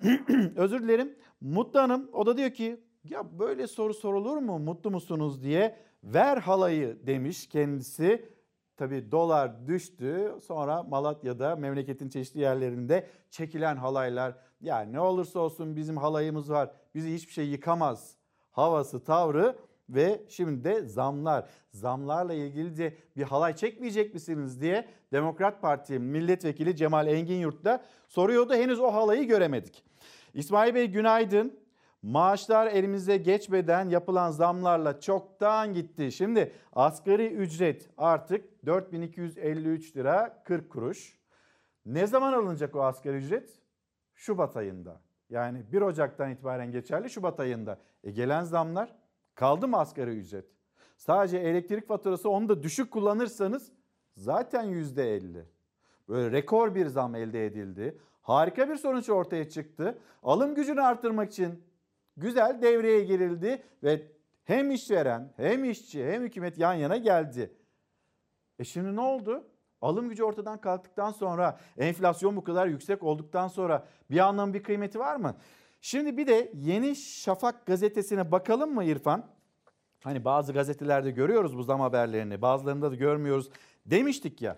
Özür dilerim. Mutlu Hanım o da diyor ki ya böyle soru sorulur mu mutlu musunuz diye ver halayı demiş kendisi. Tabi dolar düştü sonra Malatya'da memleketin çeşitli yerlerinde çekilen halaylar ya ne olursa olsun bizim halayımız var bizi hiçbir şey yıkamaz havası tavrı ve şimdi de zamlar. Zamlarla ilgili de bir halay çekmeyecek misiniz diye Demokrat Parti milletvekili Cemal Engin Yurt da soruyordu. Henüz o halayı göremedik. İsmail Bey günaydın. Maaşlar elimize geçmeden yapılan zamlarla çoktan gitti. Şimdi asgari ücret artık 4253 lira 40 kuruş. Ne zaman alınacak o asgari ücret? Şubat ayında. Yani 1 Ocak'tan itibaren geçerli Şubat ayında. E gelen zamlar kaldı mı asgari ücret? Sadece elektrik faturası onu da düşük kullanırsanız zaten %50. Böyle rekor bir zam elde edildi. Harika bir sonuç ortaya çıktı. Alım gücünü arttırmak için güzel devreye girildi ve hem işveren hem işçi hem hükümet yan yana geldi. E şimdi ne oldu? Alım gücü ortadan kalktıktan sonra enflasyon bu kadar yüksek olduktan sonra bir anlamı bir kıymeti var mı? Şimdi bir de Yeni Şafak gazetesine bakalım mı İrfan? Hani bazı gazetelerde görüyoruz bu zam haberlerini bazılarında da görmüyoruz demiştik ya.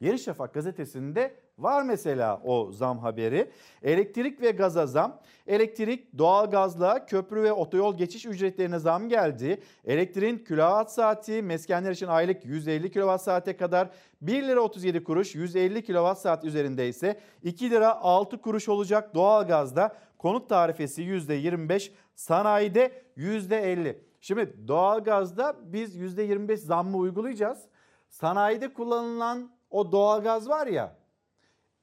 Yeni Şafak gazetesinde var mesela o zam haberi. Elektrik ve gaza zam. Elektrik, doğalgazla köprü ve otoyol geçiş ücretlerine zam geldi. Elektriğin kilowatt saati meskenler için aylık 150 kilowatt saate kadar 1 lira 37 kuruş, 150 kilowatt saat üzerinde ise 2 lira 6 kuruş olacak. Doğalgazda konut tarifesi %25, sanayide %50. Şimdi doğalgazda biz %25 zammı uygulayacağız. Sanayide kullanılan o doğalgaz var ya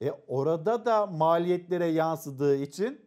e orada da maliyetlere yansıdığı için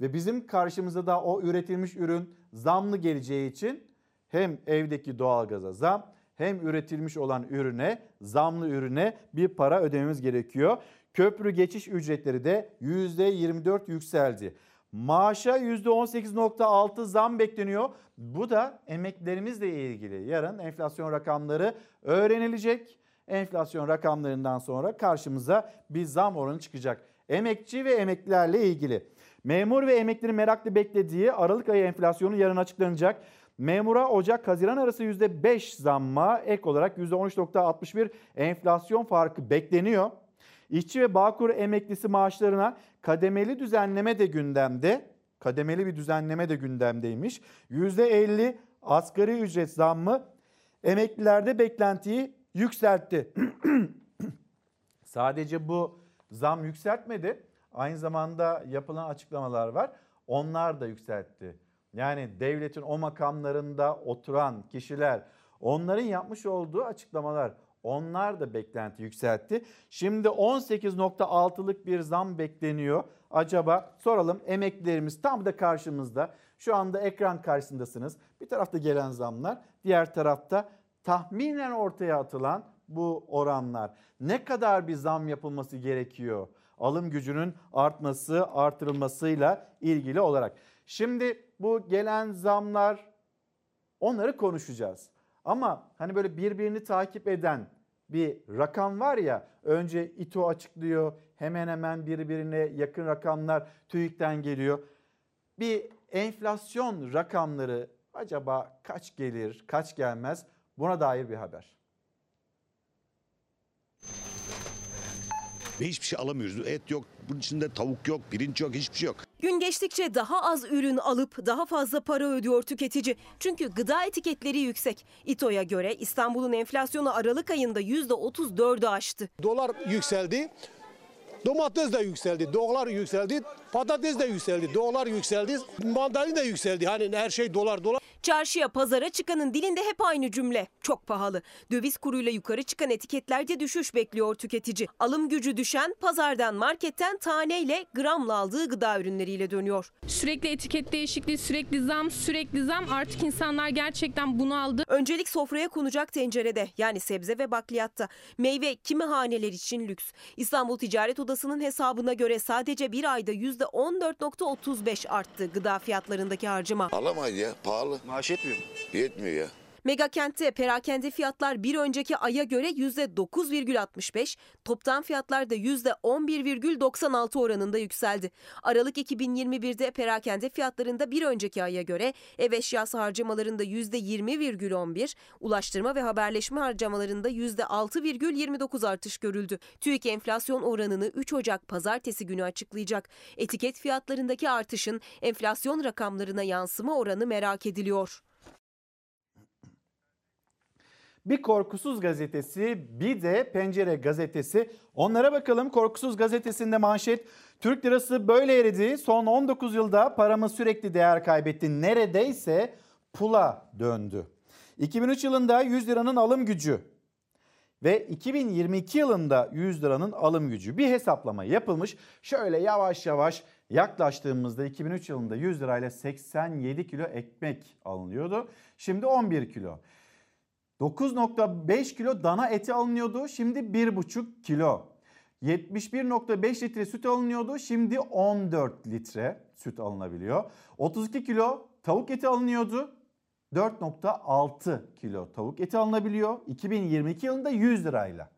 ve bizim karşımıza da o üretilmiş ürün zamlı geleceği için hem evdeki doğalgaza zam hem üretilmiş olan ürüne zamlı ürüne bir para ödememiz gerekiyor. Köprü geçiş ücretleri de %24 yükseldi. Maaşa %18.6 zam bekleniyor. Bu da emeklerimizle ilgili. Yarın enflasyon rakamları öğrenilecek. Enflasyon rakamlarından sonra karşımıza bir zam oranı çıkacak. Emekçi ve emeklilerle ilgili. Memur ve emeklilerin meraklı beklediği Aralık ayı enflasyonu yarın açıklanacak. Memura Ocak-Haziran arası %5 zamma ek olarak %13.61 enflasyon farkı bekleniyor. İşçi ve Bağkur emeklisi maaşlarına kademeli düzenleme de gündemde. Kademeli bir düzenleme de gündemdeymiş. %50 asgari ücret zammı emeklilerde beklentiyi yükseltti. Sadece bu zam yükseltmedi. Aynı zamanda yapılan açıklamalar var. Onlar da yükseltti. Yani devletin o makamlarında oturan kişiler onların yapmış olduğu açıklamalar onlar da beklenti yükseltti. Şimdi 18.6'lık bir zam bekleniyor. Acaba soralım emeklilerimiz tam da karşımızda. Şu anda ekran karşısındasınız. Bir tarafta gelen zamlar, diğer tarafta tahminen ortaya atılan bu oranlar. Ne kadar bir zam yapılması gerekiyor? Alım gücünün artması, artırılmasıyla ilgili olarak. Şimdi bu gelen zamlar onları konuşacağız. Ama hani böyle birbirini takip eden bir rakam var ya önce İTO açıklıyor hemen hemen birbirine yakın rakamlar TÜİK'ten geliyor. Bir enflasyon rakamları acaba kaç gelir kaç gelmez buna dair bir haber. Ve hiçbir şey alamıyoruz. Et yok, bunun içinde tavuk yok, pirinç yok, hiçbir şey yok. Gün geçtikçe daha az ürün alıp daha fazla para ödüyor tüketici. Çünkü gıda etiketleri yüksek. İTO'ya göre İstanbul'un enflasyonu Aralık ayında %34'ü aştı. Dolar yükseldi. Domates de yükseldi, dolar yükseldi, patates de yükseldi, dolar yükseldi, mandalina da yükseldi. Hani her şey dolar dolar. Çarşıya, pazara çıkanın dilinde hep aynı cümle. Çok pahalı. Döviz kuruyla yukarı çıkan etiketlerde düşüş bekliyor tüketici. Alım gücü düşen pazardan, marketten taneyle, gramla aldığı gıda ürünleriyle dönüyor. Sürekli etiket değişikliği, sürekli zam, sürekli zam. Artık insanlar gerçekten bunu aldı. Öncelik sofraya konacak tencerede yani sebze ve bakliyatta. Meyve kimi haneler için lüks. İstanbul Ticaret Odası'nın hesabına göre sadece bir ayda %14.35 arttı gıda fiyatlarındaki harcama. Alamayız ya, pahalı. Maaş yetmiyor mu? Yetmiyor ya. Mega kentte perakende fiyatlar bir önceki aya göre %9,65, toptan fiyatlar da %11,96 oranında yükseldi. Aralık 2021'de perakende fiyatlarında bir önceki aya göre ev eşyası harcamalarında %20,11, ulaştırma ve haberleşme harcamalarında %6,29 artış görüldü. TÜİK enflasyon oranını 3 Ocak pazartesi günü açıklayacak. Etiket fiyatlarındaki artışın enflasyon rakamlarına yansıma oranı merak ediliyor. Bir Korkusuz gazetesi, bir de Pencere gazetesi. Onlara bakalım. Korkusuz gazetesinde manşet Türk lirası böyle eridi. Son 19 yılda paramız sürekli değer kaybetti. Neredeyse pula döndü. 2003 yılında 100 liranın alım gücü ve 2022 yılında 100 liranın alım gücü bir hesaplama yapılmış. Şöyle yavaş yavaş yaklaştığımızda 2003 yılında 100 lirayla 87 kilo ekmek alınıyordu. Şimdi 11 kilo. 9.5 kilo dana eti alınıyordu. Şimdi 1.5 kilo. 71.5 litre süt alınıyordu. Şimdi 14 litre süt alınabiliyor. 32 kilo tavuk eti alınıyordu. 4.6 kilo tavuk eti alınabiliyor 2022 yılında 100 lirayla.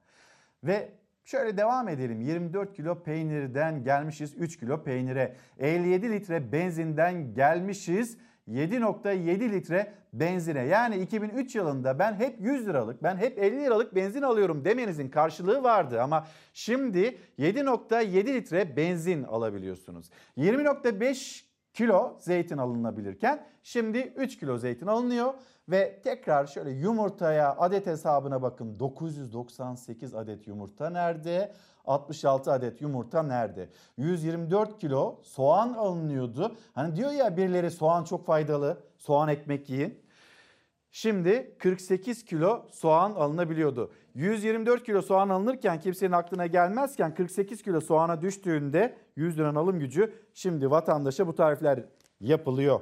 Ve şöyle devam edelim 24 kilo peynirden gelmişiz 3 kilo peynire. 57 litre benzinden gelmişiz 7.7 litre benzine. Yani 2003 yılında ben hep 100 liralık, ben hep 50 liralık benzin alıyorum demenizin karşılığı vardı. Ama şimdi 7.7 litre benzin alabiliyorsunuz. 20.5 kilo zeytin alınabilirken şimdi 3 kilo zeytin alınıyor ve tekrar şöyle yumurtaya adet hesabına bakın 998 adet yumurta nerede? 66 adet yumurta nerede? 124 kilo soğan alınıyordu. Hani diyor ya birileri soğan çok faydalı. Soğan ekmek yiyin. Şimdi 48 kilo soğan alınabiliyordu. 124 kilo soğan alınırken kimsenin aklına gelmezken 48 kilo soğana düştüğünde 100 liranın alım gücü şimdi vatandaşa bu tarifler yapılıyor.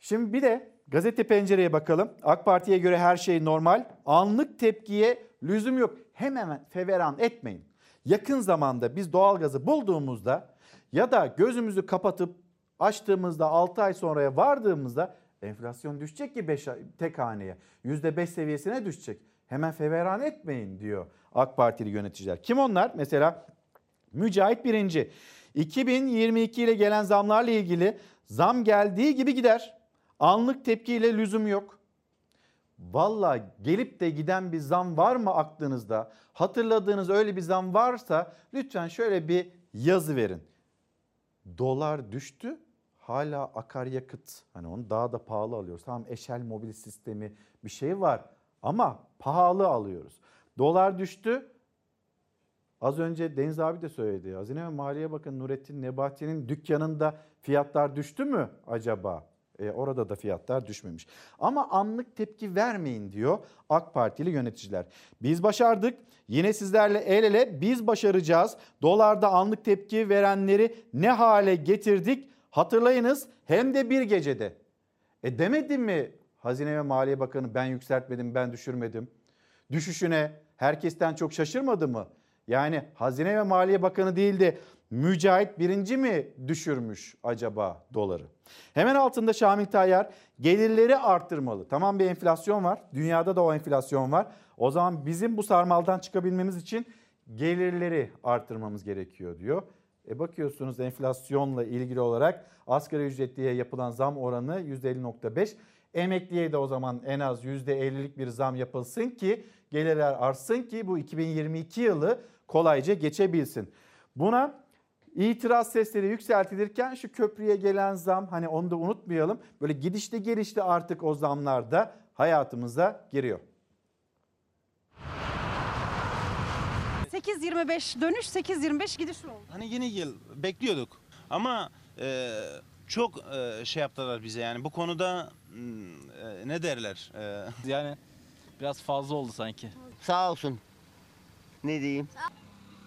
Şimdi bir de gazete pencereye bakalım. AK Parti'ye göre her şey normal. Anlık tepkiye lüzum yok. Hemen feveran etmeyin. Yakın zamanda biz doğalgazı bulduğumuzda ya da gözümüzü kapatıp açtığımızda 6 ay sonraya vardığımızda enflasyon düşecek ki 5 tek haneye. %5 seviyesine düşecek. Hemen feveran etmeyin diyor AK Partili yöneticiler. Kim onlar? Mesela Mücahit Birinci. 2022 ile gelen zamlarla ilgili zam geldiği gibi gider. Anlık tepkiyle lüzum yok. Valla gelip de giden bir zam var mı aklınızda? Hatırladığınız öyle bir zam varsa lütfen şöyle bir yazı verin. Dolar düştü hala akaryakıt hani onu daha da pahalı alıyoruz. Tamam eşel mobil sistemi bir şey var ama pahalı alıyoruz. Dolar düştü. Az önce Deniz abi de söyledi. Hazine ve Maliye Bakanı Nurettin Nebati'nin dükkanında fiyatlar düştü mü acaba? E, orada da fiyatlar düşmemiş. Ama anlık tepki vermeyin diyor AK Partili yöneticiler. Biz başardık. Yine sizlerle el ele biz başaracağız. Dolarda anlık tepki verenleri ne hale getirdik? Hatırlayınız hem de bir gecede. E demedi mi Hazine ve Maliye Bakanı ben yükseltmedim ben düşürmedim. Düşüşüne herkesten çok şaşırmadı mı? Yani Hazine ve Maliye Bakanı değil de Mücahit birinci mi düşürmüş acaba doları? Hemen altında Şamil Tayyar gelirleri arttırmalı. Tamam bir enflasyon var. Dünyada da o enflasyon var. O zaman bizim bu sarmaldan çıkabilmemiz için gelirleri arttırmamız gerekiyor diyor. E bakıyorsunuz enflasyonla ilgili olarak asgari ücretliye yapılan zam oranı %50.5. Emekliye de o zaman en az %50'lik bir zam yapılsın ki gelirler artsın ki bu 2022 yılı kolayca geçebilsin. Buna itiraz sesleri yükseltilirken şu köprüye gelen zam hani onu da unutmayalım. Böyle gidişte gelişte artık o zamlar da hayatımıza giriyor. 8.25 dönüş 8.25 gidiş oldu. Hani yeni yıl bekliyorduk ama e, çok e, şey yaptılar bize yani bu konuda hmm, e, ne derler? E, Yani biraz fazla oldu sanki. Sağ olsun. Ne diyeyim?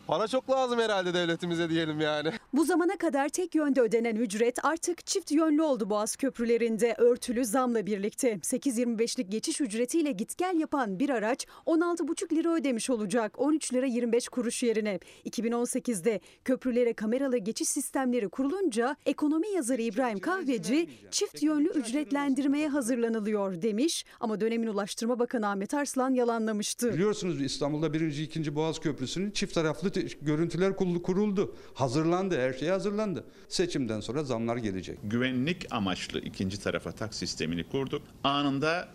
Para çok lazım herhalde devletimize diyelim yani. Bu zamana kadar tek yönde ödenen ücret artık çift yönlü oldu Boğaz köprülerinde örtülü zamla birlikte. 8.25'lik geçiş ücretiyle git gel yapan bir araç 16,5 lira ödemiş olacak 13 lira 25 kuruş yerine. 2018'de köprülere kameralı geçiş sistemleri kurulunca ekonomi yazarı İbrahim Kahveci çift yönlü ücretlendirmeye hazırlanılıyor demiş ama dönemin Ulaştırma Bakanı Ahmet Arslan yalanlamıştı. Biliyorsunuz İstanbul'da birinci, ikinci Boğaz Köprüsü'nün çift taraflı te- görüntüler kuruldu. Hazırlandı, her şey hazırlandı. Seçimden sonra zamlar gelecek. güvenlik amaçlı ikinci tarafa tak sistemini kurduk. Anında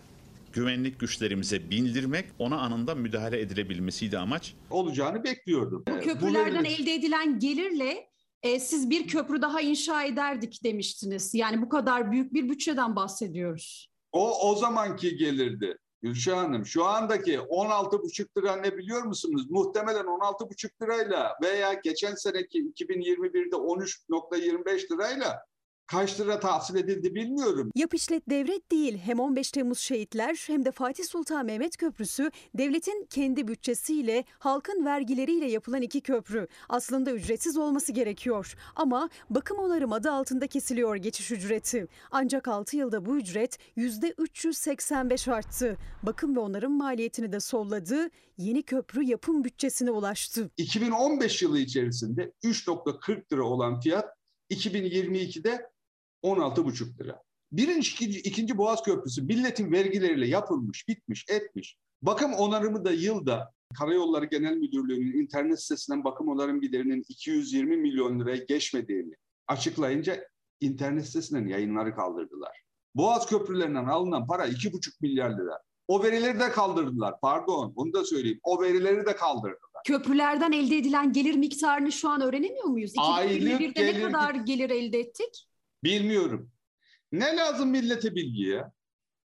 güvenlik güçlerimize bildirmek, ona anında müdahale edilebilmesiydi amaç. olacağını bekliyordum. Bu köprülerden elde edilen gelirle e, siz bir köprü daha inşa ederdik demiştiniz. Yani bu kadar büyük bir bütçeden bahsediyoruz. O o zamanki gelirdi. Gülşah Hanım şu andaki 16,5 lira ne biliyor musunuz? Muhtemelen 16,5 lirayla veya geçen seneki 2021'de 13.25 lirayla kaç lira tahsil edildi bilmiyorum. Yap işlet devret değil. Hem 15 Temmuz şehitler hem de Fatih Sultan Mehmet Köprüsü devletin kendi bütçesiyle, halkın vergileriyle yapılan iki köprü. Aslında ücretsiz olması gerekiyor. Ama bakım onarım adı altında kesiliyor geçiş ücreti. Ancak 6 yılda bu ücret %385 arttı. Bakım ve onarım maliyetini de solladı. Yeni köprü yapım bütçesine ulaştı. 2015 yılı içerisinde 3.40 lira olan fiyat 2022'de 16,5 lira. Birinci, ikinci, ikinci Boğaz Köprüsü milletin vergileriyle yapılmış, bitmiş, etmiş. Bakım onarımı da yılda Karayolları Genel Müdürlüğü'nün internet sitesinden bakım onarım giderinin 220 milyon liraya geçmediğini açıklayınca internet sitesinden yayınları kaldırdılar. Boğaz köprülerinden alınan para 2,5 milyar lira. O verileri de kaldırdılar. Pardon, onu da söyleyeyim. O verileri de kaldırdılar. Köprülerden elde edilen gelir miktarını şu an öğrenemiyor muyuz? Aylık 2021'de ne gelir- kadar gelir elde ettik? Bilmiyorum. Ne lazım millete bilgi ya?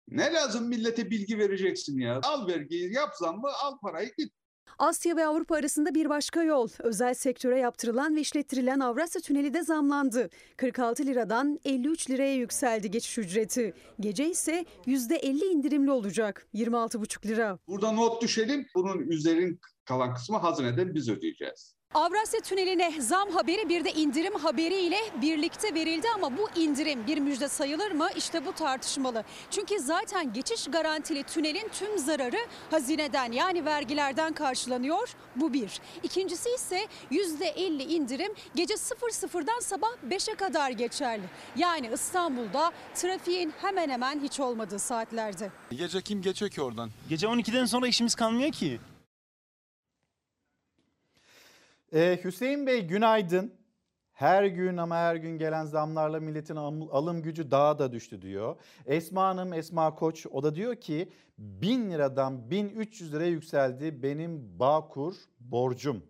Ne lazım millete bilgi vereceksin ya? Al vergiyi yap zammı al parayı git. Asya ve Avrupa arasında bir başka yol. Özel sektöre yaptırılan ve işlettirilen Avrasya Tüneli de zamlandı. 46 liradan 53 liraya yükseldi geçiş ücreti. Gece ise %50 indirimli olacak. 26,5 lira. Burada not düşelim. Bunun üzerin kalan kısmı hazineden biz ödeyeceğiz. Avrasya Tüneli'ne zam haberi bir de indirim haberiyle birlikte verildi ama bu indirim bir müjde sayılır mı? İşte bu tartışmalı. Çünkü zaten geçiş garantili tünelin tüm zararı hazineden yani vergilerden karşılanıyor. Bu bir. İkincisi ise %50 indirim gece 00'dan sabah 5'e kadar geçerli. Yani İstanbul'da trafiğin hemen hemen hiç olmadığı saatlerde. Gece kim geçiyor ki oradan? Gece 12'den sonra işimiz kalmıyor ki. Ee, Hüseyin Bey günaydın. Her gün ama her gün gelen zamlarla milletin alım gücü daha da düştü diyor. Esma Hanım, Esma Koç o da diyor ki 1000 liradan 1300 liraya yükseldi benim Bağkur borcum.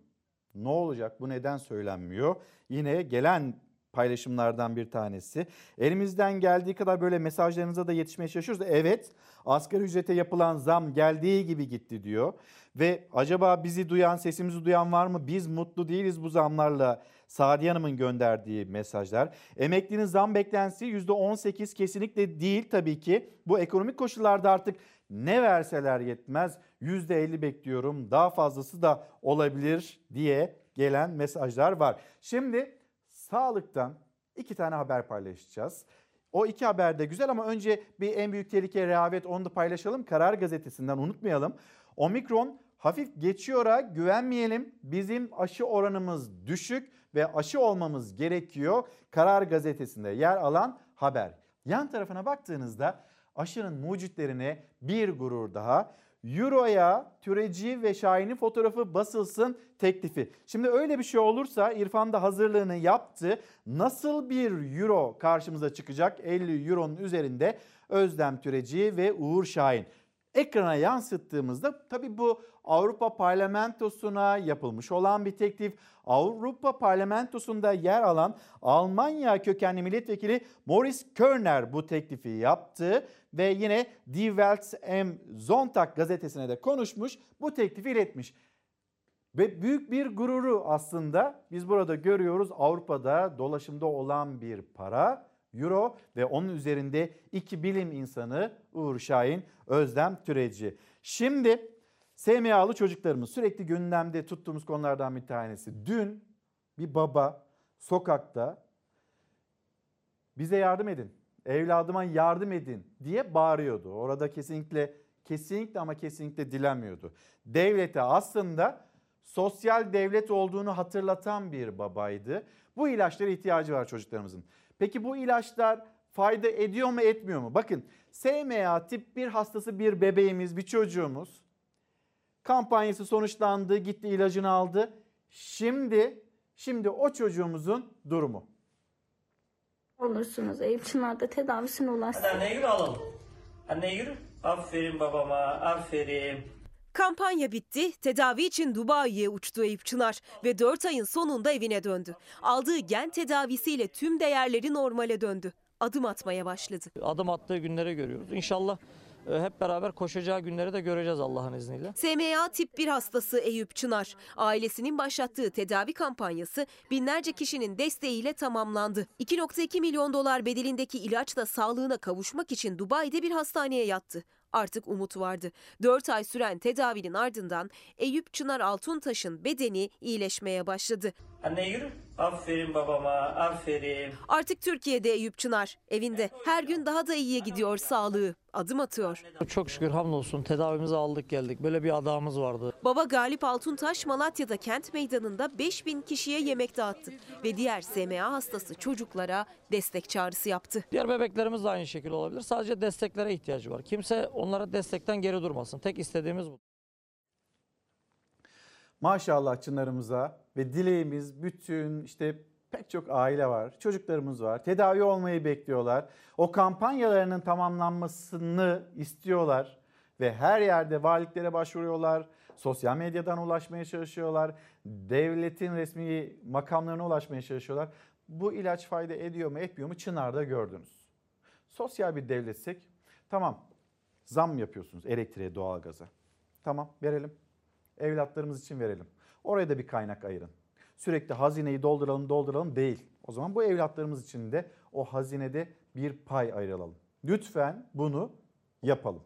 Ne olacak bu neden söylenmiyor? Yine gelen paylaşımlardan bir tanesi. Elimizden geldiği kadar böyle mesajlarınıza da yetişmeye çalışıyoruz. Evet asgari ücrete yapılan zam geldiği gibi gitti diyor. Ve acaba bizi duyan, sesimizi duyan var mı? Biz mutlu değiliz bu zamlarla. Sadiye Hanım'ın gönderdiği mesajlar. Emeklinin zam beklentisi %18 kesinlikle değil tabii ki. Bu ekonomik koşullarda artık ne verseler yetmez. %50 bekliyorum. Daha fazlası da olabilir diye gelen mesajlar var. Şimdi sağlıktan iki tane haber paylaşacağız. O iki haber de güzel ama önce bir en büyük tehlike rehavet onu da paylaşalım. Karar gazetesinden unutmayalım. Omikron hafif geçiyora güvenmeyelim. Bizim aşı oranımız düşük ve aşı olmamız gerekiyor. Karar gazetesinde yer alan haber. Yan tarafına baktığınızda aşının mucitlerine bir gurur daha. Euro'ya Türeci ve Şahin'in fotoğrafı basılsın teklifi. Şimdi öyle bir şey olursa İrfan da hazırlığını yaptı. Nasıl bir Euro karşımıza çıkacak? 50 Euro'nun üzerinde Özlem Türeci ve Uğur Şahin. Ekrana yansıttığımızda tabii bu Avrupa Parlamentosu'na yapılmış olan bir teklif. Avrupa Parlamentosu'nda yer alan Almanya kökenli milletvekili Morris Körner bu teklifi yaptı ve yine Die Welt am Sonntag gazetesine de konuşmuş, bu teklifi iletmiş. Ve büyük bir gururu aslında biz burada görüyoruz Avrupa'da dolaşımda olan bir para euro ve onun üzerinde iki bilim insanı Uğur Şahin, Özlem Türeci. Şimdi SMA'lı çocuklarımız sürekli gündemde tuttuğumuz konulardan bir tanesi. Dün bir baba sokakta bize yardım edin, evladıma yardım edin diye bağırıyordu. Orada kesinlikle kesinlikle ama kesinlikle dilenmiyordu. Devlete aslında sosyal devlet olduğunu hatırlatan bir babaydı. Bu ilaçlara ihtiyacı var çocuklarımızın. Peki bu ilaçlar fayda ediyor mu etmiyor mu? Bakın SMA tip 1 hastası bir bebeğimiz, bir çocuğumuz kampanyası sonuçlandı, gitti ilacını aldı. Şimdi şimdi o çocuğumuzun durumu. Olursunuz Eyüp Çınar'da tedavisine ulaşsın. Anneye yürü alalım. Anneye yürü. Aferin babama, aferin. Kampanya bitti. Tedavi için Dubai'ye uçtu Eyüp Çınar ve 4 ayın sonunda evine döndü. Aldığı gen tedavisiyle tüm değerleri normale döndü. Adım atmaya başladı. Adım attığı günlere görüyoruz. İnşallah hep beraber koşacağı günleri de göreceğiz Allah'ın izniyle. SMA tip 1 hastası Eyüp Çınar. Ailesinin başlattığı tedavi kampanyası binlerce kişinin desteğiyle tamamlandı. 2.2 milyon dolar bedelindeki ilaçla sağlığına kavuşmak için Dubai'de bir hastaneye yattı. Artık umut vardı. 4 ay süren tedavinin ardından Eyüp Çınar Altuntaş'ın bedeni iyileşmeye başladı. Anne yürü. Aferin babama, aferin. Artık Türkiye'de Eyüp Çınar evinde her gün daha da iyiye gidiyor sağlığı. Adım atıyor. Çok şükür hamdolsun tedavimizi aldık geldik. Böyle bir adamımız vardı. Baba Galip Altuntaş Malatya'da kent meydanında 5000 kişiye yemek dağıttı ve diğer SMA hastası çocuklara destek çağrısı yaptı. Diğer bebeklerimiz de aynı şekilde olabilir. Sadece desteklere ihtiyacı var. Kimse onlara destekten geri durmasın. Tek istediğimiz bu. Maşallah Çınar'ımıza ve dileğimiz bütün işte pek çok aile var, çocuklarımız var. Tedavi olmayı bekliyorlar. O kampanyalarının tamamlanmasını istiyorlar ve her yerde valiliklere başvuruyorlar. Sosyal medyadan ulaşmaya çalışıyorlar. Devletin resmi makamlarına ulaşmaya çalışıyorlar. Bu ilaç fayda ediyor mu, etmiyor mu Çınar'da gördünüz. Sosyal bir devletsek tamam zam yapıyorsunuz elektriğe, doğalgaza. Tamam verelim. Evlatlarımız için verelim. Oraya da bir kaynak ayırın. Sürekli hazineyi dolduralım dolduralım değil. O zaman bu evlatlarımız için de o hazinede bir pay ayıralım. Lütfen bunu yapalım.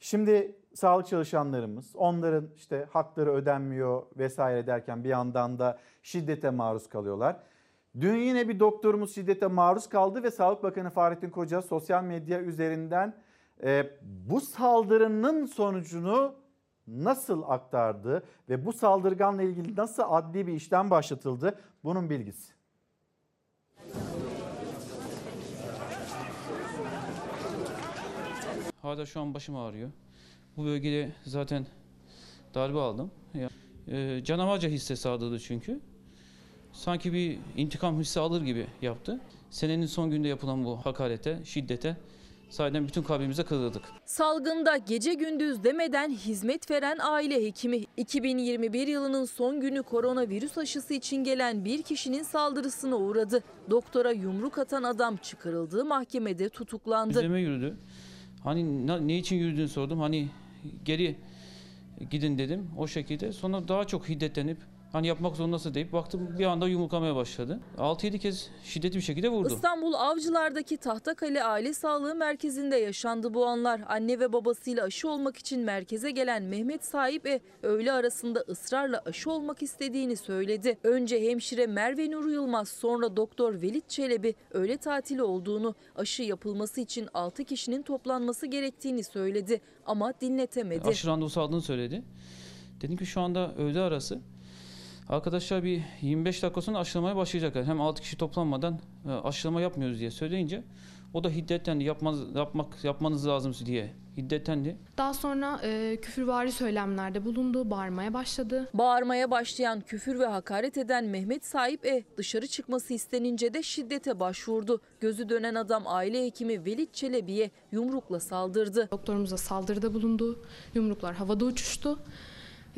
Şimdi sağlık çalışanlarımız onların işte hakları ödenmiyor vesaire derken bir yandan da şiddete maruz kalıyorlar. Dün yine bir doktorumuz şiddete maruz kaldı ve Sağlık Bakanı Fahrettin Koca sosyal medya üzerinden e, bu saldırının sonucunu nasıl aktardı ve bu saldırganla ilgili nasıl adli bir işlem başlatıldı bunun bilgisi. Hala şu an başım ağrıyor. Bu bölgede zaten darbe aldım. E, canavarca hisse sağladı çünkü. Sanki bir intikam hissi alır gibi yaptı. Senenin son günde yapılan bu hakarete, şiddete Sahiden bütün kalbimize kırıldık. Salgında gece gündüz demeden hizmet veren aile hekimi 2021 yılının son günü koronavirüs aşısı için gelen bir kişinin saldırısına uğradı. Doktora yumruk atan adam çıkarıldığı mahkemede tutuklandı. Üzerime yürüdü. Hani ne için yürüdüğünü sordum. Hani geri gidin dedim o şekilde. Sonra daha çok hiddetlenip Hani yapmak zorundasın deyip baktım bir anda yumruklamaya başladı. 6-7 kez şiddetli bir şekilde vurdu. İstanbul Avcılar'daki Tahtakale Aile Sağlığı Merkezi'nde yaşandı bu anlar. Anne ve babasıyla aşı olmak için merkeze gelen Mehmet Sahip e öğle arasında ısrarla aşı olmak istediğini söyledi. Önce hemşire Merve Nur Yılmaz sonra doktor Velit Çelebi öğle tatili olduğunu, aşı yapılması için 6 kişinin toplanması gerektiğini söyledi ama dinletemedi. Aşı randevusu aldığını söyledi. Dedim ki şu anda öğle arası Arkadaşlar bir 25 dakika sonra aşılamaya başlayacaklar. Hem 6 kişi toplanmadan e, aşılama yapmıyoruz diye söyleyince o da hiddetlendi. Yapmaz, yapmak, yapmanız lazım diye hiddetlendi. Daha sonra e, küfürvari söylemlerde bulundu, bağırmaya başladı. Bağırmaya başlayan, küfür ve hakaret eden Mehmet Sahip E dışarı çıkması istenince de şiddete başvurdu. Gözü dönen adam aile hekimi Velit Çelebi'ye yumrukla saldırdı. Doktorumuza saldırıda bulundu. Yumruklar havada uçuştu.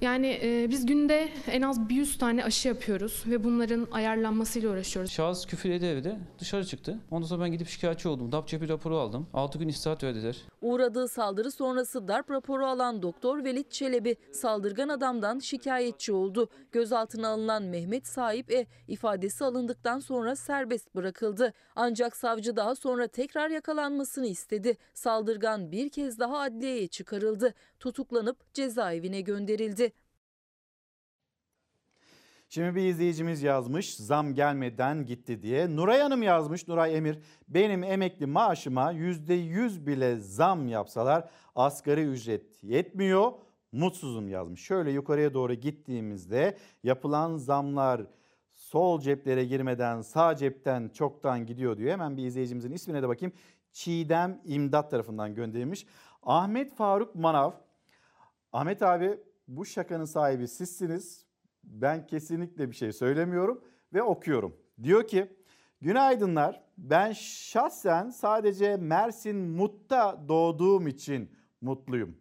Yani e, biz günde en az bir 100 tane aşı yapıyoruz ve bunların ayarlanmasıyla uğraşıyoruz. Şahıs küfür ede evde dışarı çıktı. Ondan sonra ben gidip şikayetçi oldum. DAP cepi raporu aldım. 6 gün istirahat verdiler. Uğradığı saldırı sonrası darp raporu alan Doktor Velit Çelebi saldırgan adamdan şikayetçi oldu. Gözaltına alınan Mehmet Sahip E ifadesi alındıktan sonra serbest bırakıldı. Ancak savcı daha sonra tekrar yakalanmasını istedi. Saldırgan bir kez daha adliyeye çıkarıldı. Tutuklanıp cezaevine gönderildi. Şimdi bir izleyicimiz yazmış zam gelmeden gitti diye. Nuray Hanım yazmış Nuray Emir benim emekli maaşıma %100 bile zam yapsalar asgari ücret yetmiyor mutsuzum yazmış. Şöyle yukarıya doğru gittiğimizde yapılan zamlar sol ceplere girmeden sağ cepten çoktan gidiyor diyor. Hemen bir izleyicimizin ismine de bakayım. Çiğdem İmdat tarafından gönderilmiş. Ahmet Faruk Manav. Ahmet abi bu şakanın sahibi sizsiniz ben kesinlikle bir şey söylemiyorum ve okuyorum. Diyor ki günaydınlar ben şahsen sadece Mersin Mut'ta doğduğum için mutluyum.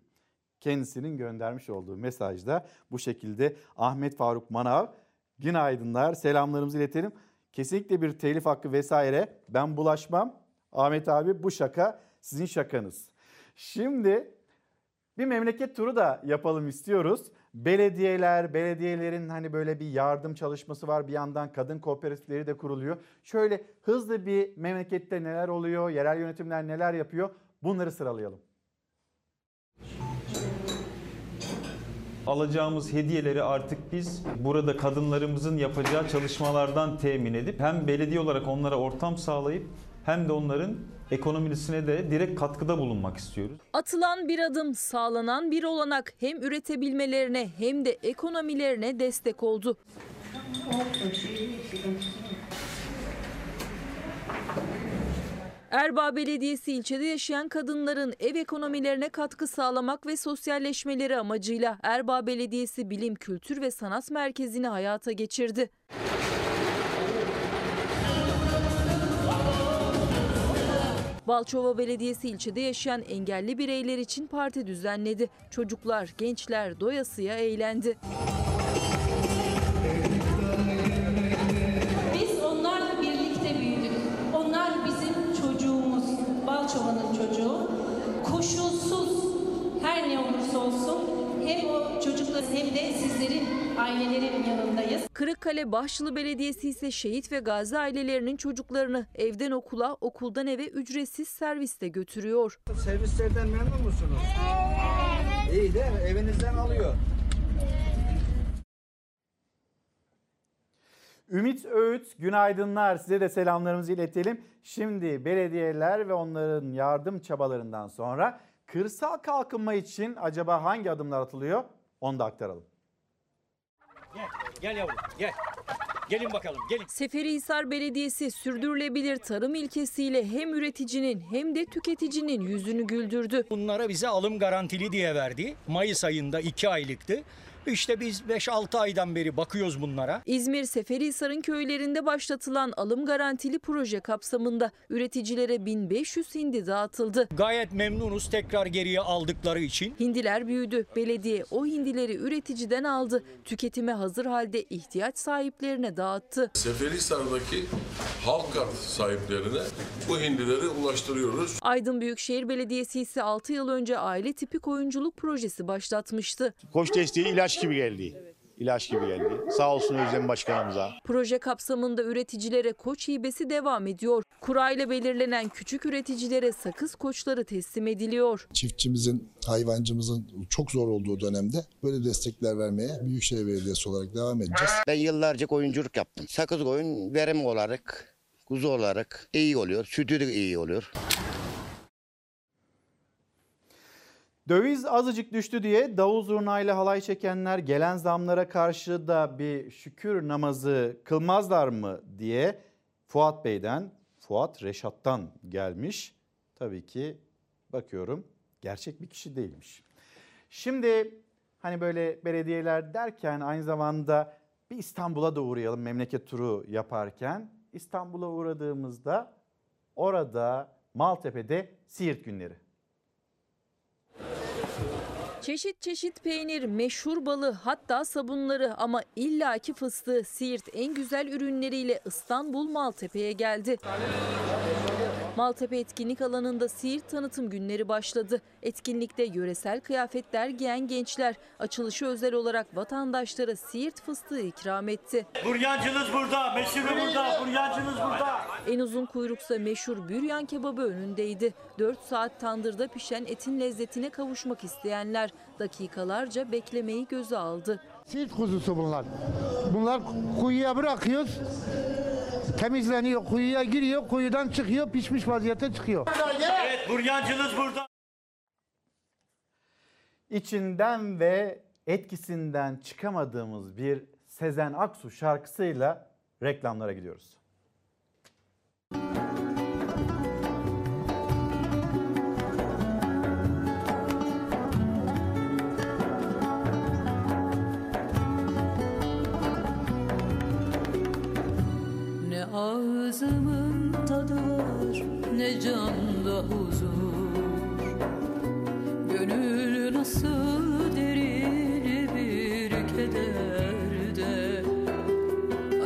Kendisinin göndermiş olduğu mesajda bu şekilde Ahmet Faruk Manav günaydınlar selamlarımızı iletelim. Kesinlikle bir telif hakkı vesaire ben bulaşmam. Ahmet abi bu şaka sizin şakanız. Şimdi bir memleket turu da yapalım istiyoruz. Belediyeler, belediyelerin hani böyle bir yardım çalışması var. Bir yandan kadın kooperatifleri de kuruluyor. Şöyle hızlı bir memlekette neler oluyor, yerel yönetimler neler yapıyor bunları sıralayalım. alacağımız hediyeleri artık biz burada kadınlarımızın yapacağı çalışmalardan temin edip hem belediye olarak onlara ortam sağlayıp hem de onların ekonomisine de direkt katkıda bulunmak istiyoruz. Atılan bir adım, sağlanan bir olanak hem üretebilmelerine hem de ekonomilerine destek oldu. Erbaa Belediyesi ilçede yaşayan kadınların ev ekonomilerine katkı sağlamak ve sosyalleşmeleri amacıyla Erbaa Belediyesi Bilim, Kültür ve Sanat Merkezi'ni hayata geçirdi. Balçova Belediyesi ilçede yaşayan engelli bireyler için parti düzenledi. Çocuklar, gençler doyasıya eğlendi. Biz onlarla birlikte büyüdük. Onlar bizim çocuğumuz, Balçova'nın çocuğu. Koşulsuz her ne olursa olsun hem o çocuklar hem de sizlerin ailelerin yanındayız. Kırıkkale Başlı Belediyesi ise şehit ve gazi ailelerinin çocuklarını evden okula, okuldan eve ücretsiz servisle götürüyor. Servislerden memnun musunuz? İyi değil mi? Evinizden alıyor. Ümit Öğüt, günaydınlar. Size de selamlarımızı iletelim. Şimdi belediyeler ve onların yardım çabalarından sonra kırsal kalkınma için acaba hangi adımlar atılıyor? Onu da aktaralım. Gel, gel yavrum, gel. Gelin bakalım, gelin. Seferihisar Belediyesi sürdürülebilir tarım ilkesiyle hem üreticinin hem de tüketicinin yüzünü güldürdü. Bunlara bize alım garantili diye verdi. Mayıs ayında 2 aylıktı. İşte biz 5-6 aydan beri bakıyoruz bunlara. İzmir Seferihisar'ın köylerinde başlatılan alım garantili proje kapsamında üreticilere 1500 hindi dağıtıldı. Gayet memnunuz tekrar geriye aldıkları için. Hindiler büyüdü. Belediye o hindileri üreticiden aldı. Tüketime hazır halde ihtiyaç sahiplerine dağıttı. Seferihisar'daki halk kart sahiplerine bu hindileri ulaştırıyoruz. Aydın Büyükşehir Belediyesi ise 6 yıl önce aile tipi koyunculuk projesi başlatmıştı. Koç desteği ilaç gibi geldi. İlaç gibi geldi. Sağ olsun Özlem Başkanımıza. Proje kapsamında üreticilere koç hibesi devam ediyor. Kurayla belirlenen küçük üreticilere sakız koçları teslim ediliyor. Çiftçimizin, hayvancımızın çok zor olduğu dönemde böyle destekler vermeye Büyükşehir Belediyesi olarak devam edeceğiz. Ben yıllarca koyunculuk yaptım. Sakız koyun verim olarak, kuzu olarak iyi oluyor. Sütü de iyi oluyor. Döviz azıcık düştü diye davul zurnayla halay çekenler gelen zamlara karşı da bir şükür namazı kılmazlar mı diye Fuat Bey'den, Fuat Reşat'tan gelmiş. Tabii ki bakıyorum gerçek bir kişi değilmiş. Şimdi hani böyle belediyeler derken aynı zamanda bir İstanbul'a da uğrayalım memleket turu yaparken. İstanbul'a uğradığımızda orada Maltepe'de Siirt günleri. Çeşit çeşit peynir, meşhur balı hatta sabunları ama illaki fıstığı Siirt en güzel ürünleriyle İstanbul Maltepe'ye geldi. Maltepe etkinlik alanında Siirt tanıtım günleri başladı. Etkinlikte yöresel kıyafetler giyen gençler açılışı özel olarak vatandaşlara Siirt fıstığı ikram etti. Buryancınız burada, meşhuru burada, buryancınız burada. En uzun kuyruksa meşhur büryan kebabı önündeydi. 4 saat tandırda pişen etin lezzetine kavuşmak isteyenler dakikalarca beklemeyi göze aldı. Siirt kuzusu bunlar. Bunlar kuyuya bırakıyoruz. Temizleniyor, kuyuya giriyor, kuyudan çıkıyor, pişmiş vaziyette çıkıyor. Evet, buryancınız burada. İçinden ve etkisinden çıkamadığımız bir Sezen Aksu şarkısıyla reklamlara gidiyoruz. Ağzımın tadı ne canda huzur. Gönül nasıl derin bir kederde?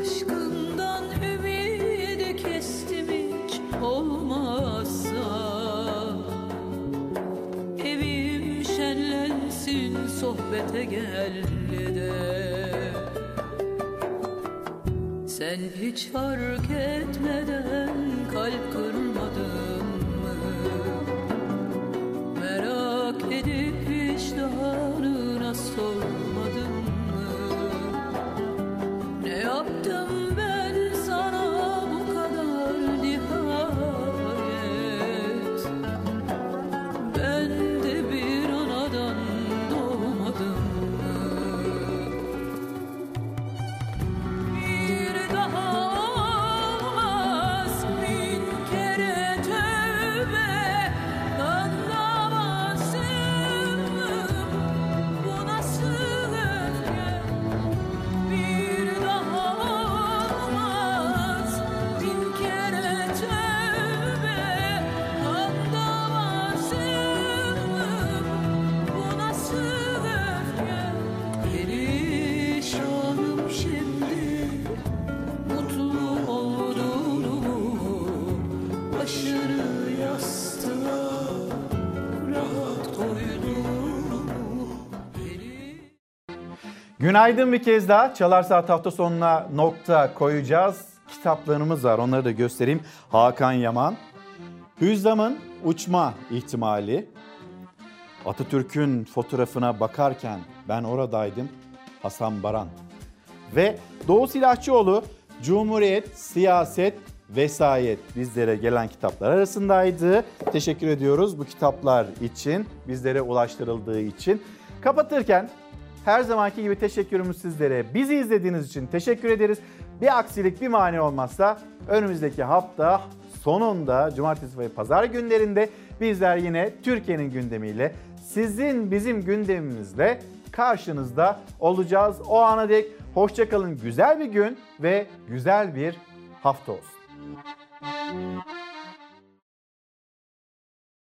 Aşkından ümidi kestim hiç olmazsa. Şenlensin sohbete gel Sen hiç fark etmeden kalp kırmadın Günaydın bir kez daha. Çalar Saat hafta sonuna nokta koyacağız. Kitaplarımız var. Onları da göstereyim. Hakan Yaman. Hüzdam'ın uçma ihtimali. Atatürk'ün fotoğrafına bakarken ben oradaydım. Hasan Baran. Ve Doğu Silahçıoğlu Cumhuriyet, Siyaset, Vesayet bizlere gelen kitaplar arasındaydı. Teşekkür ediyoruz bu kitaplar için, bizlere ulaştırıldığı için. Kapatırken her zamanki gibi teşekkürümüz sizlere. Bizi izlediğiniz için teşekkür ederiz. Bir aksilik, bir mani olmazsa önümüzdeki hafta sonunda cumartesi ve pazar günlerinde bizler yine Türkiye'nin gündemiyle sizin bizim gündemimizle karşınızda olacağız. O ana dek hoşçakalın. Güzel bir gün ve güzel bir hafta olsun.